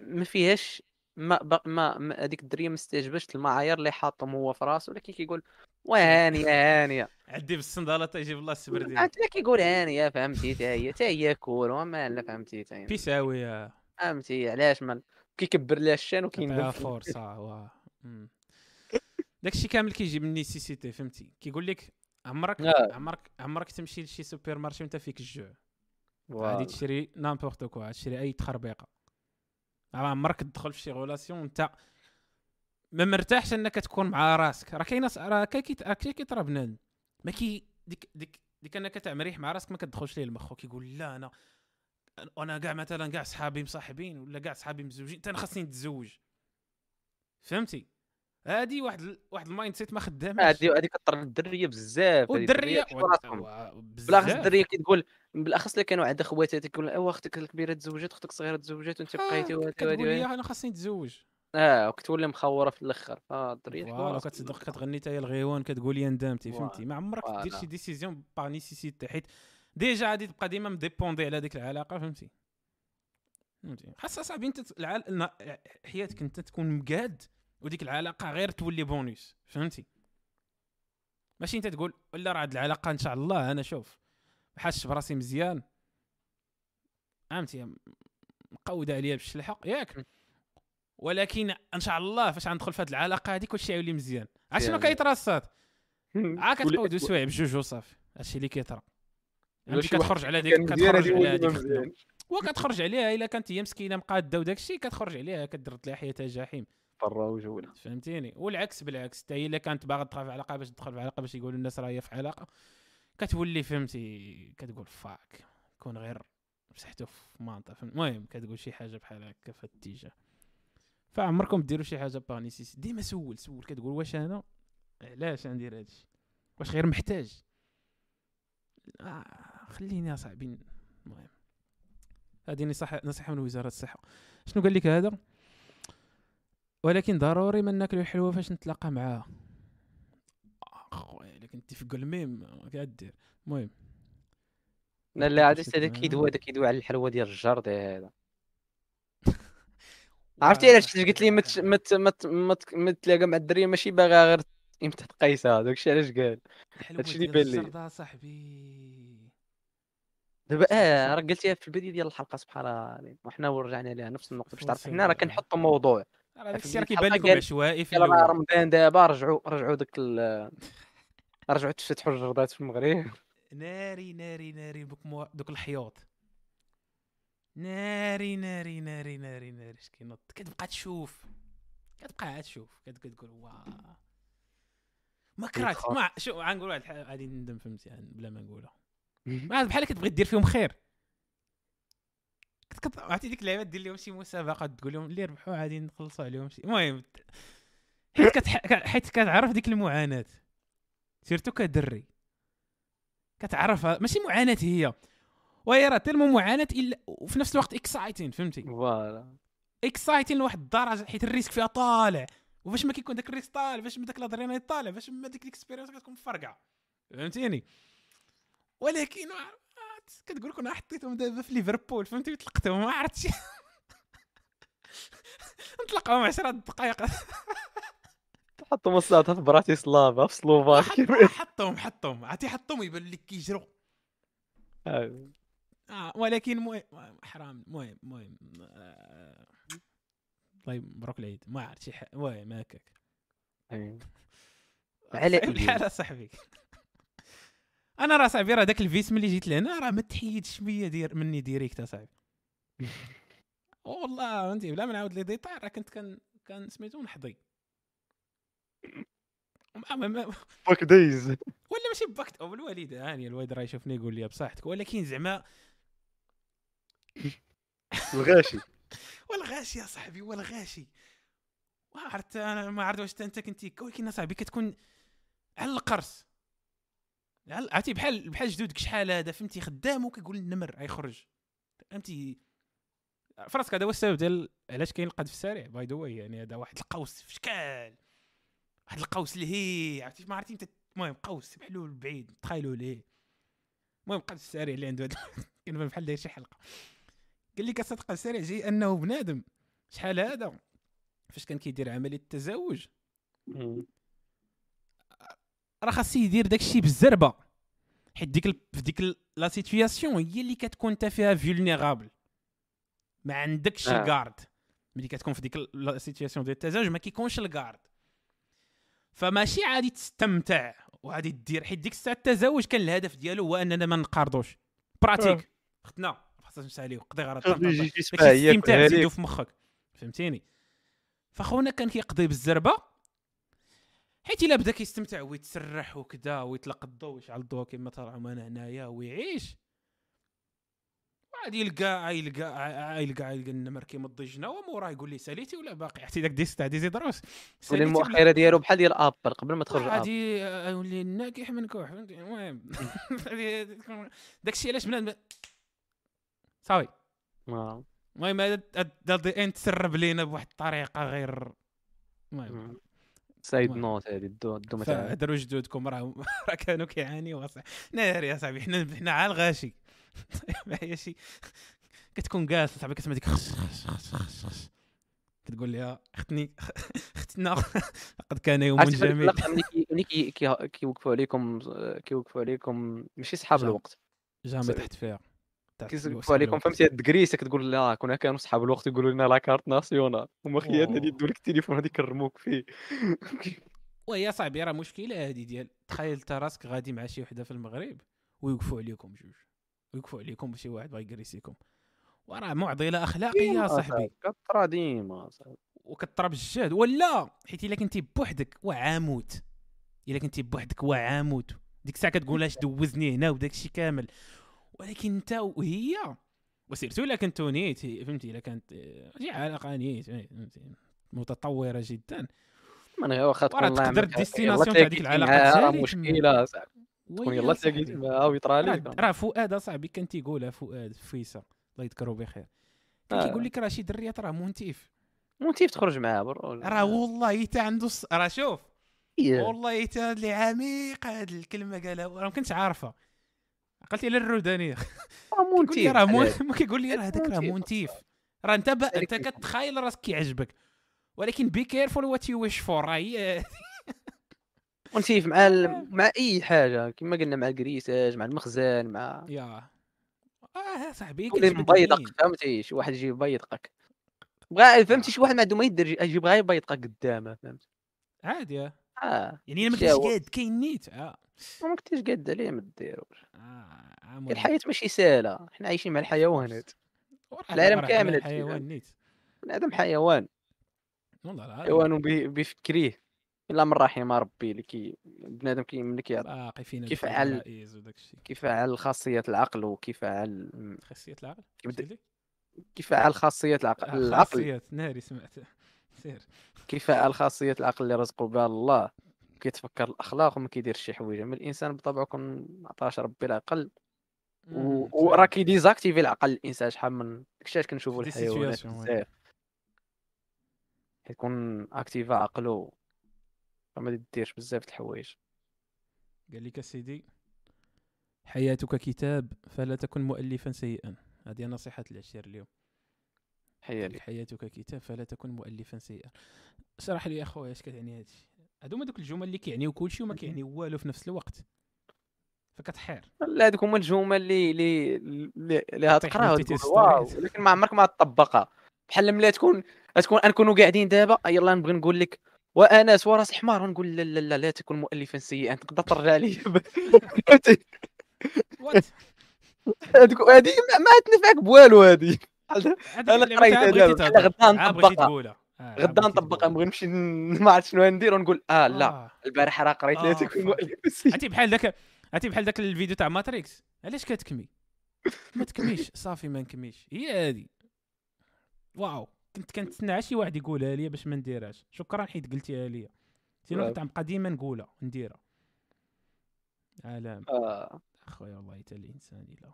ما فيهاش ما ما ما- هذيك الدريه ما استجبتش المعايير اللي حاطهم هو في راسه ولكن كيقول وهانيه هانيه عدي بالصنداله تيجيب الله السبر ديالي. لا كيقول هانيه فهمتي تا هي تا هي كول وما لا فهمتي تا هي. بيساوي فهمتي علاش ما كيكبر لها الشان وبنادم فورصة واه مم. داكشي كامل كيجي من nécessité فهمتي. كيقول لك عمرك آه. عمرك عمرك تمشي لشي supermarché وانت فيك الجوع. غادي تشري n'importe quoi تشري أي تخربيقة. ما عمرك تدخل في شي relation وانت ما مرتاحش إنك تكون مع راسك. راه كاين ناس- راه راه كيطرا بنادم. ما كي ديك ديك ديك أنك تعمريح مع راسك ما كتدخلش ليه المخ. وكيقول لا أنا أنا كاع مثلا كاع صحابي مصاحبين ولا كاع صحابي مزوجين حتى أنا خاصني نتزوج. فهمتي؟ هادي واحد ال- واحد ال mindset ما خدامش. هذه هذه كطر الدرية بزاف والدرية بالاخص. الدرية كتقول بالاخص اللي كانوا عندها خواتها تقول ايوا أختك الكبيرة تزوجت أختك الصغيرة تزوجت وأنت بقيتي آه، وهادي كتقول وهادي وهادي. أنا خاصني نتزوج. آه وكتولي مخورة في الأخر. فالدريه voilà كتصدق كتغني حتى هي الغيوان كتقول يا ندمتي فهمتي؟ ما عمرك دير. شي décision par nécessité حيت déjà غادي تبقى ديما مديبوندي على ديك العلاقة فهمتي؟ فهمتي؟ خاص صاحبي أنت العال... حياتك أنت تكون مقاد وديك العلاقة غير تولي بونيس فهمتي؟ ماشي انت تقول ولا راه هاد العلاقة إن شاء الله أنا شوف حاسس براسي مزيان. فهمتي؟ مقودة عليا بالشلحه ياك. ولكن إن شاء الله فاش غندخل في هاد العلاقة هذيك كلشي يولي مزيان. عرفت شنو مزيان. كيترصد؟ عا كتقودوا سوايع بجوج وصافي هادشي اللي كيطرا كتخرج على ديك كتخرج على هذيك. وكتخرج عليها إلا كانت هي مسكينة مقادة وداك الشيء كتخرج عليها كدرت لها حياتها جحيم. برا وجوله فهمتيني؟ والعكس بالعكس حتى هي إلا كانت باغا تدخل في علاقة باش تدخل في علاقة باش يقولوا الناس راه هي في علاقة كتولي فهمتي كتقول فاك كون غير مسحتو في فهمت؟ المهم كتقول شي حاجة بحال هكا في الاتجاه. فعمركم ديروا شي حاجة باغ ديما سول سول كتقول واش أنا؟ علاش غندير هادشي واش غير محتاج؟ آه خليني أصاحبي. المهم هذه نصيحة من وزارة الصحة. شنو قال لك هذا؟ ولكن ضروري ما ناكلو الحلوه فاش نتلاقى معاها أخويا الا كنتي في الميم كدير المهم. لا لا عاد هذا. كيدوي هذا كيدوي على الحلوة ديال الجرد هذا. عرفتي علاش قلت لي مت مت مت مت متلاقى مع الدريه ماشي باغا غير إمتى تقيسها داكشي علاش قال؟ هادشي اللي ديال بان لي. صاحبي. دابا آه راه قلتيها في البداية ديال الحلقة سبحان الله وحنا ورجعنا لها نفس النقطة باش تعرف. حنا راه. كنحطوا موضوع. راه بداية كيبان لكم عشوائي في الأول. رمضان دابا رجعوا رجعوا داك ال- رجعوا تفتحوا الجردات في المغرب. ناري ناري ناري دوك مو... دوك الحيوط ناري ناري ناري ناري ناري. اش كينوض كتبقى تشوف. كتبقى عاد تشوف. كت- كتقول واه ما كرهت. يتخاف. ما شو غنقول واحد غادي ندم فهمتي يعني بلا ما نقولها ما بحال كتبغي دير فيهم خير. كنت كت- عرفتي ديك اللعيبه دير لهم شي مسابقه تقول لهم اللي ربحوا عادي نخلصوا عليهم شي المهم حيت كتح... حيت كتعرف ديك المعاناة surtout كدري كتعرفها ماشي معاناة هي وهي راه tellement معاناة إلا وفي نفس الوقت exciting فهمتي؟ voilà. exciting لواحد الدرجة حيت ال risque فيها طالع. وفاش ما كيكون داك ال risque طالع فاش ما داك الأدرينالين طالع فاش ما ديك ال experience كتكون مفرقعة. فهمتيني؟ ولكن كتقول لك أنا حطيتهم دابا في ليفربول فهمتي طلقتهم ما عرفتش نطلقهم 10 دقائق حطوا مصاطة في براتيسلافا في سلوفاكيا حط- حطهم حطهم. عرفتي؟ حطهم يبان لك كيجروا آه. آه ولكن مهم حرام. المهم المهم طيب مبروك العيد. ما عرفت شي المهم هكاك. أيوة. على إيه؟ الحال صاحبي. أنا راه صاحبي راه داك الفيس ملي جيت لهنا راه ما تحيدش مية دير مني ديريكت صاحبي. والله فهمتي بلا ما نعاود les détails راه كنت كان كان سميتو نحضي back days. ولا ماشي باكت أو الوالد هاني الوالد راه يشوفني يقول لي بصحتك ولكن زعما الغاشي. والغاشي يا صاحبي والغاشي. ما عرفت أنا ما عرفت واش أنت كنتي ولكن صاحبي كتكون على القرص. عرفتي بحال بحال جدودك شحال هذا فهمتي خدام وكيقول النمر غيخرج. فهمتي؟ فراسك هذا هو السبب ديال علاش كاين القذف السريع. by the way يعني هذا واحد القوس في شكال؟ واحد القوس لهي عرفتي ما عرفتي انت المهم قوس محلول بعيد تخيلوا ليه المهم القذف السريع اللي عنده كان بحال داير شي حلقة. قال لي القذف السريع جاي أنه بنادم. شحال هذا؟ فاش كان كيدير عملية التزاوج راه خاص يدير داكشي بالزربه حيت ديك ال- في ديك ال- la situation هي اللي كتكون انت فيها vulnérable ما عندكش آه. ال garde ملي كتكون في ديك la situation ديال التزاوج ما كيكونش ال garde فماشي عادي تستمتع وغادي دير. حيت ديك الساعة التزاوج كان الهدف ديالو هو أننا ما نقارضوش براتيك اختنا خاصنا نسأليو. قضي غير الاستمتاع تزيدو ليك. في مخك. فهمتيني؟ فخونا كان كيقضي بالزربة. حيت الا بدا كيستمتع ويتسرح وكذا ويطلق الضوء ويشعل الضوء كما ترى أنا هنايا ويعيش غادي يلقى يلقى يلقى يلقى النمر كيمضي جناوه موراه يقول لي ساليتي ولا باقي عرفتي داك ديس تاع ديزي دروس ولي المؤخره ديالو بحال ديال ابل قبل ما تخرج غادي اولي ناكح من كوح المهم داك الشيء علاش بنادم صافي آه. المهم هذا هذا دي ان تسرب لينا بواحد الطريقة غير المهم سايد. نوت هذه الدو الدو فهدروا جدودكم راه راه كانوا كيعانيوا. ناري يا صاحبي حنا حنا عا الغاشي ما هي شي كتكون جالس صاحبي كتسمع ديك خش خش خش خش خش كتقول لها اختني اختنا لقد كان يوم جميل ملي كي- ملي كي- كي- كيوقفوا عليكم كيوقفوا عليكم ماشي صحاب. الوقت جامي. تحت فيها كيوقفوا عليكم فهمتي؟ هاد الكريسه كتقول لا كنا كانوا صحاب الوقت يقولوا لنا لا كارت ناسيونال. هما خياتنا اللي. يدوا لك التليفون هذيك يكرموك فيه. وهي صاحبي راه مشكلة هذه ديال تخيل انت راسك غادي مع شي وحدة في المغرب ويوقفوا عليكم جوج ويوقفوا عليكم شي واحد بغا يكريسيكم وراه معضلة أخلاقية يا صاحبي. كطرا ديما صاحبي. وكضرب الجهد ولا حيت إلا كنتي بوحدك وعاموت إلا كنتي بوحدك وعاموت. ديك الساعة كتقول أش دوزني هنا? وداك الشيء كامل. ولكن انت وهي وسيرتو الا كنتو نيت فهمتي؟ إلا كانت آه، شي علاقه نيت فهمتي؟ متطورة جدا. من غير واخا تكون تقدر. الديستيناسيون تاع ديك معاها تسالي مشكلة. تكون يلا صاحبي. تلاقيتي معاها ويطرى راه عليك راه فؤاد اصاحبي كان تيقولها فؤاد فيصل الله يذكره بخير. كان آه. كيقول لك راه شي دريات راه منتيف مونتيف تخرج معاه برو راه والله حتى عنده راه شوف. إيه. والله حتى اللي عميق هاد الكلمة قالها راه ما كنتش عارفها عقلتي على الرودانيه راه مونتيف. راه. مون كيقول لي راه هذاك راه مونتيف. راه أنت ب... أنت ذلك كتخيل راسك كيعجبك. ولكن be careful what you wish for راه هي مونتيف مع ال... مع أي حاجة. كما قلنا مع الكريساج مع المخزن مع يا. آه صاحبي مبيضق منين؟ فهمتي؟ شي واحد يجي يبيضقك بغا فهمتي؟ شي واحد ما عنده ما يدير يجي بغا يبيضقك قدامه فهمت؟ عادي آه. آه. يعني إلا ما كنتش هو. قاد كاين نيت آه. ما كنتيش قاد عليه ما ديروش آه،. الحياة ماشي سهله حنا عايشين مع الحيوانات. العالم كامل حيوان؟ نيت بنادم حيوان. والله العظيم. حيوان بيفكريه. إلا من رحم ربي اللي كي بنادم كي ملي كي باقي فينا كيفعل- الجوائز وداك الشيء كيفعل خاصية العقل وكيفعل خاصية العقل؟ كيبدا- اش قلتي؟ كيفعل خاصية العقل العقل. خاصيات ناري سمعت سير. كيفعل خاصية العقل اللي رزقه بها الله. كيتفكر الأخلاق وما كيديرش شي حوايج أما الإنسان بطبعه كون عطاش ربي العقل و-. وراه كي désactivé العقل الإنسان شحال من داكشي كنشوفوا الحيوانات. بزاف. يكون أكتيفا عقله فما ديرش بزاف د الحوايج. قال لك سيدي حياتك كتاب فلا تكن مؤلفا سيئا. هذه نصيحة العشير اليوم. حياتك كتاب فلا تكن مؤلفا سيئا. اشرح لي يا أخويا اش كتعني هذا هما دوك الجمل اللي كيعنيو كلشي وما كيعنيو والو في نفس الوقت. فكتحير. لا هذوك هما الجمل اللي اللي اللي غتقراها wow. ولكن ما عمرك ما تطبقها. بحال ملي تكون تكون نكونوا قاعدين دابا يلا نبغي نقول لك وانس وراس حمار ونقول لا لا لا لا تكن مؤلفا سيئا. تقدر ترجع لي. فهمتي what هذيك هذه ما تنفعك بوالو هذه بحال تهضر. غدا بغيتي نطبقها. آه، غدا نطبقها. نبغي نمشي ما عرفت شنو ندير ونقول آه لا آه. البارح راه قريت لا سيئا عرفتي بحال داك عرفتي بحال داك الفيديو تاع ماتريكس. علاش كتكمي؟ ما تكميش. صافي ما نكميش. هي هذه wow. كنت كنتسنى شي واحد يقولها لي باش ما نديرهاش. شكرا حيت قلتيها لي sinon. كنت غنبقى ديما نقولها نديرها عالم آه. أخويا والله حتى الإنسان الا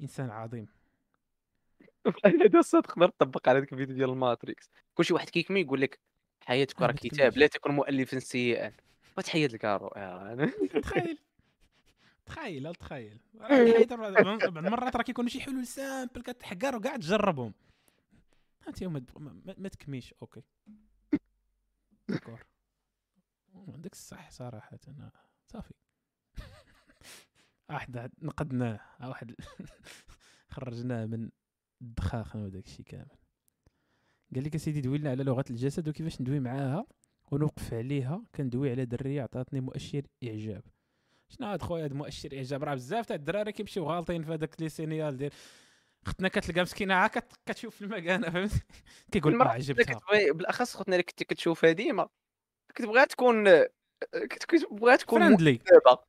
إنسان عظيم. هذا الصوت تقدر تطبق على ذاك الفيديو ديال الماتريكس. كلشي واحد كيكمي يقول لك حياتك راه كتاب. لا تكن مؤلفا سيئا. وتحيد الكارو آه. تخيل. تخيل تخيل. بعض المرات راه كيكونوا شي حلول simple كتحقر وكاع تجربهم. انت يوم ما, تكميش. OK. d'accord. عندك الصح صراحة. أنا صافي. واحد نقدناه. واحد خرجناه من الدخاخ وداك الشيء كامل. قال لك سيدي دوي لنا على لغة الجسد وكيفاش ندوي معاها ونوقف عليها. كندوي على درية عطاتني مؤشر إعجاب. شنو هاد خويا هاد مؤشر إعجاب؟ راه بزاف تاع الدراري كيمشيو غالطين في هذاك le signal ديال اختنا كتلقى مسكينة عا كت- كتشوف في المكانه فهمتي كيقول آه المرات عجبتها بالأخص خوتنا اللي كنت كتشوفها ديما كتبغيها تكون كت- كتبغيها تكون friendly مؤدبه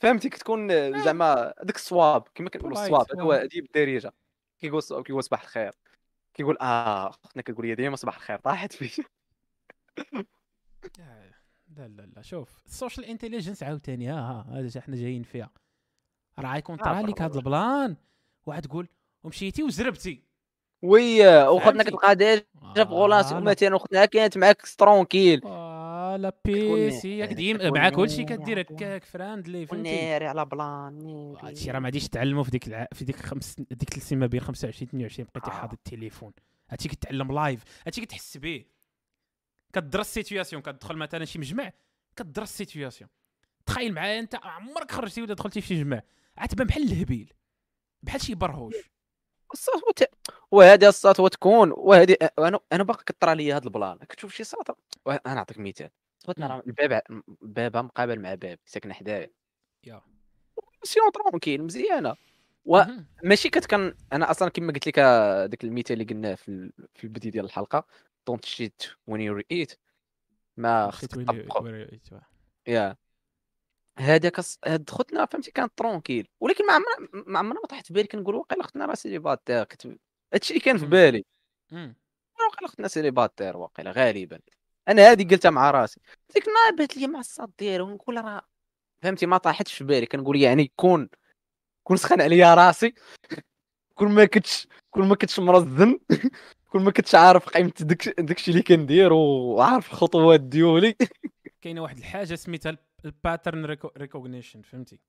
فهمتي؟ كتكون زعما داك الصواب كما كنقولوا الصواب هذا هو آه. هذه بالدارجة. كيقول كيقول صباح الخير. كيقول آه أختنا كتقول لي ديما صباح الخير طاحت آه، لا لا لا شوف ال social intelligence عاوتاني ها ها هذا حنا جايين فيها. راه غيكون طرا لك هذا ال plan. واحد تقول ومشيتي وزربتي. oui وخدنا؟ كتلقى داير في relation voilà. مثلا وختنا كانت معاك tranquille هي ناري، ديما كتكون مع كلشي كدير هكاك friendly فهمتي؟ ناري على plan. هادشي راه ما غاديش تعلموا في ديك الع... في ديك خمس ديك ثلاث سنين ما بين 25 22 بقيتي آه. حاضر التليفون. هادشي كتعلم live هادشي كتحس به. كدرس ال situation كتدخل مثلا شي مجمع كدرس ال situation تخيل معايا انت عمرك خرجتي ولا دخلتي في شي جمع عاد تبان بحال الهبيل بحال شي برهوش. السطوة ت... وهذه السطوة تكون وهذه أنا أنا باقي كطرى لي هذا ال plan. كتشوف شي سطوة أنا نعطيك مثال. سطوتنا مم. راه الباب بابها مقابل مع باب ساكنه حدايا يا. سيون tranquille مزيانة. وماشي كتكن أنا أصلا كما قلت لك داك المثال اللي قلناه في ال- في البداية ديال الحلقة don't shit where you eat ما خصك. يا هذاك هاد خوتنا فهمتي كانت tranquille ولكن ما عمرنا ما عمرنا ما طاحت في بالي كنقول واقيلا اختنا راه célibataire كت... هادشي اللي كان في مم. بالي مم. واقيلا اختنا célibataire واقيلا غالبا أنا هذه قلتها مع راسي. ديك النهار بات لي مع الصاد ديالو ونقول راه فهمتي ما طاحتش في بالي. كنقول يعني كون كون سخن عليا راسي. كون ما كنتش كون ما كنتش مرزن كون ما كنتش عارف قيمة داك داكشي اللي كندير وعارف الخطوات ديولي. كاينة واحد الحاجة سميتها ال pattern recognition فهمتي؟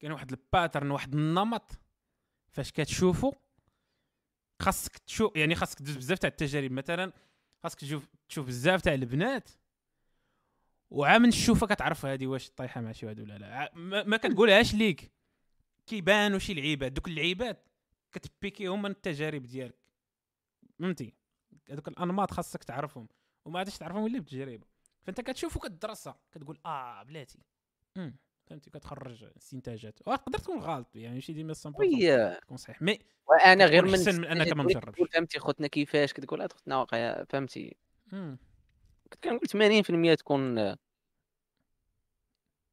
كاين واحد ال pattern واحد النمط. فاش كتشوفو خاصك تشوف يعني خاصك تدوز بزاف تاع التجارب. مثلا خاصك تشوف تشوف بزاف تاع البنات وعا من تشوفها كتعرف هذه واش طايحة مع شي واحد ولا لا. ما, ما كتقولهاش ليك. كيبانوا شي لعيبات دوك اللعيبات كت pick يهم من التجارب ديالك. فهمتي؟ هذوك الأنماط خاصك تعرفهم. وما عادش تعرفهم إلا بالتجربة. فأنت كتشوف وكتدرسها. كتقول آه بلاتي. امم فهمتي كتخرج استنتاجات وتقدر تكون غلط يعني ماشي ديما 100% وي. تكون صحيح. مي وأنا غير من أحسن من أنك ما مجربش. تقول فهمتي خوتنا كيفاش؟ كتقول خوتنا واقيلا فهمتي. كنت كنقول 80% تكون آه،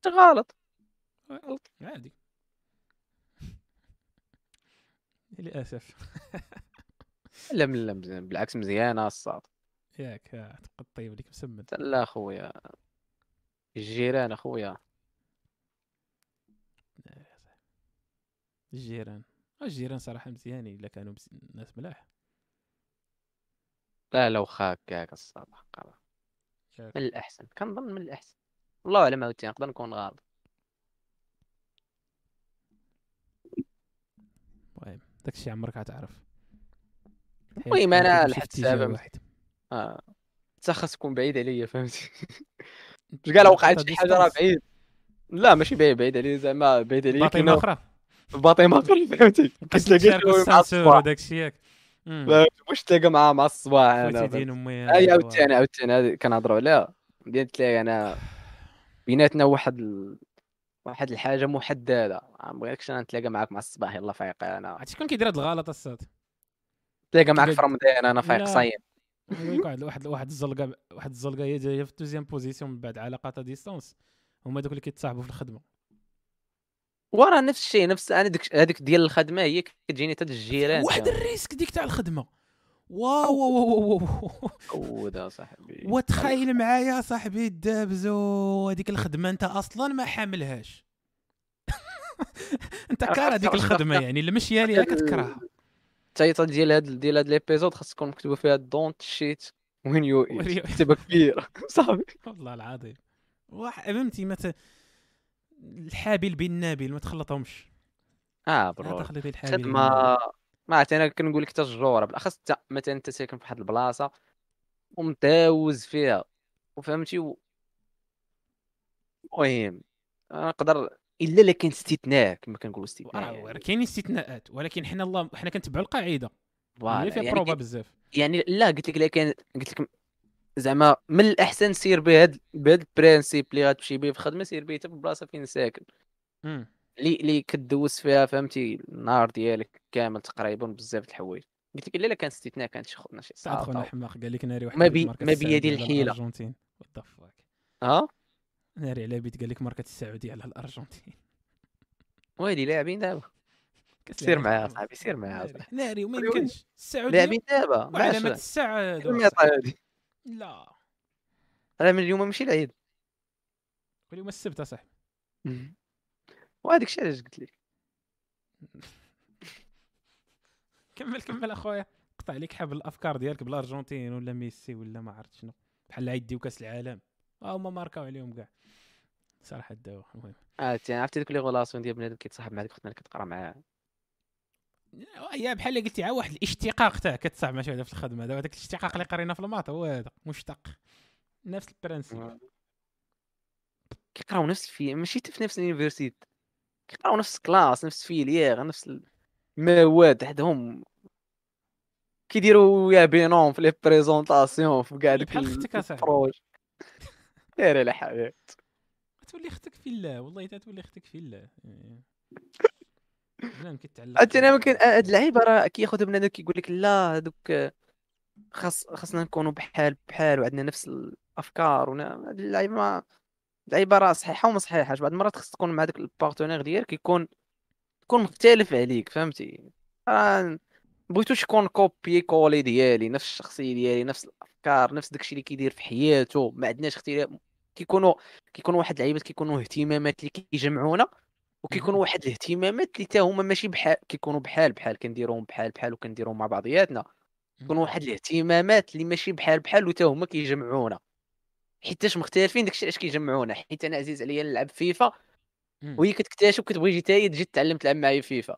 غلط. عادي. للأسف. لا لا مزيان بالعكس مزيانة الصاد. ياك تبقى طيب ليك مسمد. لا خويا. الجيران اخويا الجيران. الجيران صراحة مزيانين إلا كانوا ناس ملاح. لا هكاك الصاد حقا ياك. من الأحسن. كنظن من الأحسن. والله اعلم عاوتاني نقدر نكون غلط المهم داكشي عمرك غتعرف المهم أنا حياتك لحد واحد. آه. حتى خاص تكون بعيد عليا فهمتي؟ أنت كاع لو وقعت شي حاجة راه. بعيد. لا ماشي بعيد بعيد عليا زعما بعيد عليا كاينة أخرى باطيمه أخرى فهمتي كتشاركوا مع ياك؟ واش تلاقى مع مع الصباح خوتي أنا هاي عاوتاني عاوتاني هذه كنهضروا عليها بدينا تلاقي انا بيناتنا واحد ال... واحد الحاجة محدده ما بغيتكش أنا نتلاقى معاك مع الصباح يلا فايق أنا عرفتي شكون كيدير هاد الغلط الصاد تلاقى معاك في رمضان أنا فايق. صايم واحد واحد واحد الزلقه واحد الزلقه هي جاية في ال deuxième position من بعد علاقات distance هما دوك اللي كيتصاحبوا في الخدمه وراه نفس الشيء نفس أنا ديك هذيك ديال الخدمة هي كتجيني حتى الجيران واحد ال risque ديك تاع الخدمة. واو واو واو واو صاحبي. وتخيل معايا صاحبي الدابزو هذيك الخدمة أنت أصلا ما حاملهاش. أنت كاره خاصة- الخدمة يعني اللي ماشيه ليها كتكرهها. ال title ديال هاد ديال هاد l'épisode خاص تكون مكتوبه فيها don't shit where you you- كتبه كبيرة. صاحبي والله العظيم. واحد فهمتي ت... الحابل بالنابل ما تخلطهمش. آه bro تخلط الحابل. خدمه ما عرفت أنا كنقول لك تجربه بالأخص انت مثلا أنت ساكن في واحد البلاصة ومتاوز فيها وفهمتي؟ و... المهم أنا نقدر إلا إلا كان استثناء كما كنقولوا استثناء. راه يعني. كاينين استثناءات ولكن حنا الله حنا كنتبعوا القاعدة. اللي voilà فيها يعني proba بزاف. يعني لا قلت لك لا كان قلت لك زعما من الأحسن سير بهاد بهاد ال principe اللي غتمشي به في الخدمه سير به حتى في البلاصه فين ساكن. اللي اللي كدوز فيها فهمتي؟ النهار ديالك كامل تقريبا بزاف د الحوايج. قلت لك إلا لا كان استثناء كانت شي خونا شي سعد خونا حماق قال لك ناري واحد ما بي- ما بيدي الحيلة. الأرجنتين. وات فاك ها ناري على بيت قال لك ماركة السعودية على الأرجنتين. ويلي لاعبين دابا. سير. معايا صاحبي سير معايا ناري. وما. يمكنش. السعودية لاعبين دابا وعلامه الساعة لا. راه من اليوم ماشي العيد. واليوم السبت اصاحبي وهذاك الشيء علاش قلت لك؟ كمل كمل أخويا. قطع عليك حبل الأفكار ديالك بالأرجنتين ولا ميسي ولا ما عرفت شنو. بحال عيديو كأس العالم. ها هما ماركاو عليهم كاع. صراحة داو المهم. عرفتي عرفتي ديك لي غولاسيون ديال بنادم كيتصاحب مع ديك اختنا اللي كتقرا معاه. هي بحال اللي قلتي عا واحد الاشتقاق تاع كتصاحب مع شي وحده في الخدمة. دابا داك الاشتقاق اللي قرينا في الماط هو هذا مشتق. نفس ال principe كيقراو نفس الفي ماشي في نفس ال université. كيقراو نفس ال classe نفس ال filière نفس المواد حدهم كيديروا يا بينهم في les présentations في كاع ديك بحال أختك. ال projet داير على حاجة تولي أختك في الله والله تولي أختك في الله. إيه. بنادم كيتعلق عرفتي أنا ممكن هاد اللعيبة راه كياخذ بنادم كيقول لك لا هذوك خاص خاصنا نكونوا بحال بحال وعندنا نفس الأفكار ونا هاد اللعيبة ما اللعيبة راه صحيحة وما صحيحاش بعض المرات خاص تكون مع داك ال partenaire ديالك يكون يكون مختلف عليك فهمتي راه بغيتوش يكون copier-coller ديالي نفس الشخصية ديالي نفس الأفكار نفس داكشي اللي كيدير في حياته ما عندناش اختلاف كيكونوا كيكونوا واحد اللعيبات كيكونوا اهتمامات اللي كيجمعونا وكيكونوا واحد الاهتمامات اللي حتى هما ماشي بحال كيكونوا بحال بحال كنديروهم بحال بحال وكنديروهم مع بعضياتنا. كيكونوا واحد الاهتمامات اللي ماشي بحال بحال وتا هما كيجمعونا. حيتاش مختلفين داكشي علاش كيجمعونا. حيت أنا عزيز عليا نلعب فيفا. وهي كتكتشف كتبغي جي تاهي تجي تعلم تلعب معايا فيفا.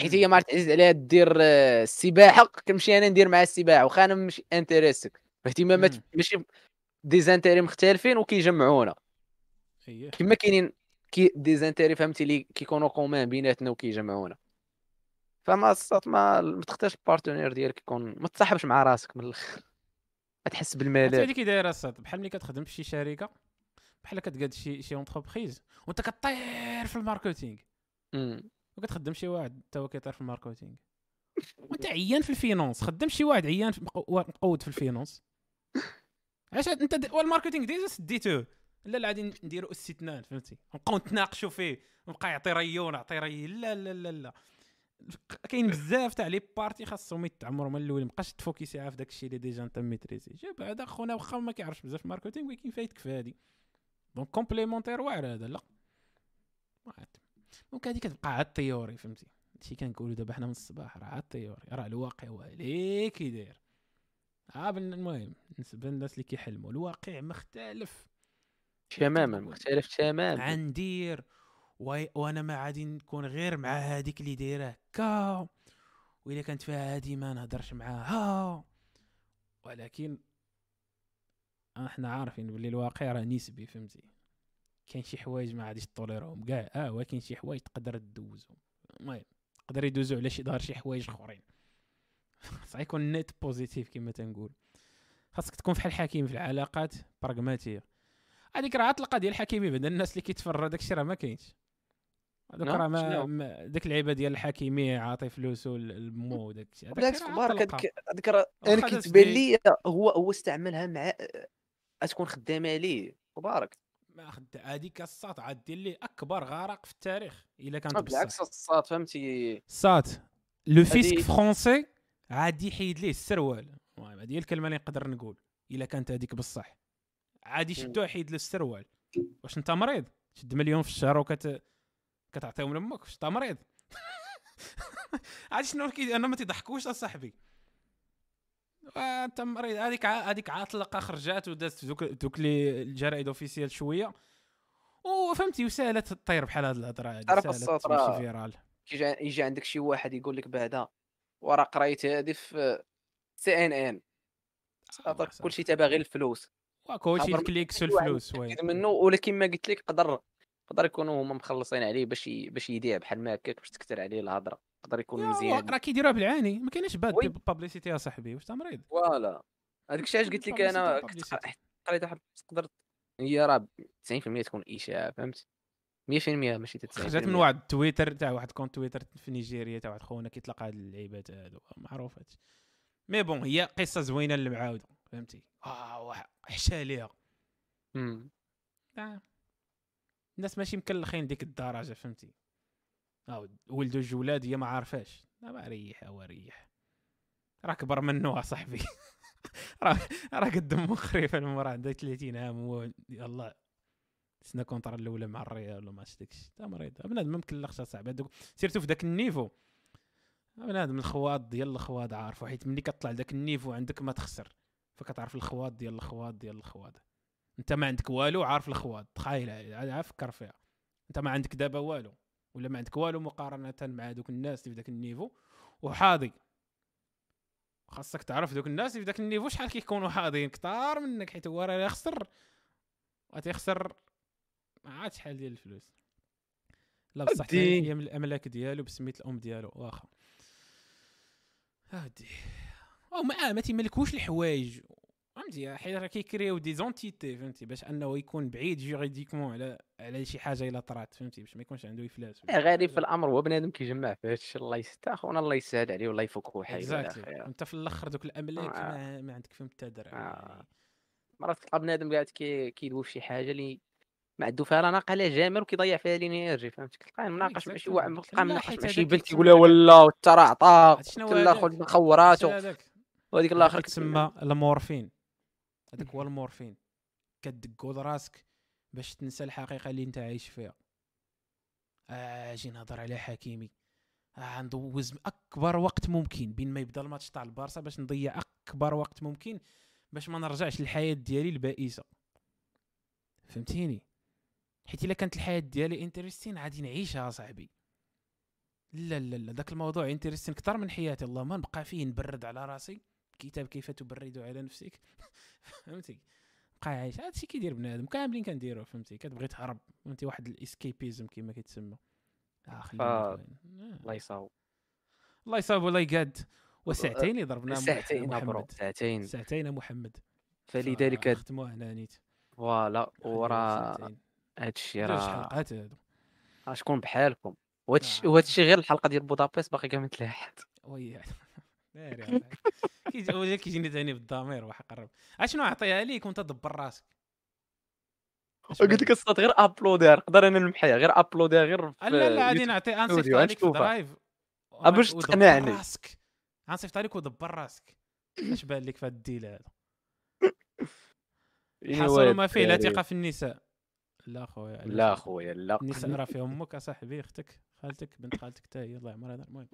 حيت هي ما عزيز عليها دير آه، السباحة كنمشي أنا ندير معاها السباحة واخا أنا ماشي انتريسك اهتمامات. ماشي des intérêts مختلفين وكيجمعونا. اييه كما كاينين كي des intérêts فهمتي اللي كيكونوا communs بيناتنا وكيجمعونا فما ما ما تختارش ال partenaire ديالك يكون ما تصاحبش مع راسك من الآخر ما تحس بالملل هذيك كي دايره الصاد بحال ملي كتخدم في شي شركه بحال كتقاد شي شي entreprise وانت كطير في ال marketing. وكتخدم شي واحد حتى هو كيطير في ال marketing وانت عيان في ال finance خدم شي واحد عيان مقود في ال finance علاش انت د- وال marketing déjà سديتوه لا لا غادي نديروا اس اثنان فهمتي؟ نبقاو نتناقشوا فيه نبقى يعطي rien يعطي rien لا لا لا لا. كاين بزاف تاع les parties خاصهم يتعمروا من الأول مابقاش تفوكيسي في داك الشيء اللي déjà انت maîtrisé. جاب هذا خونا واخا ما كيعرفش بزاف ال marketing ولكن فايتك في هادي. donc complémentaire واعر هذا لا. donc هادي كتبقى عاد ال théorie فهمتي؟ هادشي كنقولوا دابا حنا من الصباح راه عاد ال théorie راه الواقع هو عليه كي داير ها بن- المهم بالنسبة للناس اللي كيحلموا الواقع مختلف. تماما مختلف تماما. غندير و- وأنا ما غادي نكون غير مع هذيك اللي دايرة هكا وإلا كانت فيها هادي ما نهضرش معاها. ولكن إحنا عارفين باللي الواقع راه نسبي فهمتي؟ كاين شي حوايج ما غاديش طوليرهم كاع. آه ولكن شي حوايج تقدر دوزهم المهم تقدر يدوزو على شي ظهر شي حوايج آخرين. خاص يكون نت بوزيتيف كما تنقول. خاصك تكون بحال حكيم في العلاقات براغماتيه هذيك راه عطلقه ديال الحكيمي بعدا الناس اللي كيتفرج داكشي راه ما كاينش. هذوك نعم، راه ما, داك اللعيبة ديال الحكيمي عاطي فلوسو لمو وداك الشيء. بالعكس مبارك. هذيك راه أنا كيتبان. لي هو هو استعملها مع تكون خدامة ليه مبارك. ما خد هذيك الساط عاد دير ليه أكبر غرق في التاريخ إلا كانت آه، بالعكس الصاد فهمتي؟ سات لو فيسك فرونسي عاد يحيد ليه السروال. المهم هذه هي الكلمة اللي نقدر نقول إلا كانت هذيك بصح عاد يشدو يحيد له السروال واش انت مريض؟ شد مليون في الشهر وكت كتعطيهم لامك واش انت مريض؟ عاد شنو كي أنا ما تضحكوش اصاحبي. آه، انت مريض. هذيك ع- هذيك عاطلقه خرجات ودازت دوك دوك لي الجرائد اوفيسيال شوية. وفهمتي وسالت تطير بحال هاد الهضرة هادي. تعرف سالت الصوت راه- فيرال يجي يجي عندك شي واحد يقول لك بعدا وراه قريت هذه في سي ان ان. كلشي تابع غير الفلوس. واكو شي عبر ال clics أي واحد والفلوس oui. منه ولكن ما قلت لك قدر قدر يكونوا هما مخلصين عليه باش. باش يبيع بحال ما هكاك باش تكثر عليه الهضرة. قدر يكون يا مزيان. راه كيديروها بالعاني. ما كاينش باد. publicité يا صاحبي. واش انت مريض voilà. هذاك الشيء علاش قلت لك أنا قريت واحد تقدر هي راه 90% تكون إشاعة فهمت؟ 100% ماشي حتى 90% خرجت من واحد تويتر تاع واحد compte تويتر في نيجيريا تاع واحد خونا كيطلق هاد اللعيبات هادو معروفات mais bon هي قصة زوينة اللي معاوده فهمتي؟ آه حشا ليها. آه. الناس ماشي مكلخين ديك الدرجة فهمتي؟ آه ولدو الجولاد هي ما عارفاش. ما ريح هو ريح. راه كبر منه صاحبي. راه راه قد مخرف المرأة عندها 30 عام هو يلا سنا كونتر الأولى مع الريال ولا ماتش داكشي تا مريض بنادم ما مكلخش اصاحبي هذوك سيرتو في ذاك النيفو. بنادم الخواض ديال الخواض عارفو حيت ملي كطلع لذاك النيفو عندك ما تخسر. فكتعرف الخواض ديال الخواض ديال الخواض انت ما عندك والو عارف الخواض تخيل فكر فيها. انت ما عندك دابا والو ولا ما عندك والو مقارنة مع دوك الناس اللي في ذاك النيفو وحاضي. خاصك تعرف دوك الناس اللي في ذاك ال niveau شحال كيكونوا حاضيين كتار منك حيت هو راه يخسر غتيخسر ما عاد شحال ديال الفلوس. لا بصح. هي من الأملاك ديالو بسميت الأم ديالو واخا. اودي أو ما ما تيملكوش الحوايج. فهمتي حيت راه كيكريو des entités فهمتي؟ باش أنه يكون بعيد juridiquement على على شي حاجة إلا طرات فهمتي؟ باش ما يكونش عنده افلاس إيه، غريب في. الأمر هو بنادم كيجمع في هادشي الله يستر اخونا الله يسهل عليه والله يفكو حي انت في الأخر دوك الأملاك آه. ما, ما عندك فيهم حتى درهم آه. مرات تلقى بنادم قاعد كي كيدوي في شي حاجة اللي ما عنده فيها لا ناقة لا جمل وكيضيع فيها ال énergie فهمتي؟ كتلقاه مناقش ماشي تلقاه مناقش حيت مع شي هذاك بنت يقول ولا وانت راه عطاك شنو؟ خذ مخورات وهذيك هذاك الآخر تسمى المورفين. هذاك هو المورفين. كدقو لراسك باش تنسى الحقيقة اللي انت عايش فيها. آه آجي نهضر على حكيمي. آه ندوز أكبر وقت ممكن. بين ما يبدا الماتش تاع البارسا باش نضيع أكبر وقت ممكن باش ما نرجعش للحياة ديالي البائسة. فهمتيني؟ حيت إلا كانت الحياة ديالي intéressante غادي نعيشها صاحبي. لا لا لا داك الموضوع intéressant أكثر من حياتي. الله ما نبقى فيه نبرد على راسي. كتاب كيف تبرد على نفسك؟ فهمتي؟ بقى عايش هادشي كيدير بنادم. كاملين كنديرو فهمتي؟ كتبغي تهرب فهمتي؟ واحد ال escapism كما كيتسمى. آه خلينا آه. آه. الله يصاوب. الله يصاب ولا يقاد. وساعتين اللي ضربنا ساعتين محمد. ساعتين ساعتين محمد. فلذلك ختموها هنا نيت. voilà وراه. هادشي راه حلقات هادو. شكون بحالكم. وهادشي آه. وهادشي غير الحلقة ديال بودابست باقي كاع ما تلاحت oui ناري هذا. كيجي كيجيني ثاني بالضمير واحد قرب اشنو نعطيها ليك وانت دبر راسك قلت؟ لك الصوت غير ابلوديها نقدر أنا نمحيها غير ابلوديها غير في لا لا غادي. نعطي ستوديو، عليك في. درايف باش تقنعني. راسك غنصيفط عليك ودبر راسك اش بان لك في هاد الديل هذا حصل ما فيه لا. ثقة في النساء لا خويا؟ لا خويا لا النساء راه فيهم أمك اصاحبي أختك خالتك بنت خالتك حتى هي الله يعمر هذا المهم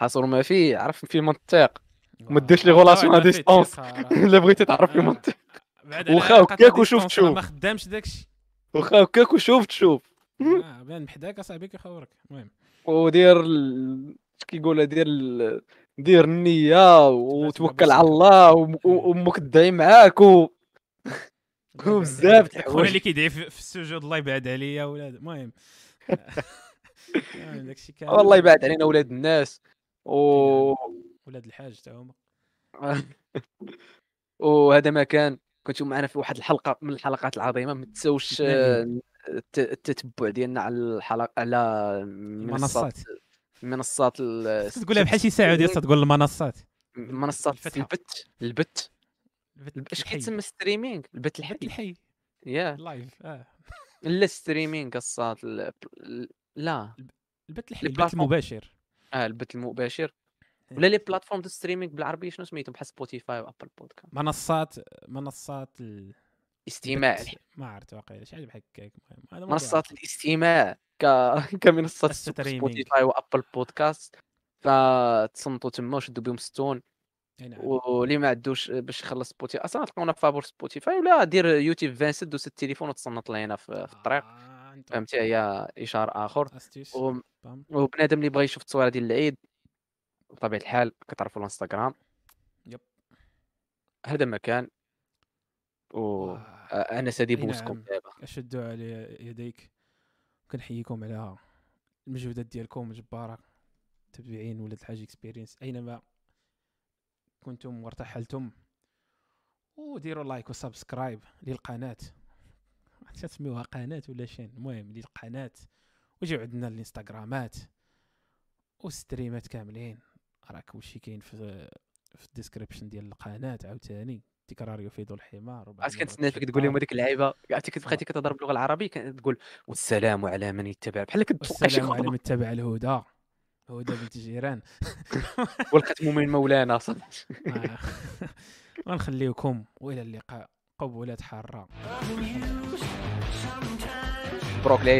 حصل ما فيه عرف في منطق ما آه، ديرش لي آه، relation à distance. الا بغيتي تعرف في آه. منطق بعد على وخا علاقة هكاك وشوف تشوف. ما خدامش داكشي واخا هكاك وشوف تشوف آه، بان بحداك اصاحبي كيخورك المهم ودير كيقولها دير دير النية وتوكل على. الله وامك تدعي معاك و... وبزاف د خويا الحوايج اللي كيدعي في السجود الله يبعد عليا ولاد المهم المهم داكشي كامل والله يبعد علينا ولاد الناس و... ولاد الحاج تا هما. وهذا ما كان كنتو معنا في واحد الحلقة من الحلقات العظيمة ما تنساوش الت- التتبع ديالنا على الحلقة على منصات المنصات. منصات تقولها بحال شي ساعة ديال تقول المنصات. منصات. البت البت. البت اش. كيتسمى streaming البت الحي. الحي. يا. live آه. لا streaming ال- لا. البت الحي plateforme. المباشر. آه البث المباشر. إيه. ولا لي plateforme ديال streaming بالعربية؟ شنو سميتهم؟ بحال Spotify و Apple Podcasts منصات منصات ال- استماع البت- ما عرفت واقيلا شي حاجة بحال هكاك منصات. الاستماع ك... كمنصات. Spotify و Apple Podcasts فتصنتوا تما وشدوا بهم ستون. نعم. واللي ما عندوش باش يخلص Spotify أصلا تلقاونا في فابور Spotify ولا دير YouTube Vanced دوز التليفون وتصنت لينا في, في الطريق. آه، فهمتي؟ هي اشهار آخر. و... وبنادم اللي بغى يشوف التصويره ديال العيد بطبيعة الحال كتعرفوا ال Instagram. Yep. هذا مكان و أنا سادي بوسكم نعم. دابا. اشدوا على يديك؟ كنحييكم على المجهودات ديالكم جبارة متابعين ولاد الحاج Experience أينما كنتم وارتحلتم وديروا like و subscribe للقناة. تسميوها قناة ولا chaîne؟ المهم للقناة. وجيو عندنا الانستغرامات والستريمات كاملين. راه كلشي كاين في في ال description ديال القناة عاوتاني. تكرار يفيد الحمار. عرفت المرات كنتسنى فيك تقول لهم. هذيك اللعيبة؟ عرفتي كنت بقيتي كتهضر باللغة العربية تقول والسلام على من يتبع. بحال كتوقع شي والسلام على خطبة. من تبع الهدى. هدى بنت جيران. والختم من مولانا صافي. آه. ونخليكم وإلى اللقاء. قبولات حارة. مبروك العيد